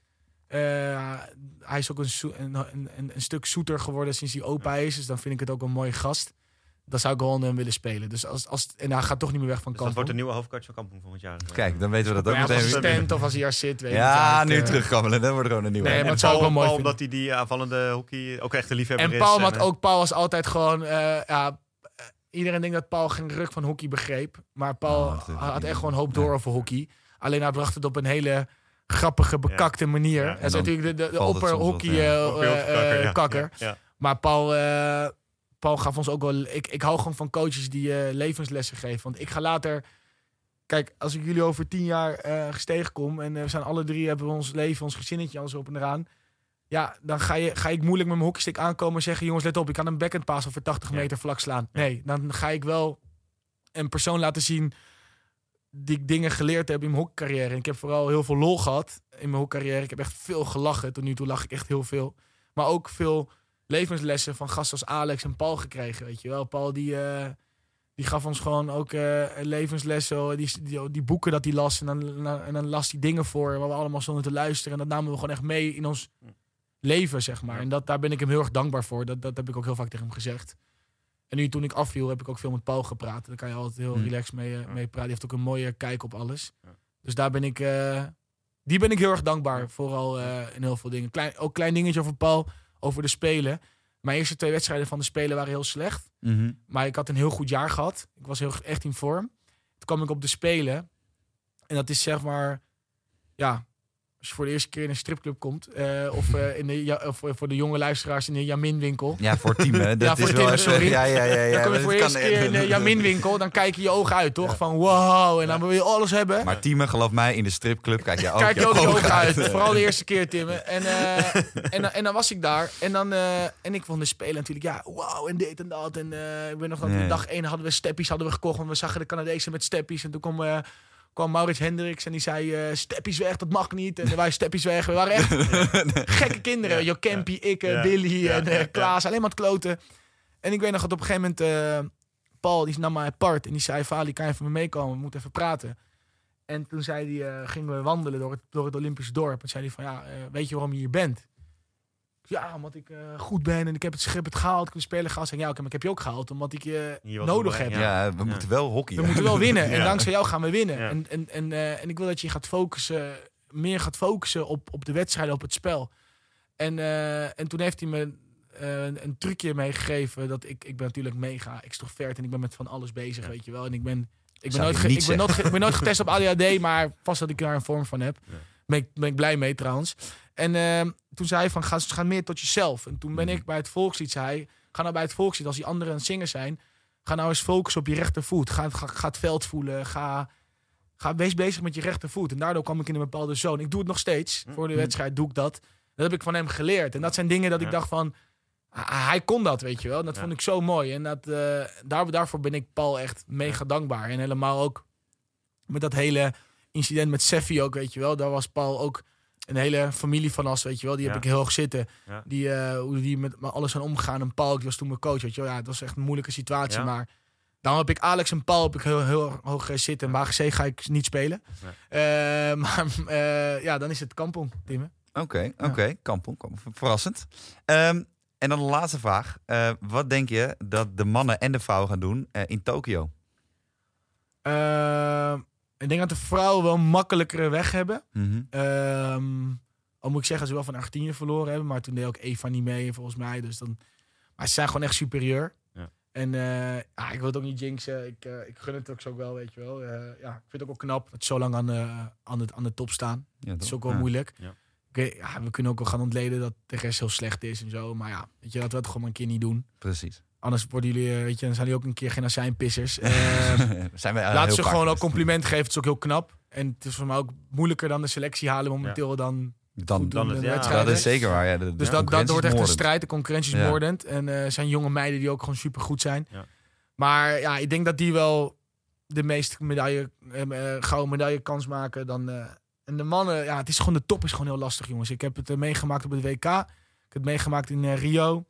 Eh, hij is ook een, een, een, een, een stuk zoeter geworden sinds hij opa is. Dus dan vind ik het ook een mooie gast. Dan zou ik gewoon hem willen spelen. Dus als, als, en hij gaat toch niet meer weg van Dus dat wordt de Kampong. nieuwe hoofdcoach van Kampong volgend jaar. Kijk, dan weten we dat ook als meteen. weer. assistent of als hij er zit. Weet Ja, nu Eh, terugkomen. Dan wordt er gewoon een nieuwe. Nee, En maar het zou wel mooi Paul, omdat hij die aanvallende hockey ook echt een liefhebber En is. Paul had eh, ook, Paul was altijd gewoon, eh, ja, eh, iedereen denkt dat Paul geen ruk van hockey begreep. Maar Paul Oh, had echt gewoon hoop door over hockey. Alleen hij bracht het op een hele grappige, bekakte manier. Ja, Hij en is natuurlijk de, de, eh, ook heel eh, kakker, eh, ja. kakker. Ja. Maar Paul, eh, Paul gaf ons ook wel... Ik, ik hou gewoon van coaches die eh, levenslessen geven. Want ik ga later... Kijk, als ik jullie over tien jaar eh gestegen kom... en eh, we zijn alle drie, hebben we ons leven, ons gezinnetje, alles op en eraan... Ja, dan ga, je, ga ik moeilijk met mijn hockeystick aankomen en zeggen... jongens, let op, ik kan een backhand pass over 80 Ja. meter vlak slaan. Nee, dan ga ik wel een persoon laten zien... die ik dingen geleerd heb in mijn hockeycarrière. En ik heb vooral heel veel lol gehad in mijn hockeycarrière. Ik heb echt veel gelachen. Tot nu toe lach ik echt heel veel. Maar ook veel levenslessen van gasten als Alex en Paul gekregen. Weet je wel, Paul die, eh, die gaf ons gewoon ook eh, levenslessen. Die, die, die boeken dat hij las. En dan, en dan las hij dingen voor waar we allemaal stonden te luisteren. En dat namen we gewoon echt mee in ons leven, zeg maar. En dat, daar ben ik hem heel erg dankbaar voor. Dat, dat heb ik ook heel vaak tegen hem gezegd. En nu toen ik afviel, heb ik ook veel met Paul gepraat. Daar kan je altijd heel Hm. relaxed mee, eh, mee praten. Die heeft ook een mooie kijk op alles. Dus daar ben ik... die ben ik heel erg dankbaar. Vooral in heel veel dingen. Klein, ook klein dingetje over Paul, over de Spelen. Mijn eerste twee wedstrijden van de Spelen waren heel slecht. Mhm. Maar ik had een heel goed jaar gehad. Ik was heel, echt in vorm. Toen kwam ik op de Spelen. En dat is zeg maar... Ja, als je voor de eerste keer in een stripclub komt... eh, of, eh, in de, ja, of voor de jonge luisteraars in de Jamin-winkel... Ja, voor team, hè. Dat voor is team, wel sorry. Ja, ja, ja. ja dan kom je voor de eerste keer in de Jamin-winkel... dan kijken je ogen uit, toch? Van wow, en dan wil je alles hebben. Maar teamen, geloof mij, in de stripclub kijk je ook Kijk je ook je ogen uit. uit. Vooral de eerste keer, Tim. En, eh, en, dan- en dan was ik daar. En, dan, eh, en ik vond de spelen natuurlijk, ja, wow, en dit en dat. En eh, ik weet nog dat Nee. dag één hadden we steppies hadden we gekocht. Want we zagen de Canadezen met steppies. En toen kwam, eh, kwam Maurits Hendricks en die zei, eh steppies weg, dat mag niet. En wij steppies weg. We waren echt gekke kinderen. Jo Campy, ik, eh, Billy en eh, Klaas. Alleen maar het kloten. En ik weet nog dat op een gegeven moment... Paul die nam mij apart en die zei... Vali, kan je even me meekomen? We moeten even praten. En toen zei hij, eh, gingen we wandelen door het, door het Olympisch dorp. En zei hij van, ja, weet je waarom je hier bent? Ja, omdat ik eh, goed ben en ik heb het, heb het gehaald. Ik heb de speler gehaald. Zeg, ja, oké, maar ik heb je ook gehaald omdat ik je nodig heb. Ja, we moeten wel hockey. We moeten wel winnen. En Ja. dankzij jou gaan we winnen. Ja. En, en, en, eh, en ik wil dat je gaat focussen, meer gaat focussen op, op de wedstrijden, op het spel. En, eh, en toen heeft hij me eh, een, een trucje meegegeven. Dat ik, ik ben natuurlijk mega extrovert en ik ben met van alles bezig, Ja. weet je wel. En ik ben, ik ben, nooit, je ge- niet ik, ben nooit, ge- ik ben nooit getest op ADHD, maar vast dat ik daar een vorm van heb. Ben, ik, ben ik blij mee trouwens. En eh, toen zei hij van, ga, ga meer tot jezelf. En toen ben Mhm. ik bij het volkslied, zei hij, ga nou bij het volkslied, als die anderen aan het zingen zijn, Ga nou eens focussen op je rechtervoet. Ga, ga, ga het veld voelen. Ga, ga, wees bezig met je rechtervoet. En daardoor kwam ik in een bepaalde zone. Ik doe het nog steeds. Voor de Mhm. wedstrijd doe ik dat. Dat heb ik van hem geleerd. En dat zijn dingen dat ik Ja. dacht van... Hij kon dat, weet je wel. En dat Ja. vond ik zo mooi. En dat, eh, daar, daarvoor ben ik Paul echt mega dankbaar. En helemaal ook met dat hele incident met Seffi ook, weet je wel. Daar was Paul ook een hele familie van ons, weet je wel. Die heb Ja. ik heel hoog zitten. Ja. Die, eh, hoe die met met alles aan omgaan. En Paul, die was toen mijn coach, weet je wel. Ja, dat was echt een moeilijke situatie. Ja. Maar dan heb ik Alex en Paul heb ik heel, heel hoog eh, zitten. Maar AGC ga ik niet spelen. Eh, maar eh, ja, dan is het Kampong, Tim. Oké, oké. Kampong, kampong. Verrassend. Ehm, en dan de laatste vraag. Eh, wat denk je dat de mannen en de vrouwen gaan doen in Tokio? Ik denk dat de vrouwen wel een makkelijkere weg hebben. Mhm. Ehm, al moet ik zeggen, ze wel van Argentinië verloren hebben. Maar toen deed ook Eva niet mee, volgens mij. Dus dan, maar ze zijn gewoon echt superieur. Ja. En eh, ja, ik wil het ook niet jinxen. Ik, eh, ik gun het ook zo wel, weet je wel. Eh, ja, ik vind het ook wel knap dat ze zo lang aan de, aan de, aan de top staan. Ja, Dat is ook wel Ja. moeilijk. Ja. Ja, we kunnen ook wel gaan ontleden dat de rest heel slecht is en zo. Maar ja, weet je, dat we het gewoon een keer niet doen. Precies. Anders worden jullie, eh, weet je, dan zijn jullie ook een keer geen azijnpissers. Ehm, Zijn wij eh, Laat heel ze gewoon ook geweest. compliment geven. Het is ook heel knap. En het is voor mij ook moeilijker dan de selectie halen momenteel dan Dan, dan het- ja, dat is zeker waar. Ja, de, de Dus dat, dat wordt echt een strijd. De concurrentie is Ja. moordend. En er zijn jonge meiden die ook gewoon super goed zijn. Ja. Maar ja, ik denk dat die wel de meeste medaille, eh, eh, gouden medaille kans maken dan. eh, en de mannen, ja, het is gewoon de top is gewoon heel lastig, jongens. Ik heb het eh, meegemaakt op het WK. Ik heb het meegemaakt in eh, Rio.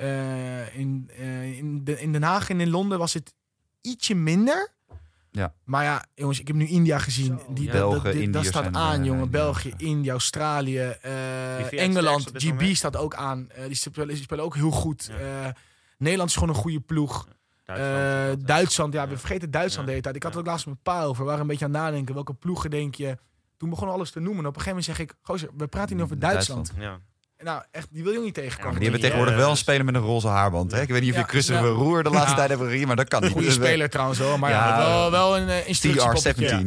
Eh, in, eh, in, de, in Den Haag en in Londen was het ietsje minder. Ja. Maar ja, jongens, ik heb nu India gezien. Zo, die, ja. dat- dat- Belgen, dat, staat aan, jongen. België, India, Australië, eh, Engeland. GB moment? staat ook aan. Eh, die, spelen, die spelen ook heel goed. Ja. Eh, Nederland is gewoon een goede ploeg. Duitsland, Eh. Duitsland, ja, we vergeten Duitsland Ja. de hele tijd. Ik had het ook laatst met een paar over. We waren een beetje aan het nadenken. Welke ploegen denk je... Toen begon alles te noemen. En op een gegeven moment zeg ik... Gozer, we praten niet over Duitsland. Ja. Nou, echt, die wil je ook niet tegenkomen. Die hebben tegenwoordig wel een speler met een roze haarband. Hè? Ik weet niet of je Ja, Christopher. Roer de laatste tijd hebt gezien, maar dat kan niet. Goede eh, speler trouwens hoor. Maar ja, Ja, wel, wel een uh, instructiepoppetje.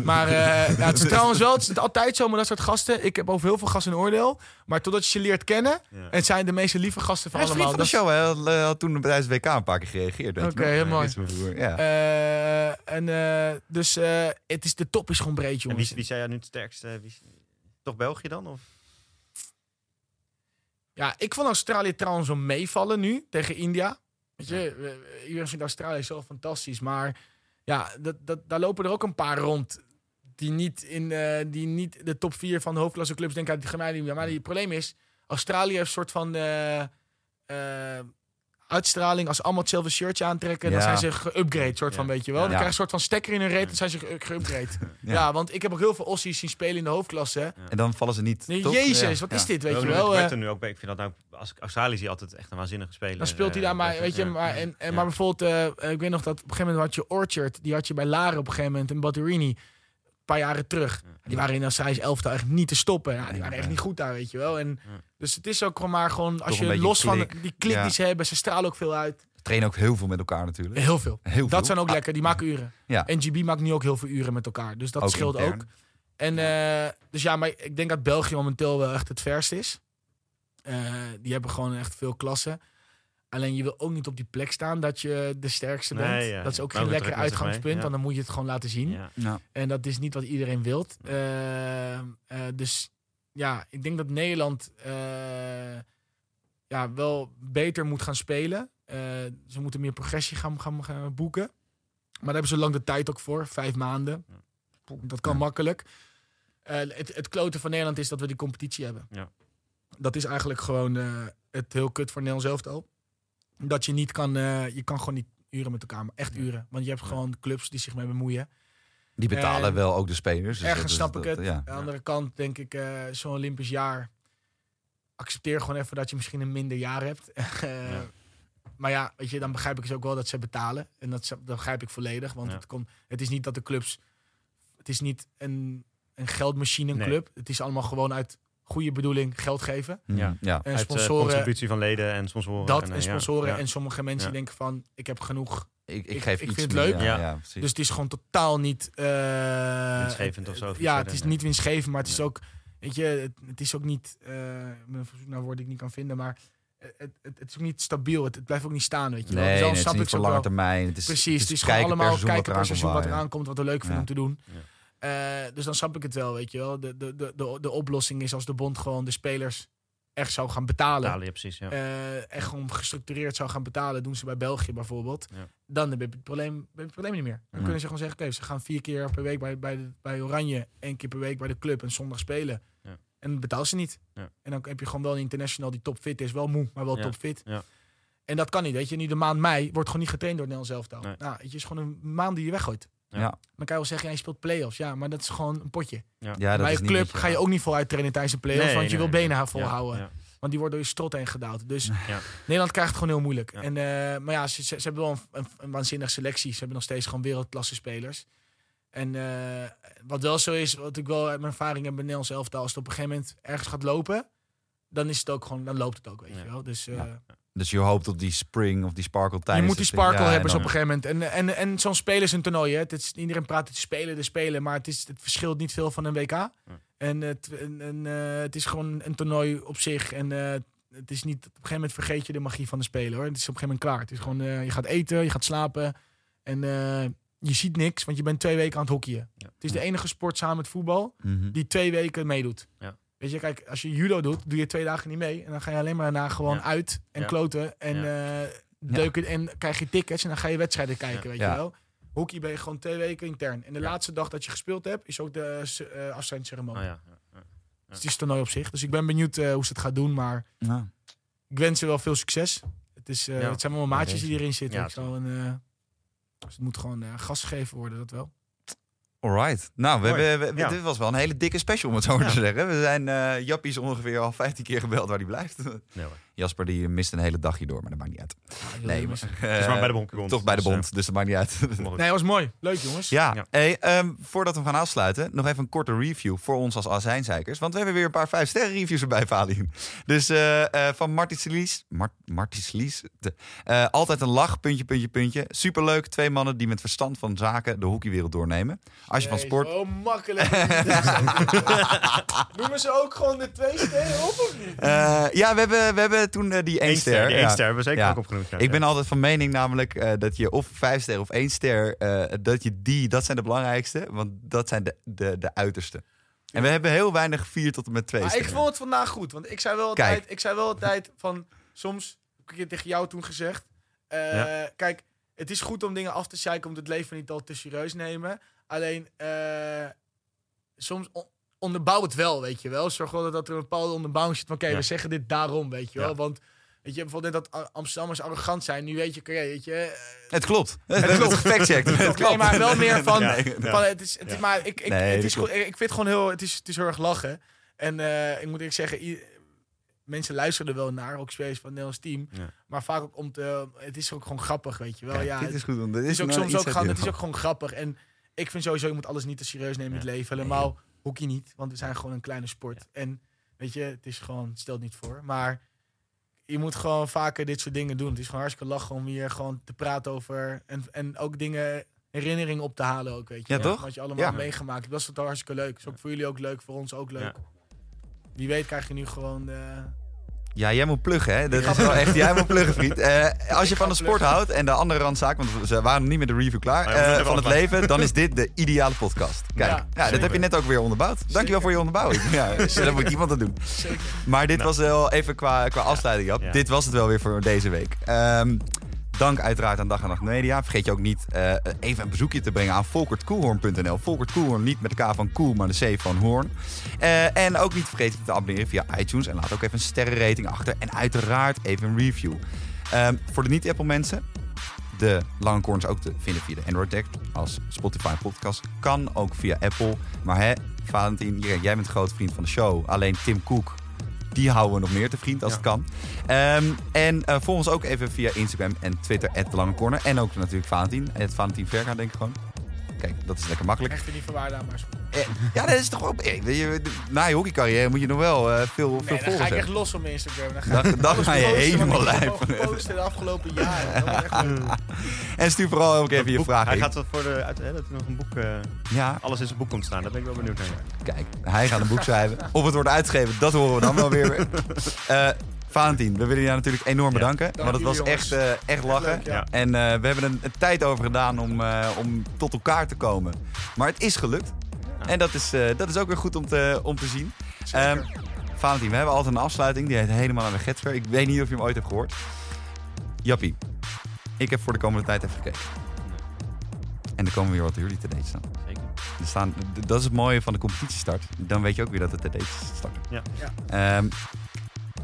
TR17. Maar eh, ja, het is trouwens wel, het is altijd zo met dat soort gasten. Ik heb over heel veel gasten een oordeel. Maar totdat je ze leert kennen, het zijn de meeste lieve gasten van Hij is vriend allemaal. van de show. Hij had, eh, had toen tijdens WK een paar keer gereageerd. Oké, nog? heel mooi. Ja. Eh, en, eh, dus eh, het is, de top is gewoon breed, En jongens. wie, wie zei jij nu het sterkste? Wie, toch België dan? Of? Ja, ik vond Australië trouwens wel meevallen nu tegen India. Weet je, iedereen vindt Australië zo fantastisch. Maar ja, dat, dat, daar lopen er ook een paar rond. Die niet, in, eh, die niet de top 4 van de hoofdklasse clubs denken. Mij niet meer. Maar het probleem is, Australië heeft een soort van eh, eh, uitstraling. Als ze allemaal hetzelfde shirtje aantrekken, dan zijn ze geupgrade, soort van, weet je wel. Dan Ja. krijg je een soort van stekker in hun reet, dan zijn ze ge- geupgrade. ja. want ik heb ook heel veel Aussies zien spelen in de hoofdklasse. En dan vallen ze niet. Nee? Jezus, wat Ja. is dit, weet je wel. met eh, nu ook, ik vind dat nou, als ik Australië zie, altijd echt een waanzinnige speler. Dan speelt hij eh, daar maar, weet je, ja. maar, en, en, Ja. maar bijvoorbeeld, eh, ik weet nog dat op een gegeven moment had je Orchard, die had je bij Laren op een gegeven moment, en Batterini, paar jaren terug. Die waren in Australisch elftal echt niet te stoppen. Ja, die waren echt niet goed daar, weet je wel. En. Dus het is ook gewoon maar gewoon, als Toch je los van die klik die ze hebben, ze stralen ook veel uit. Trainen ook heel veel met elkaar natuurlijk. Heel veel. Heel veel. Dat zijn ook Ah, lekker, die maken uren. Ja. En GB maakt nu ook heel veel uren met elkaar. Dus dat Ook scheelt intern. ook. En eh, dus ja, maar ik denk dat België momenteel wel echt het verst is. Eh, die hebben gewoon echt veel klassen. Alleen je wil ook niet op die plek staan dat je de sterkste Nee, bent. ja, dat is ook geen lekker uitgangspunt, ja. want dan moet je het gewoon laten zien. Ja. Ja. En dat is niet wat iedereen wilt. Eh, eh, dus ja, ik denk dat Nederland eh, ja, wel beter moet gaan spelen. Eh, ze moeten meer progressie gaan, gaan, gaan boeken. Maar daar hebben ze lang de tijd ook voor. Vijf maanden. Dat kan Ja. makkelijk. Eh, het, het kloten van Nederland is dat we die competitie hebben. Ja. Dat is eigenlijk gewoon eh, het heel kut voor Nederland zelf al. Dat je niet kan, eh, je kan gewoon niet uren met elkaar, maar echt uren. Want je hebt gewoon clubs die zich mee bemoeien. Die betalen En wel ook de spelers. dus Ergens snap ik het. Ja. Aan de andere kant denk ik, eh, zo'n Olympisch jaar. Accepteer gewoon even dat je misschien een minder jaar hebt. Eh, Ja. Maar ja, weet je, dan begrijp ik dus ook wel dat ze betalen. En dat, ze- dat begrijp ik volledig. Want Ja. het, komt, het is niet dat de clubs. Het is niet een, een geldmachine, een Nee. club. Het is allemaal gewoon uit goede bedoeling geld geven. Mhm, Ja. ja. En Uit eh, sponsoren. contributie van leden en sponsoren. dat en, en eh, sponsoren. Ja. En sommige mensen Ja. denken van, ik heb genoeg. Ik, ik geef ik iets vind het leuk. Ja, Ja. Dus het is gewoon totaal niet... eh, Winstgevend of zo, Ja, het is niet winstgevend, maar het is ook... Weet je, het, het is ook niet... eh ik ben op zoek naar woorden die ik niet kan vinden, maar... Het, het, het is ook niet stabiel. Het, het blijft ook niet staan, weet je wel. Nee, Dus nee, het is niet ik voor lange termijn. Het is, Precies, het is kijken gewoon allemaal kijken per seizoen wat eraan komt, wat we leuk vinden Ja. om te doen. Eh, dus dan snap ik het wel, weet je wel. De, de, de, de, de oplossing is als de bond gewoon de spelers echt zou gaan betalen. Betalen, ja, precies. Ja. eh, echt gewoon gestructureerd zou gaan betalen, doen ze bij België bijvoorbeeld, Ja. dan heb je het probleem, heb je het probleem niet meer. Dan kunnen ze gewoon zeggen, oké, ze gaan vier keer per week bij, bij, de, bij Oranje, één keer per week bij de club en zondag spelen. Ja. En betaal ze niet. Ja. En dan heb je gewoon wel een international die topfit is, wel moe, maar wel topfit. Ja. En dat kan niet, weet je. Nu de maand mei wordt gewoon niet getraind door het elftal. Nee. Nou, je, is gewoon een maand die je weggooit. Ja. Ja. Dan kan je wel zeggen, ja, je speelt play-offs. Ja, maar dat is gewoon een potje. Ja, dat bij niet club ga je ook niet voluit trainen tijdens een play-offs, Nee, want je nee, wil nee. benen Ja, volhouden. ja. Want die wordt door je strot heen gedaald. Dus Ja. Nederland krijgt het gewoon heel moeilijk. Ja. En, eh, maar ja, ze, ze, ze hebben wel een, een, een waanzinnige selectie. Ze hebben nog steeds gewoon wereldklasse spelers. En eh, wat wel zo is, wat ik wel uit mijn ervaring heb bij Nederlands elftal, als het op een gegeven moment ergens gaat lopen, dan is het ook gewoon, dan loopt het ook, weet Ja. je wel. Dus eh, Ja. Dus je hoopt op die spring of die sparkle je tijdens moet die sparkle ja, hebben op een gegeven moment. En, en, en zo'n spelen is een toernooi. Hè. Het is, iedereen praat het spelen, de spelen, maar het, is, het verschilt niet veel van een WK. En, het, en, en, eh, het is gewoon een toernooi op zich. En eh, het is niet, op een gegeven moment vergeet je de magie van de spelen hoor. Het is op een gegeven moment klaar. Het is gewoon, eh, je gaat eten, je gaat slapen. En eh, je ziet niks, want je bent twee weken aan het hockeyen. Ja. Het is de enige sport samen met voetbal Mhm. die twee weken meedoet. Ja. Weet je, kijk, als je judo doet, doe je twee dagen niet mee. En dan ga je alleen maar daarna gewoon Ja. uit en Ja. kloten. En, eh, deuken, en krijg je tickets en dan ga je wedstrijden kijken, Ja. weet Ja. je wel. Hockey ben je gewoon twee weken intern. En de Ja. laatste dag dat je gespeeld hebt, is ook de uh, afscheidsceremonie. Oh, ja. Ja. Ja. Dus het is toernooi op zich. Dus ik ben benieuwd eh, hoe ze het gaat doen. Maar Ja. ik wens ze wel veel succes. Het, is, eh, Ja. het zijn allemaal maatjes Ja, die erin zitten. Ja, ik zal een, eh, Dus het moet gewoon eh, gas gegeven worden, dat wel. Alright. Nou, we hebben, we- Ja. dit was wel een hele dikke special, om het zo maar te zeggen. We zijn eh Jappies ongeveer al 15 keer gebeld waar hij blijft. Nee, hoor. Jasper die mist een hele dag hierdoor, maar dat maakt niet uit. Ja, Nee, maar, Het is maar bij de bond. toch bij de dus, eh, bond, dus dat maakt niet uit. Nee, was mooi. Leuk, jongens. Ja, Ja. Hey, ehm, voordat we gaan afsluiten, nog even een korte review voor ons als azijnzeikers. Want we hebben weer een paar 5 sterren reviews erbij, Valien. Dus eh, eh, van Marty Slies. Mart, Marty Slies. eh, altijd een lach, puntje, puntje, puntje. Superleuk, twee mannen die met verstand van zaken de hockeywereld doornemen. Als je van sport... Oh, makkelijk. Noemen ze ook gewoon de twee sterren op of niet? Eh, ja, we hebben, we hebben toen eh, die één Eén ster. Die één ster hebben we zeker Ja. ook opgenoemd. ja. Ik ben altijd van mening namelijk eh, dat je of vijf ster of één ster, eh, dat je die, dat zijn de belangrijkste. Want dat zijn de, de, de uiterste. En we hebben heel weinig vier tot en met twee Maar ik vond het vandaag goed. Want ik zei wel altijd, ik zei wel altijd van... Soms, heb ik het tegen jou toen gezegd. eh, Ja. Kijk, het is goed om dingen af te zeiken. Om het leven niet al te serieus nemen. Alleen, eh, soms on- onderbouw het wel, weet je wel. Zorg wel dat er een bepaalde onderbouwing zit. van, Oké, Ja. we zeggen dit daarom, weet je wel. Ja. Want... Weet je, bijvoorbeeld dat Amsterdammers arrogant zijn. Nu weet je, oké, weet je... eh, Het klopt. Het klopt. Het klopt. Nee, maar wel meer van. Ja, ja. van het is, het is, Ja. maar ik, ik, Nee, het dat is klopt. goed, ik vind het gewoon heel, het is, het is heel erg lachen. En eh, ik moet eerlijk zeggen, mensen luisteren er wel naar, ook spelers van Nederlands team. Maar vaak ook om te, het is ook gewoon grappig, weet je wel. Kijk, ja, dit het is goed. want Dit het is ook nou soms ook je- het is ook gewoon grappig. En ik vind sowieso, je moet alles niet te serieus nemen in het leven. Helemaal hockey niet, want we zijn gewoon een kleine sport. En weet je, het is gewoon, stel het niet voor. Maar je moet gewoon vaker dit soort dingen doen. Het is gewoon hartstikke lachen om hier gewoon te praten over. En, en ook dingen, herinneringen op te halen ook, weet je. Ja, toch? Wat je allemaal Ja. hebt meegemaakt. Dat is het hartstikke leuk. Is ook voor jullie ook leuk, voor ons ook leuk. Ja. Wie weet krijg je nu gewoon... eh, Ja, jij moet pluggen, hè? Dat is wel echt. Jij moet pluggen, vriend. Eh, als je van de sport houdt en de andere randzaak, want ze waren niet met de review klaar, moeten eh, van het leven, dan is dit de ideale podcast. Kijk, Ja, ja, dat heb je net ook weer onderbouwd. Dankjewel voor je onderbouwing. Ja, dat moet iemand dat doen. zeker. Maar dit Nou. was wel even qua, qua afsluiting, Jap. Ja. Dit was het wel weer voor deze week. Ehm, dank uiteraard aan Dag en Nacht Media. Vergeet je ook niet eh, even een bezoekje te brengen aan volkertkoelhoorn.nl. Volkert Koelhoorn, niet met de K van Koel, maar de C van Hoorn. Eh, en ook niet vergeten te abonneren via iTunes. En laat ook even een sterrenrating achter. En uiteraard even een review. Ehm, voor de niet-Apple mensen, de Lange Corners ook te vinden via de Android Deck als Spotify podcast. Kan ook via Apple. Maar hè, Valentin, jij bent grote vriend van de show. Alleen Tim Cook, die houden we nog meer te vriend als Ja. het kan. Ehm, en eh, volg ons ook even via Instagram en Twitter, de Lange Corner. En ook natuurlijk Valentin, het Valentin Verga denk ik gewoon. Kijk, dat is lekker makkelijk. Echt niet van waarde aan, maar is goed. Eh, ja, dat is toch ook... eh, Na je hockeycarrière moet je nog wel eh, veel, veel Nee, ga volgers ik echt los op mijn Instagram. Dan ga Dan, dan ga je helemaal gepost de afgelopen jaren. Dat is echt leuk. En stuur vooral ook even je vragen Hij gaat voor de, uit, hè, dat er nog een boek, Ja, alles in zijn boek komt staan. Daar ben ik wel benieuwd naar. Kijk, hij gaat een boek schrijven. Of het wordt uitgegeven, dat horen we dan wel weer. Eh Valentin, we willen je natuurlijk enorm Ja. bedanken. Dank want het was echt, eh, echt lachen. leuk, ja. En eh, we hebben een, een tijd over gedaan om, eh, om tot elkaar te komen. Maar het is gelukt. En dat is, eh, dat is ook weer goed om te, om te zien. Zeker. Ehm, Valentin, we hebben altijd een afsluiting. Die heet helemaal naar de Getsver. Ik weet niet of je hem ooit hebt gehoord. Jappie, ik heb voor de komende tijd even gekeken. En er komen weer wat jullie te date staan. Zeker. Er staan, dat is het mooie van de competitiestart. Dan weet je ook weer dat het de dates start. Ja. Ehm,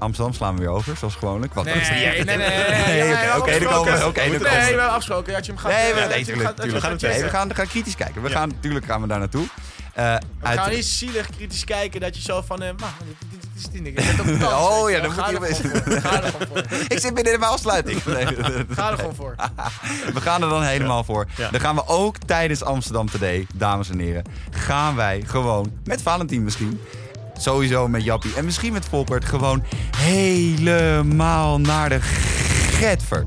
Amsterdam slaan we weer over, zoals gewoonlijk. Want Nee, nee, nee, nee. oké, dan komen we- oké, dan Nee, komen we. afgesproken. Dat je hem gaat... Nee, we, nee, gaan, gaan kritisch kijken. We gaan, natuurlijk gaan we daar naartoe. Eh, We gaan uit- niet zielig kritisch kijken dat je zo van... eh, maar, dit, is niks. Oh, ja, dan wel. moet je gewoon voor. Ga er gewoon voor. ik zit binnen in mijn afsluiting. Nee, Ga er gewoon voor. we gaan er dan helemaal voor. Ja. Dan gaan we ook tijdens Amsterdam Today, dames en heren, gaan wij gewoon, met Valentin misschien, sowieso met Jappie en misschien met Volkert, gewoon helemaal naar de Getver.